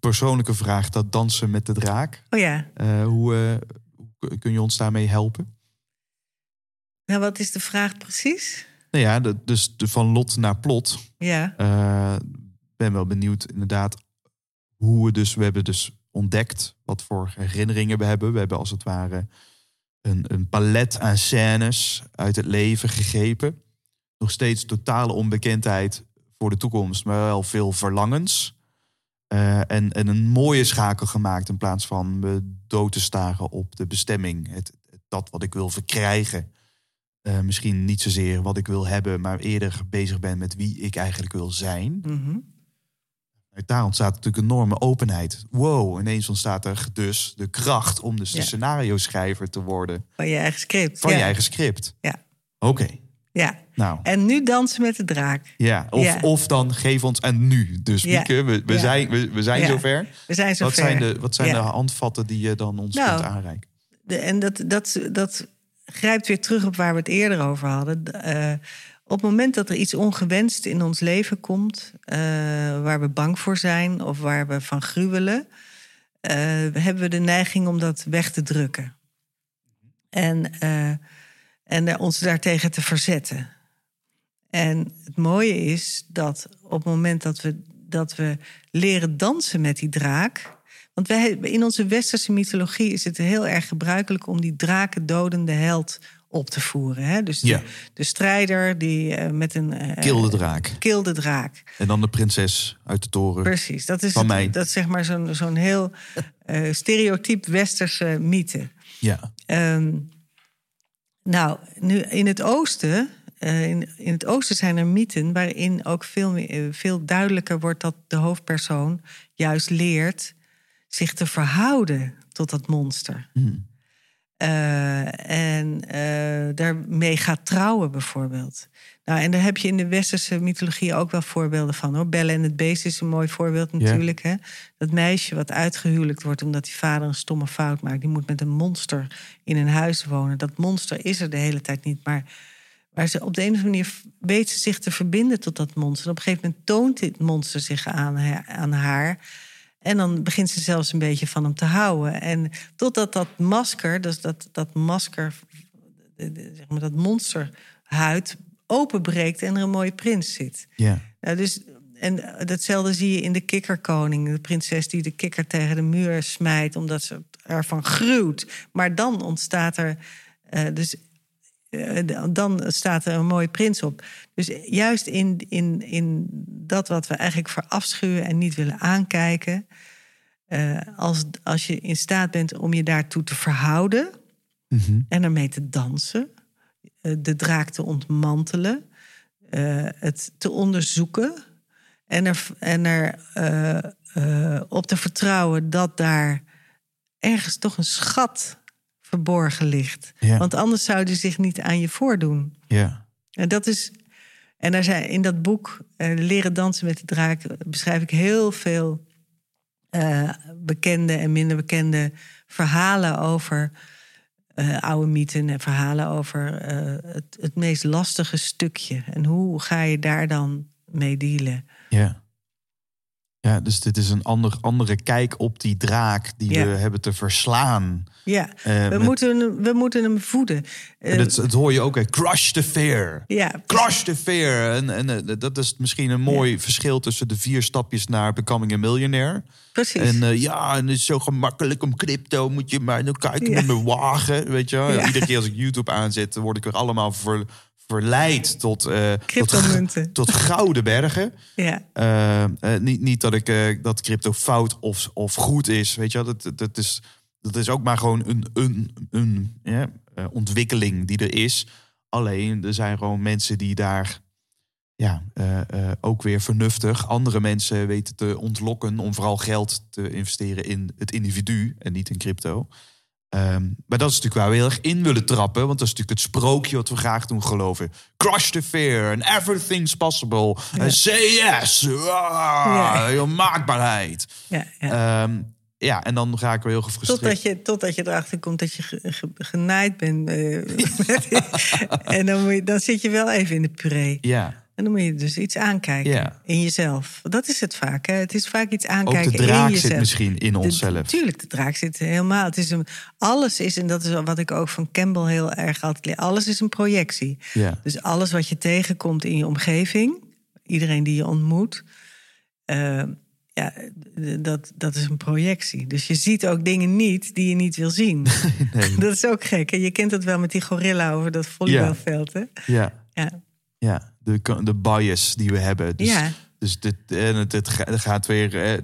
[SPEAKER 3] persoonlijke vraag, dat dansen met de draak.
[SPEAKER 1] Oh ja.
[SPEAKER 3] eh, hoe, eh, hoe kun je ons daarmee helpen?
[SPEAKER 1] Nou, wat is de vraag precies?
[SPEAKER 3] Nou ja, de- dus de, van lot naar plot.
[SPEAKER 1] Ja.
[SPEAKER 3] Eh, ben wel benieuwd inderdaad hoe we dus... We hebben dus ontdekt wat voor herinneringen we hebben. We hebben als het ware een, een palet aan scènes uit het leven gegrepen. Nog steeds totale onbekendheid voor de toekomst, maar wel veel verlangens. Eh, en, en een mooie schakel gemaakt in plaats van me dood te staren op de bestemming. Het, dat wat ik wil verkrijgen. Eh, misschien niet zozeer wat ik wil hebben, maar eerder bezig ben met wie ik eigenlijk wil zijn.
[SPEAKER 1] Mhm.
[SPEAKER 3] Daar ontstaat natuurlijk een enorme openheid. Wow, ineens ontstaat er dus de kracht om dus de scenario schrijver te worden
[SPEAKER 1] Van je eigen script.
[SPEAKER 3] van
[SPEAKER 1] ja.
[SPEAKER 3] je eigen script.
[SPEAKER 1] Ja.
[SPEAKER 3] Oké,
[SPEAKER 1] Ja.
[SPEAKER 3] nou.
[SPEAKER 1] En nu dansen met de draak.
[SPEAKER 3] Ja, of,
[SPEAKER 1] Ja.
[SPEAKER 3] of dan geef ons en nu. Dus. Mieke, we, we zijn, we, we zijn zover.
[SPEAKER 1] We zijn zover.
[SPEAKER 3] Wat zijn, de, wat zijn de handvatten die je dan ons
[SPEAKER 1] Nou,
[SPEAKER 3] kunt aanreiken?
[SPEAKER 1] De- en dat, dat, dat grijpt weer terug op waar we het eerder over hadden. Eh, op het moment dat er iets ongewenst in ons leven komt, eh, waar we bang voor zijn of waar we van gruwelen, eh, hebben we de neiging om dat weg te drukken. En, en ons daartegen te verzetten. En het mooie is dat op het moment dat we, dat we leren dansen met die draak. Want wij, in onze westerse mythologie is het heel erg gebruikelijk om die drakendodende held op te voeren. Hè? Dus de,
[SPEAKER 3] Ja.
[SPEAKER 1] de strijder die eh, met een. eh,
[SPEAKER 3] Kill de draak.
[SPEAKER 1] kill de draak.
[SPEAKER 3] En dan de prinses uit de toren.
[SPEAKER 1] Precies. Dat is,
[SPEAKER 3] Van
[SPEAKER 1] het-
[SPEAKER 3] mij.
[SPEAKER 1] Dat is zeg maar zo'n zo'n heel eh stereotyp westerse mythe.
[SPEAKER 3] Ja,
[SPEAKER 1] Ehm, nou, nu in het oosten, eh, in, in het oosten zijn er mythen waarin ook veel, eh, veel duidelijker wordt dat de hoofdpersoon juist leert zich te verhouden tot dat monster.
[SPEAKER 3] Hmm.
[SPEAKER 1] Eh, en eh, daarmee gaat trouwen bijvoorbeeld. Nou, en daar heb je in de westerse mythologie ook wel voorbeelden van. Hoor. Belle en het beest is een mooi voorbeeld natuurlijk. Hè? Dat meisje wat uitgehuwelijkt wordt omdat die vader een stomme fout maakt. Die moet met een monster in een huis wonen. Dat monster is er de hele tijd niet. Maar waar ze op de een of andere manier weet ze zich te verbinden tot dat monster. En op een gegeven moment toont dit monster zich aan, aan haar. En dan begint ze zelfs een beetje van hem te houden. En totdat dat masker, dus dat, dat masker, zeg maar, dat monsterhuid openbreekt en er een mooie prins zit.
[SPEAKER 3] ja.
[SPEAKER 1] Nou, dus, en datzelfde zie je in de kikkerkoning. De prinses die de kikker tegen de muur smijt omdat ze ervan gruwt. Maar dan ontstaat er. eh, dus, dan staat er een mooie prins op. Dus juist in, in, in dat wat we eigenlijk verafschuwen en niet willen aankijken. eh, als, als je in staat bent om je daartoe te verhouden
[SPEAKER 3] Mhm.
[SPEAKER 1] en ermee te dansen, eh, de draak te ontmantelen, eh, het te onderzoeken en er, en er eh, eh, op te vertrouwen dat daar ergens toch een schat verborgen ligt.
[SPEAKER 3] Ja.
[SPEAKER 1] Want anders zou die zich niet aan je voordoen.
[SPEAKER 3] Ja.
[SPEAKER 1] En dat is. En daar zijn in dat boek eh, Leren dansen met de draak beschrijf ik heel veel eh, bekende en minder bekende verhalen over eh, oude mythen en verhalen over het, het meest lastige stukje. En hoe ga je daar dan mee dealen?
[SPEAKER 3] Ja. Ja, dus dit is een ander, andere kijk op die draak die
[SPEAKER 1] Ja.
[SPEAKER 3] we hebben te verslaan.
[SPEAKER 1] Ja,
[SPEAKER 3] Eh,
[SPEAKER 1] we,
[SPEAKER 3] met-
[SPEAKER 1] moeten, hem- we moeten hem voeden. Eh,
[SPEAKER 3] En dat, dat hoor je ook, hè. crush the fear.
[SPEAKER 1] ja,
[SPEAKER 3] Crush the fear. En, en eh, dat is misschien een mooi verschil tussen de vier stapjes naar becoming a millionaire.
[SPEAKER 1] precies.
[SPEAKER 3] En ja, en het is zo gemakkelijk om crypto. Moet je maar nou kijken
[SPEAKER 1] Ja.
[SPEAKER 3] met mijn wagen. Weet je. Iedere keer als ik YouTube aanzet, word ik weer allemaal ver, verleid tot, eh tot, gouden bergen.
[SPEAKER 1] ja,
[SPEAKER 3] Eh, eh, niet, niet dat ik dat crypto fout of, of goed is. Weet je? Dat, dat- is, dat is ook maar gewoon een, een, een ontwikkeling die er is. Alleen er zijn gewoon mensen die daar ja, ook weer vernuftig andere mensen weten te ontlokken om vooral geld te investeren in het individu en niet in crypto. Ehm, maar dat is natuurlijk waar we heel erg in willen trappen. Want dat is natuurlijk het sprookje wat we graag doen geloven. Crush the fear and everything's possible. And say yes. Ah, je maakbaarheid.
[SPEAKER 1] ja, ja.
[SPEAKER 3] Ehm, ja, en dan ga ik wel heel gefrustreerd.
[SPEAKER 1] Totdat je, totdat je erachter komt dat je ge- ge- genaaid bent. eh, *laughs* en dan, moet je, dan zit je wel even in de puree.
[SPEAKER 3] Ja,
[SPEAKER 1] En dan moet je dus iets aankijken
[SPEAKER 3] Ja.
[SPEAKER 1] in jezelf. Dat is het vaak. Hè? Het is vaak iets
[SPEAKER 3] ook
[SPEAKER 1] aankijken
[SPEAKER 3] de
[SPEAKER 1] in
[SPEAKER 3] draak
[SPEAKER 1] jezelf.
[SPEAKER 3] zit misschien in
[SPEAKER 1] De-
[SPEAKER 3] onszelf.
[SPEAKER 1] Tuurlijk, de draak zit helemaal. Het is een, alles is, en dat is wat ik ook van Campbell heel erg altijd leer. Alles is een projectie.
[SPEAKER 3] Ja.
[SPEAKER 1] Dus alles wat je tegenkomt in je omgeving, iedereen die je ontmoet, eh, ja, dat, dat is een projectie. Dus je ziet ook dingen niet die je niet wil zien. *laughs* Dat is ook gek. Je kent het wel met die gorilla over dat volleybalveld. Hè?
[SPEAKER 3] Ja,
[SPEAKER 1] Ja.
[SPEAKER 3] ja. De, de bias die we hebben. Dus,
[SPEAKER 1] Ja.
[SPEAKER 3] dus dit, en het, het ga- het gaat weer. eh,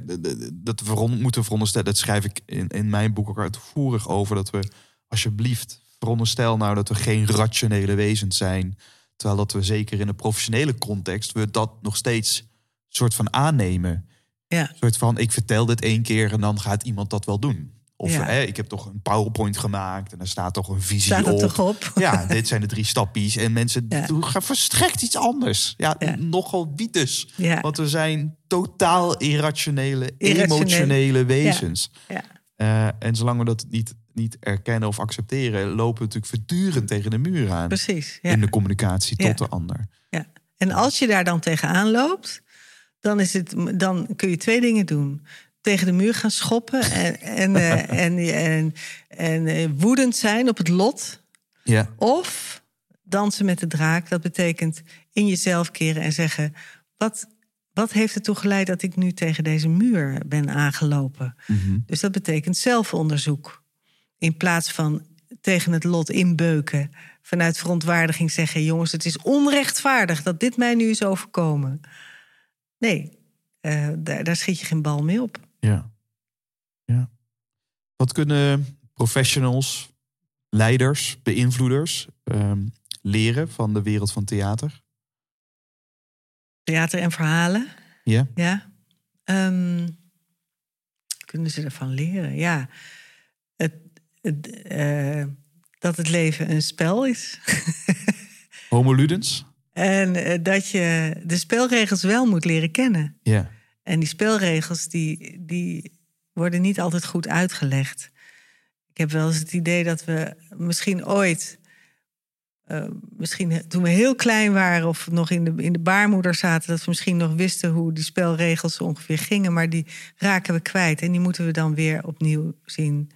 [SPEAKER 3] Dat we moeten veronderstellen. Dat schrijf ik in, in mijn boek ook uitvoerig over. Dat we alsjeblieft. Veronderstel nou dat we geen rationele wezens zijn. Terwijl dat we zeker in een professionele context. we dat nog steeds soort van aannemen.
[SPEAKER 1] Ja.
[SPEAKER 3] Een soort van: ik vertel dit één keer en dan gaat iemand dat wel doen. Of
[SPEAKER 1] Ja.
[SPEAKER 3] hè, ik heb toch een PowerPoint gemaakt en er staat toch een visie
[SPEAKER 1] Staat
[SPEAKER 3] op.
[SPEAKER 1] toch op? *laughs*
[SPEAKER 3] Ja, dit zijn de drie stappies. En mensen
[SPEAKER 1] Ja.
[SPEAKER 3] doen gaan verstrekt iets anders. Ja,
[SPEAKER 1] Ja.
[SPEAKER 3] nogal wie dus.
[SPEAKER 1] Ja.
[SPEAKER 3] Want we zijn totaal irrationele, emotionele wezens.
[SPEAKER 1] Ja.
[SPEAKER 3] Eh, en zolang we dat niet, niet erkennen of accepteren... lopen we natuurlijk voortdurend tegen de muur aan.
[SPEAKER 1] Precies. Ja.
[SPEAKER 3] In de communicatie tot de ander.
[SPEAKER 1] Ja. En als je daar dan tegenaan loopt, dan, is het, dan kun je twee dingen doen. Tegen de muur gaan schoppen en, en, eh, *laughs* en, en, en eh, woedend zijn op het lot.
[SPEAKER 3] Ja,
[SPEAKER 1] Of dansen met de draak. Dat betekent in jezelf keren en zeggen: wat, wat heeft ertoe geleid dat ik nu tegen deze muur ben aangelopen? Dus dat betekent zelfonderzoek. In plaats van tegen het lot inbeuken. Vanuit verontwaardiging zeggen: jongens, het is onrechtvaardig dat dit mij nu is overkomen. Nee, eh, daar, daar schiet je geen bal mee op.
[SPEAKER 3] ja. ja. Wat kunnen professionals, leiders, beïnvloeders... ehm, leren van de wereld van theater?
[SPEAKER 1] Theater en verhalen.
[SPEAKER 3] Ja?
[SPEAKER 1] Ja. Ehm, kunnen ze ervan leren? Ja. Het, het, eh, dat het leven een spel is.
[SPEAKER 3] Homo ludens?
[SPEAKER 1] en eh, dat je de spelregels wel moet leren kennen.
[SPEAKER 3] Ja.
[SPEAKER 1] En die spelregels die, die worden niet altijd goed uitgelegd. Ik heb wel eens het idee dat we misschien ooit, eh, misschien toen we heel klein waren of nog in de, in de baarmoeder zaten, dat we misschien nog wisten hoe die spelregels ongeveer gingen, maar die raken we kwijt en die moeten we dan weer opnieuw zien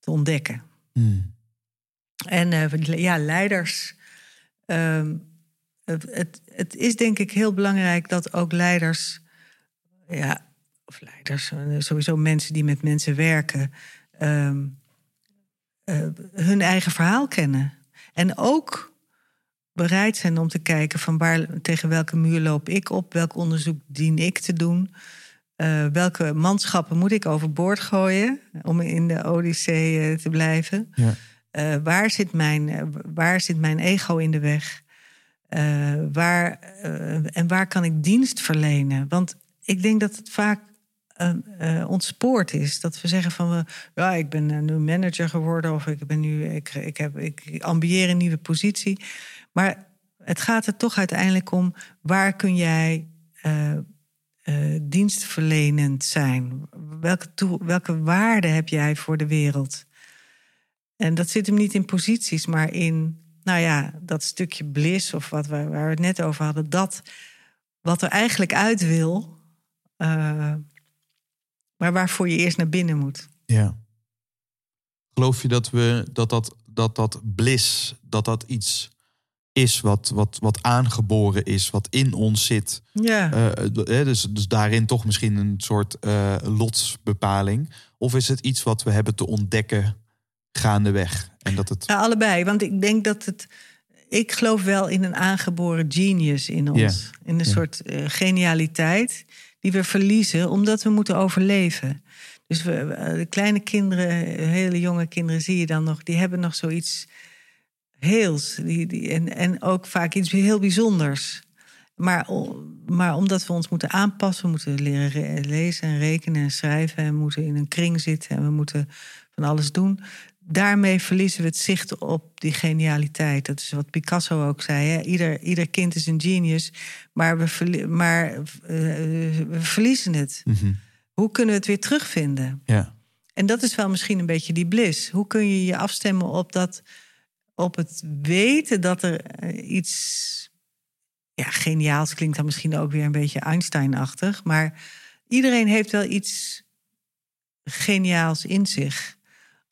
[SPEAKER 1] te ontdekken.
[SPEAKER 3] Hmm.
[SPEAKER 1] En eh, ja, leiders. Ehm, het, het, het is denk ik heel belangrijk dat ook leiders, ja, of leiders, eh, sowieso mensen die met mensen werken, ehm, eh, hun eigen verhaal kennen. En ook bereid zijn om te kijken van waar, tegen welke muur loop ik op, welk onderzoek dien ik te doen. Eh, welke manschappen moet ik overboord gooien om in de Odyssee te blijven?
[SPEAKER 3] Ja.
[SPEAKER 1] Waar, zit mijn, waar zit mijn ego in de weg? Waar, en waar kan ik dienst verlenen? Want ik denk dat het vaak eh, ontspoord is. Dat we zeggen van, we, ja, ik ben nu manager geworden... of ik, ben nu, ik, ik, heb, ik ambieer een nieuwe positie. Maar het gaat er toch uiteindelijk om... waar kun jij eh, dienstverlenend zijn? Welke, welke waarde heb jij voor de wereld? En dat zit hem niet in posities, maar in, nou ja, dat stukje bliss of wat we, waar we het net over hadden, dat wat er eigenlijk uit wil, eh, maar waarvoor je eerst naar binnen moet.
[SPEAKER 3] Ja. Geloof je dat we dat dat, dat, dat bliss, dat dat iets is wat, wat, wat aangeboren is, wat in ons zit?
[SPEAKER 1] Ja,
[SPEAKER 3] Eh, eh, dus, dus daarin toch misschien een soort eh, lotsbepaling? Of is het iets wat we hebben te ontdekken gaandeweg? En dat het.
[SPEAKER 1] ja, allebei. Want ik denk dat het. Ik geloof wel in een aangeboren genius in ons. In een
[SPEAKER 3] Ja.
[SPEAKER 1] soort genialiteit die we verliezen omdat we moeten overleven. Dus we, de kleine kinderen, hele jonge kinderen zie je dan nog, die hebben nog zoiets heels. Die, die, en, en ook vaak iets heel bijzonders. Maar, maar omdat we ons moeten aanpassen, we moeten leren re- lezen en rekenen en schrijven. En moeten in een kring zitten en we moeten van alles doen. Daarmee verliezen we het zicht op die genialiteit. Dat is wat Picasso ook zei. Hè? Ieder, ieder kind is een genius, maar we, maar, eh, we verliezen het.
[SPEAKER 3] Mhm.
[SPEAKER 1] Hoe kunnen we het weer terugvinden?
[SPEAKER 3] Ja.
[SPEAKER 1] En dat is wel misschien een beetje die bliss. Hoe kun je je afstemmen op, dat, op het weten dat er eh, iets ja, geniaals klinkt dan misschien ook weer een beetje Einstein-achtig. Maar iedereen heeft wel iets geniaals in zich.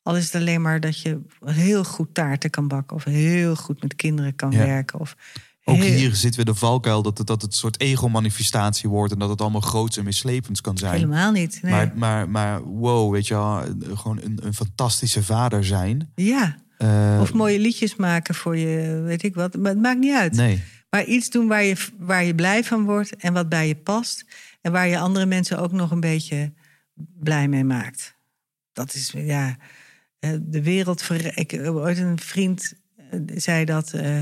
[SPEAKER 1] Al is het alleen maar dat je heel goed taarten kan bakken. Of heel goed met kinderen kan
[SPEAKER 3] Ja.
[SPEAKER 1] werken. Of
[SPEAKER 3] Ook hier zitten we de valkuil dat het, dat het een soort ego-manifestatie wordt en dat het allemaal groots en mislepend kan zijn.
[SPEAKER 1] Helemaal niet. Nee.
[SPEAKER 3] Maar, maar, maar wow, weet je wel, gewoon een, een fantastische vader zijn.
[SPEAKER 1] ja,
[SPEAKER 3] Eh,
[SPEAKER 1] of mooie liedjes maken voor je, weet ik wat. Maar het maakt niet uit.
[SPEAKER 3] Nee,
[SPEAKER 1] Maar iets doen waar je, waar je blij van wordt en wat bij je past. En waar je andere mensen ook nog een beetje blij mee maakt. Dat is, ja, de wereld. verrij- Ik heb ooit een vriend eh, zei dat. eh,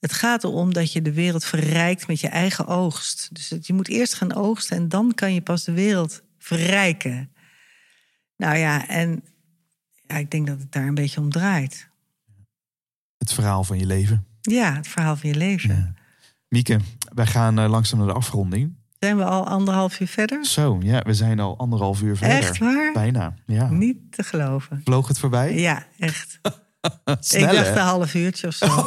[SPEAKER 1] het gaat erom dat je de wereld verrijkt met je eigen oogst. Dus dat je moet eerst gaan oogsten en dan kan je pas de wereld verrijken. Nou ja, en ja, ik denk dat het daar een beetje om draait.
[SPEAKER 3] het verhaal van je leven.
[SPEAKER 1] Ja, het verhaal van je leven.
[SPEAKER 3] Ja. Mieke, wij gaan eh, langzaam naar de afronding.
[SPEAKER 1] Zijn we al anderhalf uur verder?
[SPEAKER 3] Zo, ja, we zijn al anderhalf uur verder.
[SPEAKER 1] Echt waar?
[SPEAKER 3] Bijna, ja.
[SPEAKER 1] Niet te geloven.
[SPEAKER 3] Vloog het voorbij?
[SPEAKER 1] Ja, echt. *laughs*
[SPEAKER 3] Snel,
[SPEAKER 1] ik dacht
[SPEAKER 3] hè?
[SPEAKER 1] een half uurtje of zo. *laughs*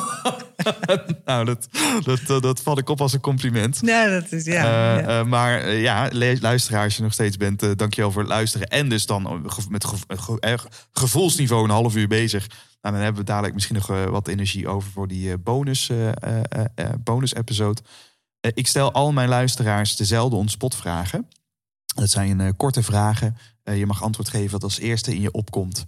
[SPEAKER 3] Nou, dat, dat, dat, vat ik op als een compliment.
[SPEAKER 1] nou, dat is ja.
[SPEAKER 3] Eh,
[SPEAKER 1] ja.
[SPEAKER 3] eh, maar eh, ja, luisteraar, als je nog steeds bent, dankjewel voor het luisteren. En dus dan met gev- ge- gevoelsniveau een half uur bezig. Nou, dan hebben we dadelijk misschien nog wat energie over voor die bonus, bonus episode. Eh, ik stel al mijn luisteraars dezelfde ontspotvragen. Dat zijn eh, korte vragen. Eh, je mag antwoord geven wat als eerste in je opkomt.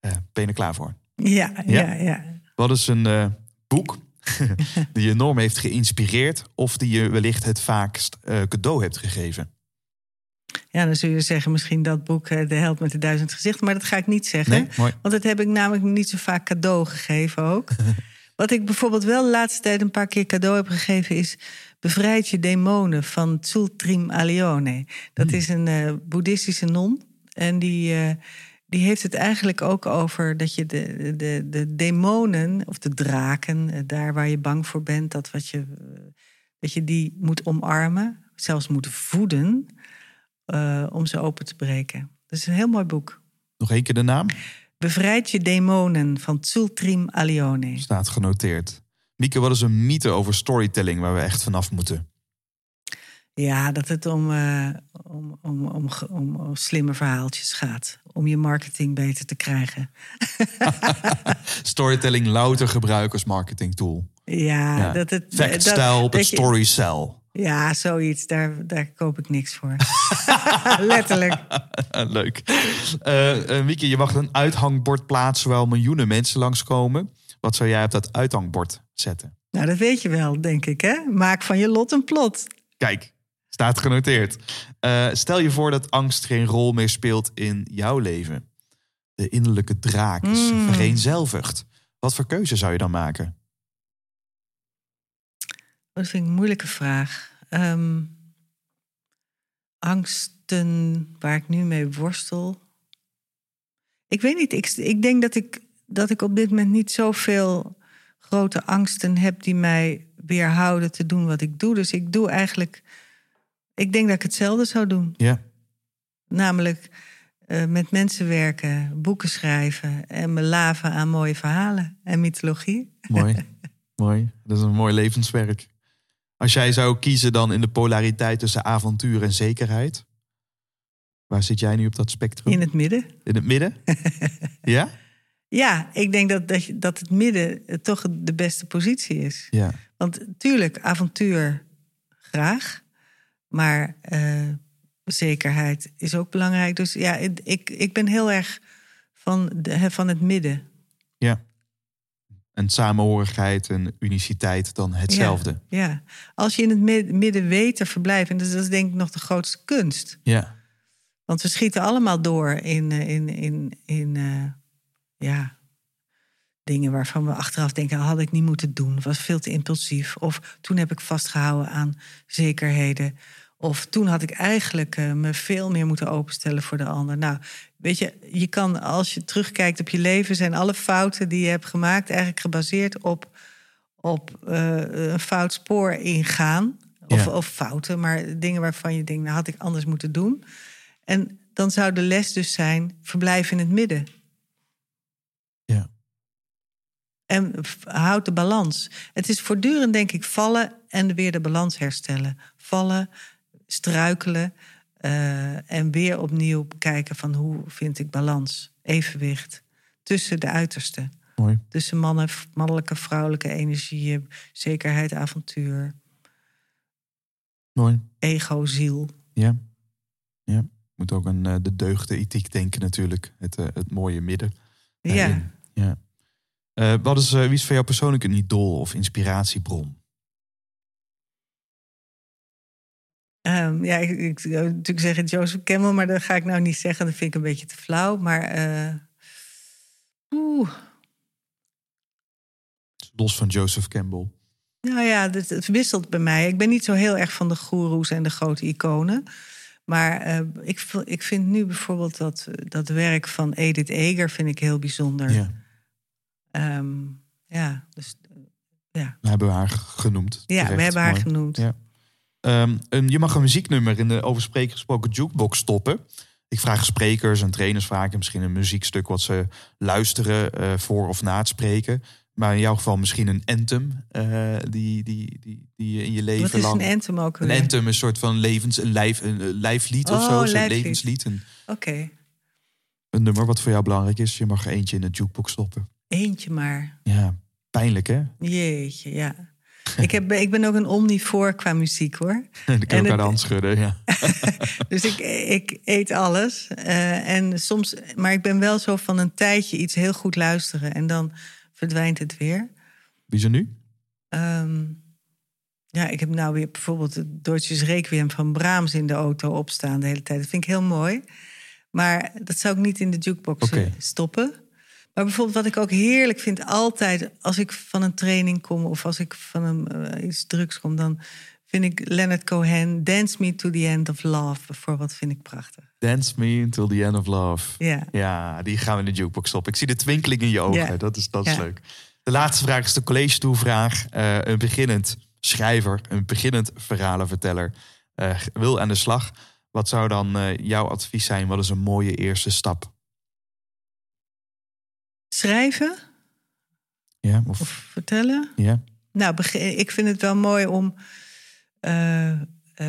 [SPEAKER 3] Ben je er klaar voor?
[SPEAKER 1] ja, ja, ja.
[SPEAKER 3] Wat is een boek *laughs* die je enorm heeft geïnspireerd... of die je wellicht het vaakst cadeau hebt gegeven?
[SPEAKER 1] Ja, dan zul je zeggen misschien dat boek De Held met de Duizend Gezichten. Maar dat ga ik niet zeggen.
[SPEAKER 3] Nee?
[SPEAKER 1] Want dat heb ik namelijk niet zo vaak cadeau gegeven ook. *laughs* Wat ik bijvoorbeeld wel de laatste tijd een paar keer cadeau heb gegeven... is Bevrijd je demonen van Tsultrim Alione. Dat is een eh, boeddhistische non. En die, eh, die heeft het eigenlijk ook over dat je de, de, de demonen... of de draken, eh, daar waar je bang voor bent... Dat, wat je, dat je die moet omarmen, zelfs moet voeden... om ze open te breken. Dat is een heel mooi boek.
[SPEAKER 3] Nog één keer de naam?
[SPEAKER 1] Bevrijd je demonen van Tsultrim Alione.
[SPEAKER 3] Staat genoteerd. Mieke, wat is een mythe over storytelling waar we echt vanaf moeten?
[SPEAKER 1] Ja, dat het om, eh, om, om, om, om, slimme verhaaltjes gaat. Om je marketing beter te krijgen. *laughs*
[SPEAKER 3] Storytelling louter gebruiken als marketing tool.
[SPEAKER 1] Ja,
[SPEAKER 3] Ja.
[SPEAKER 1] dat het.
[SPEAKER 3] Fact style op het story cell.
[SPEAKER 1] Ja, zoiets. Daar, daar koop ik niks voor. *laughs* Letterlijk. *laughs*
[SPEAKER 3] Leuk. Eh, Mieke, je mag een uithangbord plaatsen waar miljoenen mensen langskomen. Wat zou jij op dat uithangbord zetten?
[SPEAKER 1] Nou, dat weet je wel, denk ik, hè? Maak van je lot een plot.
[SPEAKER 3] Kijk, Staat genoteerd. Eh, stel je voor dat angst geen rol meer speelt in jouw leven. De innerlijke draak is
[SPEAKER 1] Mm.
[SPEAKER 3] vereenzelvigd. Wat voor keuze zou je dan maken?
[SPEAKER 1] Dat vind ik een moeilijke vraag. Ehm, angsten waar ik nu mee worstel. Ik weet niet, ik, ik denk dat ik, dat ik op dit moment niet zoveel grote angsten heb die mij weerhouden te doen wat ik doe. Dus ik doe eigenlijk, ik denk dat ik hetzelfde zou doen.
[SPEAKER 3] Ja,
[SPEAKER 1] Namelijk eh, met mensen werken, boeken schrijven en me laven aan mooie verhalen en mythologie.
[SPEAKER 3] mooi. *laughs* mooi. Dat is een mooi levenswerk. Als jij zou kiezen dan in de polariteit tussen avontuur en zekerheid. Waar zit jij nu op dat spectrum?
[SPEAKER 1] In het midden.
[SPEAKER 3] In het midden? *laughs* ja?
[SPEAKER 1] Ja, ik denk dat, dat, je- dat het midden eh, toch de beste positie is.
[SPEAKER 3] Ja.
[SPEAKER 1] Want tuurlijk, avontuur graag. Maar eh, zekerheid is ook belangrijk. Dus ja, ik, ik ben heel erg van, de, van het midden.
[SPEAKER 3] ja. En samenhorigheid en uniciteit dan hetzelfde.
[SPEAKER 1] Ja, als je in het mid- midden weet te verblijven... en dat is, dat is denk ik nog de grootste kunst.
[SPEAKER 3] Ja.
[SPEAKER 1] Want we schieten allemaal door in, eh, in, in, in eh, ja, dingen waarvan we achteraf denken... had ik niet moeten doen, was veel te impulsief. Of toen heb ik vastgehouden aan zekerheden. Of toen had ik eigenlijk eh, me veel meer moeten openstellen voor de ander. Nou, weet je, je kan als je terugkijkt op je leven... zijn alle fouten die je hebt gemaakt eigenlijk gebaseerd op, op eh, een fout spoor ingaan. Of,
[SPEAKER 3] Ja.
[SPEAKER 1] of fouten, maar dingen waarvan je denkt... nou had ik anders moeten doen. En dan zou de les dus zijn: verblijf in het midden.
[SPEAKER 3] Ja.
[SPEAKER 1] En houd de balans. Het is voortdurend, denk ik, vallen en weer de balans herstellen. Vallen, struikelen eh, en weer opnieuw kijken van hoe vind ik balans, evenwicht tussen de uitersten.
[SPEAKER 3] Mooi.
[SPEAKER 1] Tussen mannen, mannelijke, vrouwelijke energieën, zekerheid, avontuur,
[SPEAKER 3] Mooi.
[SPEAKER 1] ego, ziel.
[SPEAKER 3] Ja. Ja. Moet ook aan eh, de deugde ethiek denken natuurlijk. Het, eh, het mooie midden.
[SPEAKER 1] Ja.
[SPEAKER 3] Ja. Eh, wat is, eh, wie is voor jou persoonlijk een idool of inspiratiebron?
[SPEAKER 1] Ehm, ja, ik, ik zou natuurlijk zeggen Joseph Campbell, maar dat ga ik nou niet zeggen. Dat vind ik een beetje te flauw. Maar eh, oeh,
[SPEAKER 3] Los van Joseph Campbell.
[SPEAKER 1] nou ja, het, het wisselt bij mij. Ik ben niet zo heel erg van de goeroes en de grote iconen. Maar ik, ik vind nu bijvoorbeeld dat, dat werk van Edith Eger vind ik heel bijzonder.
[SPEAKER 3] Ja.
[SPEAKER 1] Ehm, ja, dus ja,
[SPEAKER 3] We hebben haar genoemd.
[SPEAKER 1] ja
[SPEAKER 3] Terecht.
[SPEAKER 1] we hebben haar
[SPEAKER 3] Mooi.
[SPEAKER 1] genoemd.
[SPEAKER 3] Ja. Ehm, een, je mag een muzieknummer in de over spreker gesproken jukebox stoppen. Ik vraag sprekers en trainers vaak misschien een muziekstuk wat ze luisteren eh, voor of na het spreken. Maar in jouw geval misschien een anthem eh, die, die, die, die je in je leven
[SPEAKER 1] Wat is
[SPEAKER 3] lang...
[SPEAKER 1] een anthem ook
[SPEAKER 3] Een anthem, een soort van levens, een, lijf, een eh, lijflied of
[SPEAKER 1] Oh,
[SPEAKER 3] zo. Zo'n
[SPEAKER 1] lijflied.
[SPEAKER 3] levenslied. Een,
[SPEAKER 1] Oké,
[SPEAKER 3] een nummer wat voor jou belangrijk is. Je mag er eentje in de jukebox stoppen.
[SPEAKER 1] Eentje maar.
[SPEAKER 3] Ja, pijnlijk hè?
[SPEAKER 1] Jeetje, ja. *laughs* ik, heb, ik ben ook een omnivoor qua muziek hoor. *laughs* En
[SPEAKER 3] elkaar de
[SPEAKER 1] het-
[SPEAKER 3] hand schudden. Ja. *laughs*
[SPEAKER 1] Dus ik, ik eet alles. eh, en soms, maar ik ben wel zo van een tijdje iets heel goed luisteren en dan verdwijnt het weer.
[SPEAKER 3] Wie is er nu?
[SPEAKER 1] Ehm, ja, ik heb nou weer bijvoorbeeld het Deutsches Requiem van Brahms in de auto opstaan de hele tijd. Dat vind ik heel mooi. Maar dat zou ik niet in de jukebox stoppen. Maar bijvoorbeeld wat ik ook heerlijk vind, altijd als ik van een training kom of als ik van een, eh, iets drugs kom, dan vind ik Leonard Cohen, Dance Me to the End of Love bijvoorbeeld, vind ik prachtig.
[SPEAKER 3] Dance Me Until the End of Love.
[SPEAKER 1] Ja.
[SPEAKER 3] Ja, die gaan we in de jukebox stoppen. Ik zie de twinkeling in je ogen.
[SPEAKER 1] Ja.
[SPEAKER 3] Dat is, dat is
[SPEAKER 1] Ja.
[SPEAKER 3] leuk. De laatste vraag is de college toevraag. Eh, een beginnend schrijver, een beginnend verhalenverteller eh, wil aan de slag. Wat zou dan jouw advies zijn? Wat is een mooie eerste stap?
[SPEAKER 1] Schrijven
[SPEAKER 3] Ja, of,
[SPEAKER 1] of vertellen?
[SPEAKER 3] ja?
[SPEAKER 1] Nou, begin, ik vind het wel mooi om. eh, eh,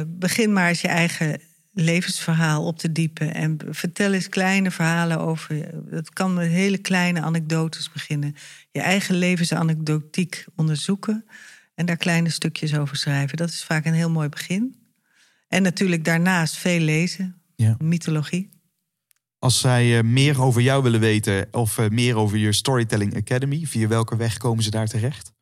[SPEAKER 1] begin maar eens je eigen levensverhaal op te diepen. En vertel eens kleine verhalen over. Dat kan met hele kleine anekdotes beginnen. Je eigen levensanekdotiek onderzoeken. En daar kleine stukjes over schrijven. Dat is vaak een heel mooi begin. En natuurlijk daarnaast veel lezen.
[SPEAKER 3] Ja.
[SPEAKER 1] Mythologie.
[SPEAKER 3] Als zij eh, meer over jou willen weten of eh, meer over je Storytelling Academy, via welke weg komen ze daar terecht?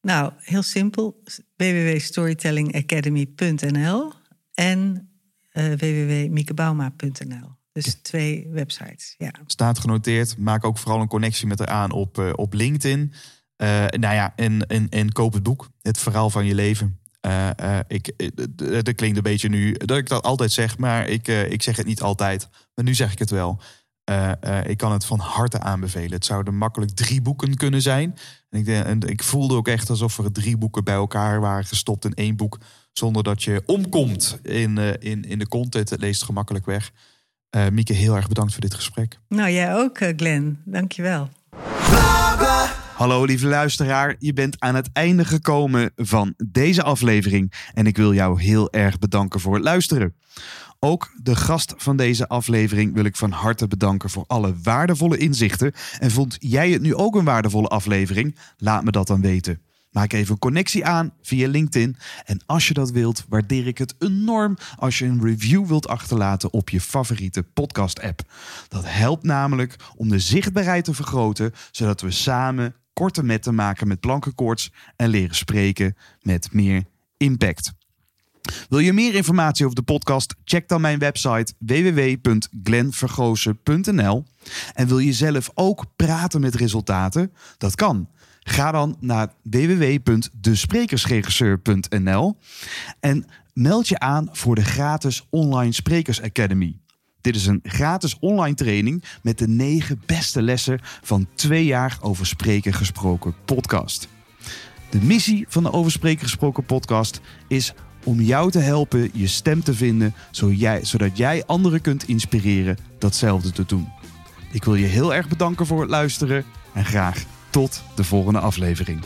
[SPEAKER 1] Nou, heel simpel. www.storytellingacademy.nl en uh, www.miekebouwma.nl. Dus twee websites, ja.
[SPEAKER 3] Staat genoteerd. Maak ook vooral een connectie met haar aan op, uh, op LinkedIn. Uh, nou ja, en, en, en koop het boek. Het verhaal van je leven. Uh, uh, ik, dat klinkt een beetje nu dat ik dat altijd zeg, maar ik, ik zeg het niet altijd. Maar nu zeg ik het wel. ik kan het van harte aanbevelen. Het zouden makkelijk drie boeken kunnen zijn. En ik, ik voelde ook echt alsof er drie boeken bij elkaar waren gestopt in één boek. Zonder dat je omkomt in, in, in de content. Het leest gemakkelijk weg. Mieke, heel erg bedankt voor dit gesprek.
[SPEAKER 1] Nou, jij ook, Glenn. Dank je wel.
[SPEAKER 3] Hallo lieve luisteraar, je bent aan het einde gekomen van deze aflevering en ik wil jou heel erg bedanken voor het luisteren. Ook de gast van deze aflevering wil ik van harte bedanken voor alle waardevolle inzichten. En vond jij het nu ook een waardevolle aflevering? Laat me dat dan weten. Maak even een connectie aan via LinkedIn. En als je dat wilt, waardeer ik het enorm als je een review wilt achterlaten op je favoriete podcast-app. Dat helpt namelijk om de zichtbaarheid te vergroten, zodat we samen korte metten maken met plankenkoorts en leren spreken met meer impact. Wil je meer informatie over de podcast? Check dan mijn website www.glenvergozen.nl. En wil je zelf ook praten met resultaten? Dat kan. Ga dan naar www.desprekersregisseur.nl en meld je aan voor de gratis Online Sprekers Academy. Dit is een gratis online training met de negen beste lessen van twee jaar over spreken gesproken podcast. De missie van de Over Spreken gesproken podcast is om jou te helpen je stem te vinden, zodat jij anderen kunt inspireren datzelfde te doen. Ik wil je heel erg bedanken voor het luisteren en graag tot de volgende aflevering.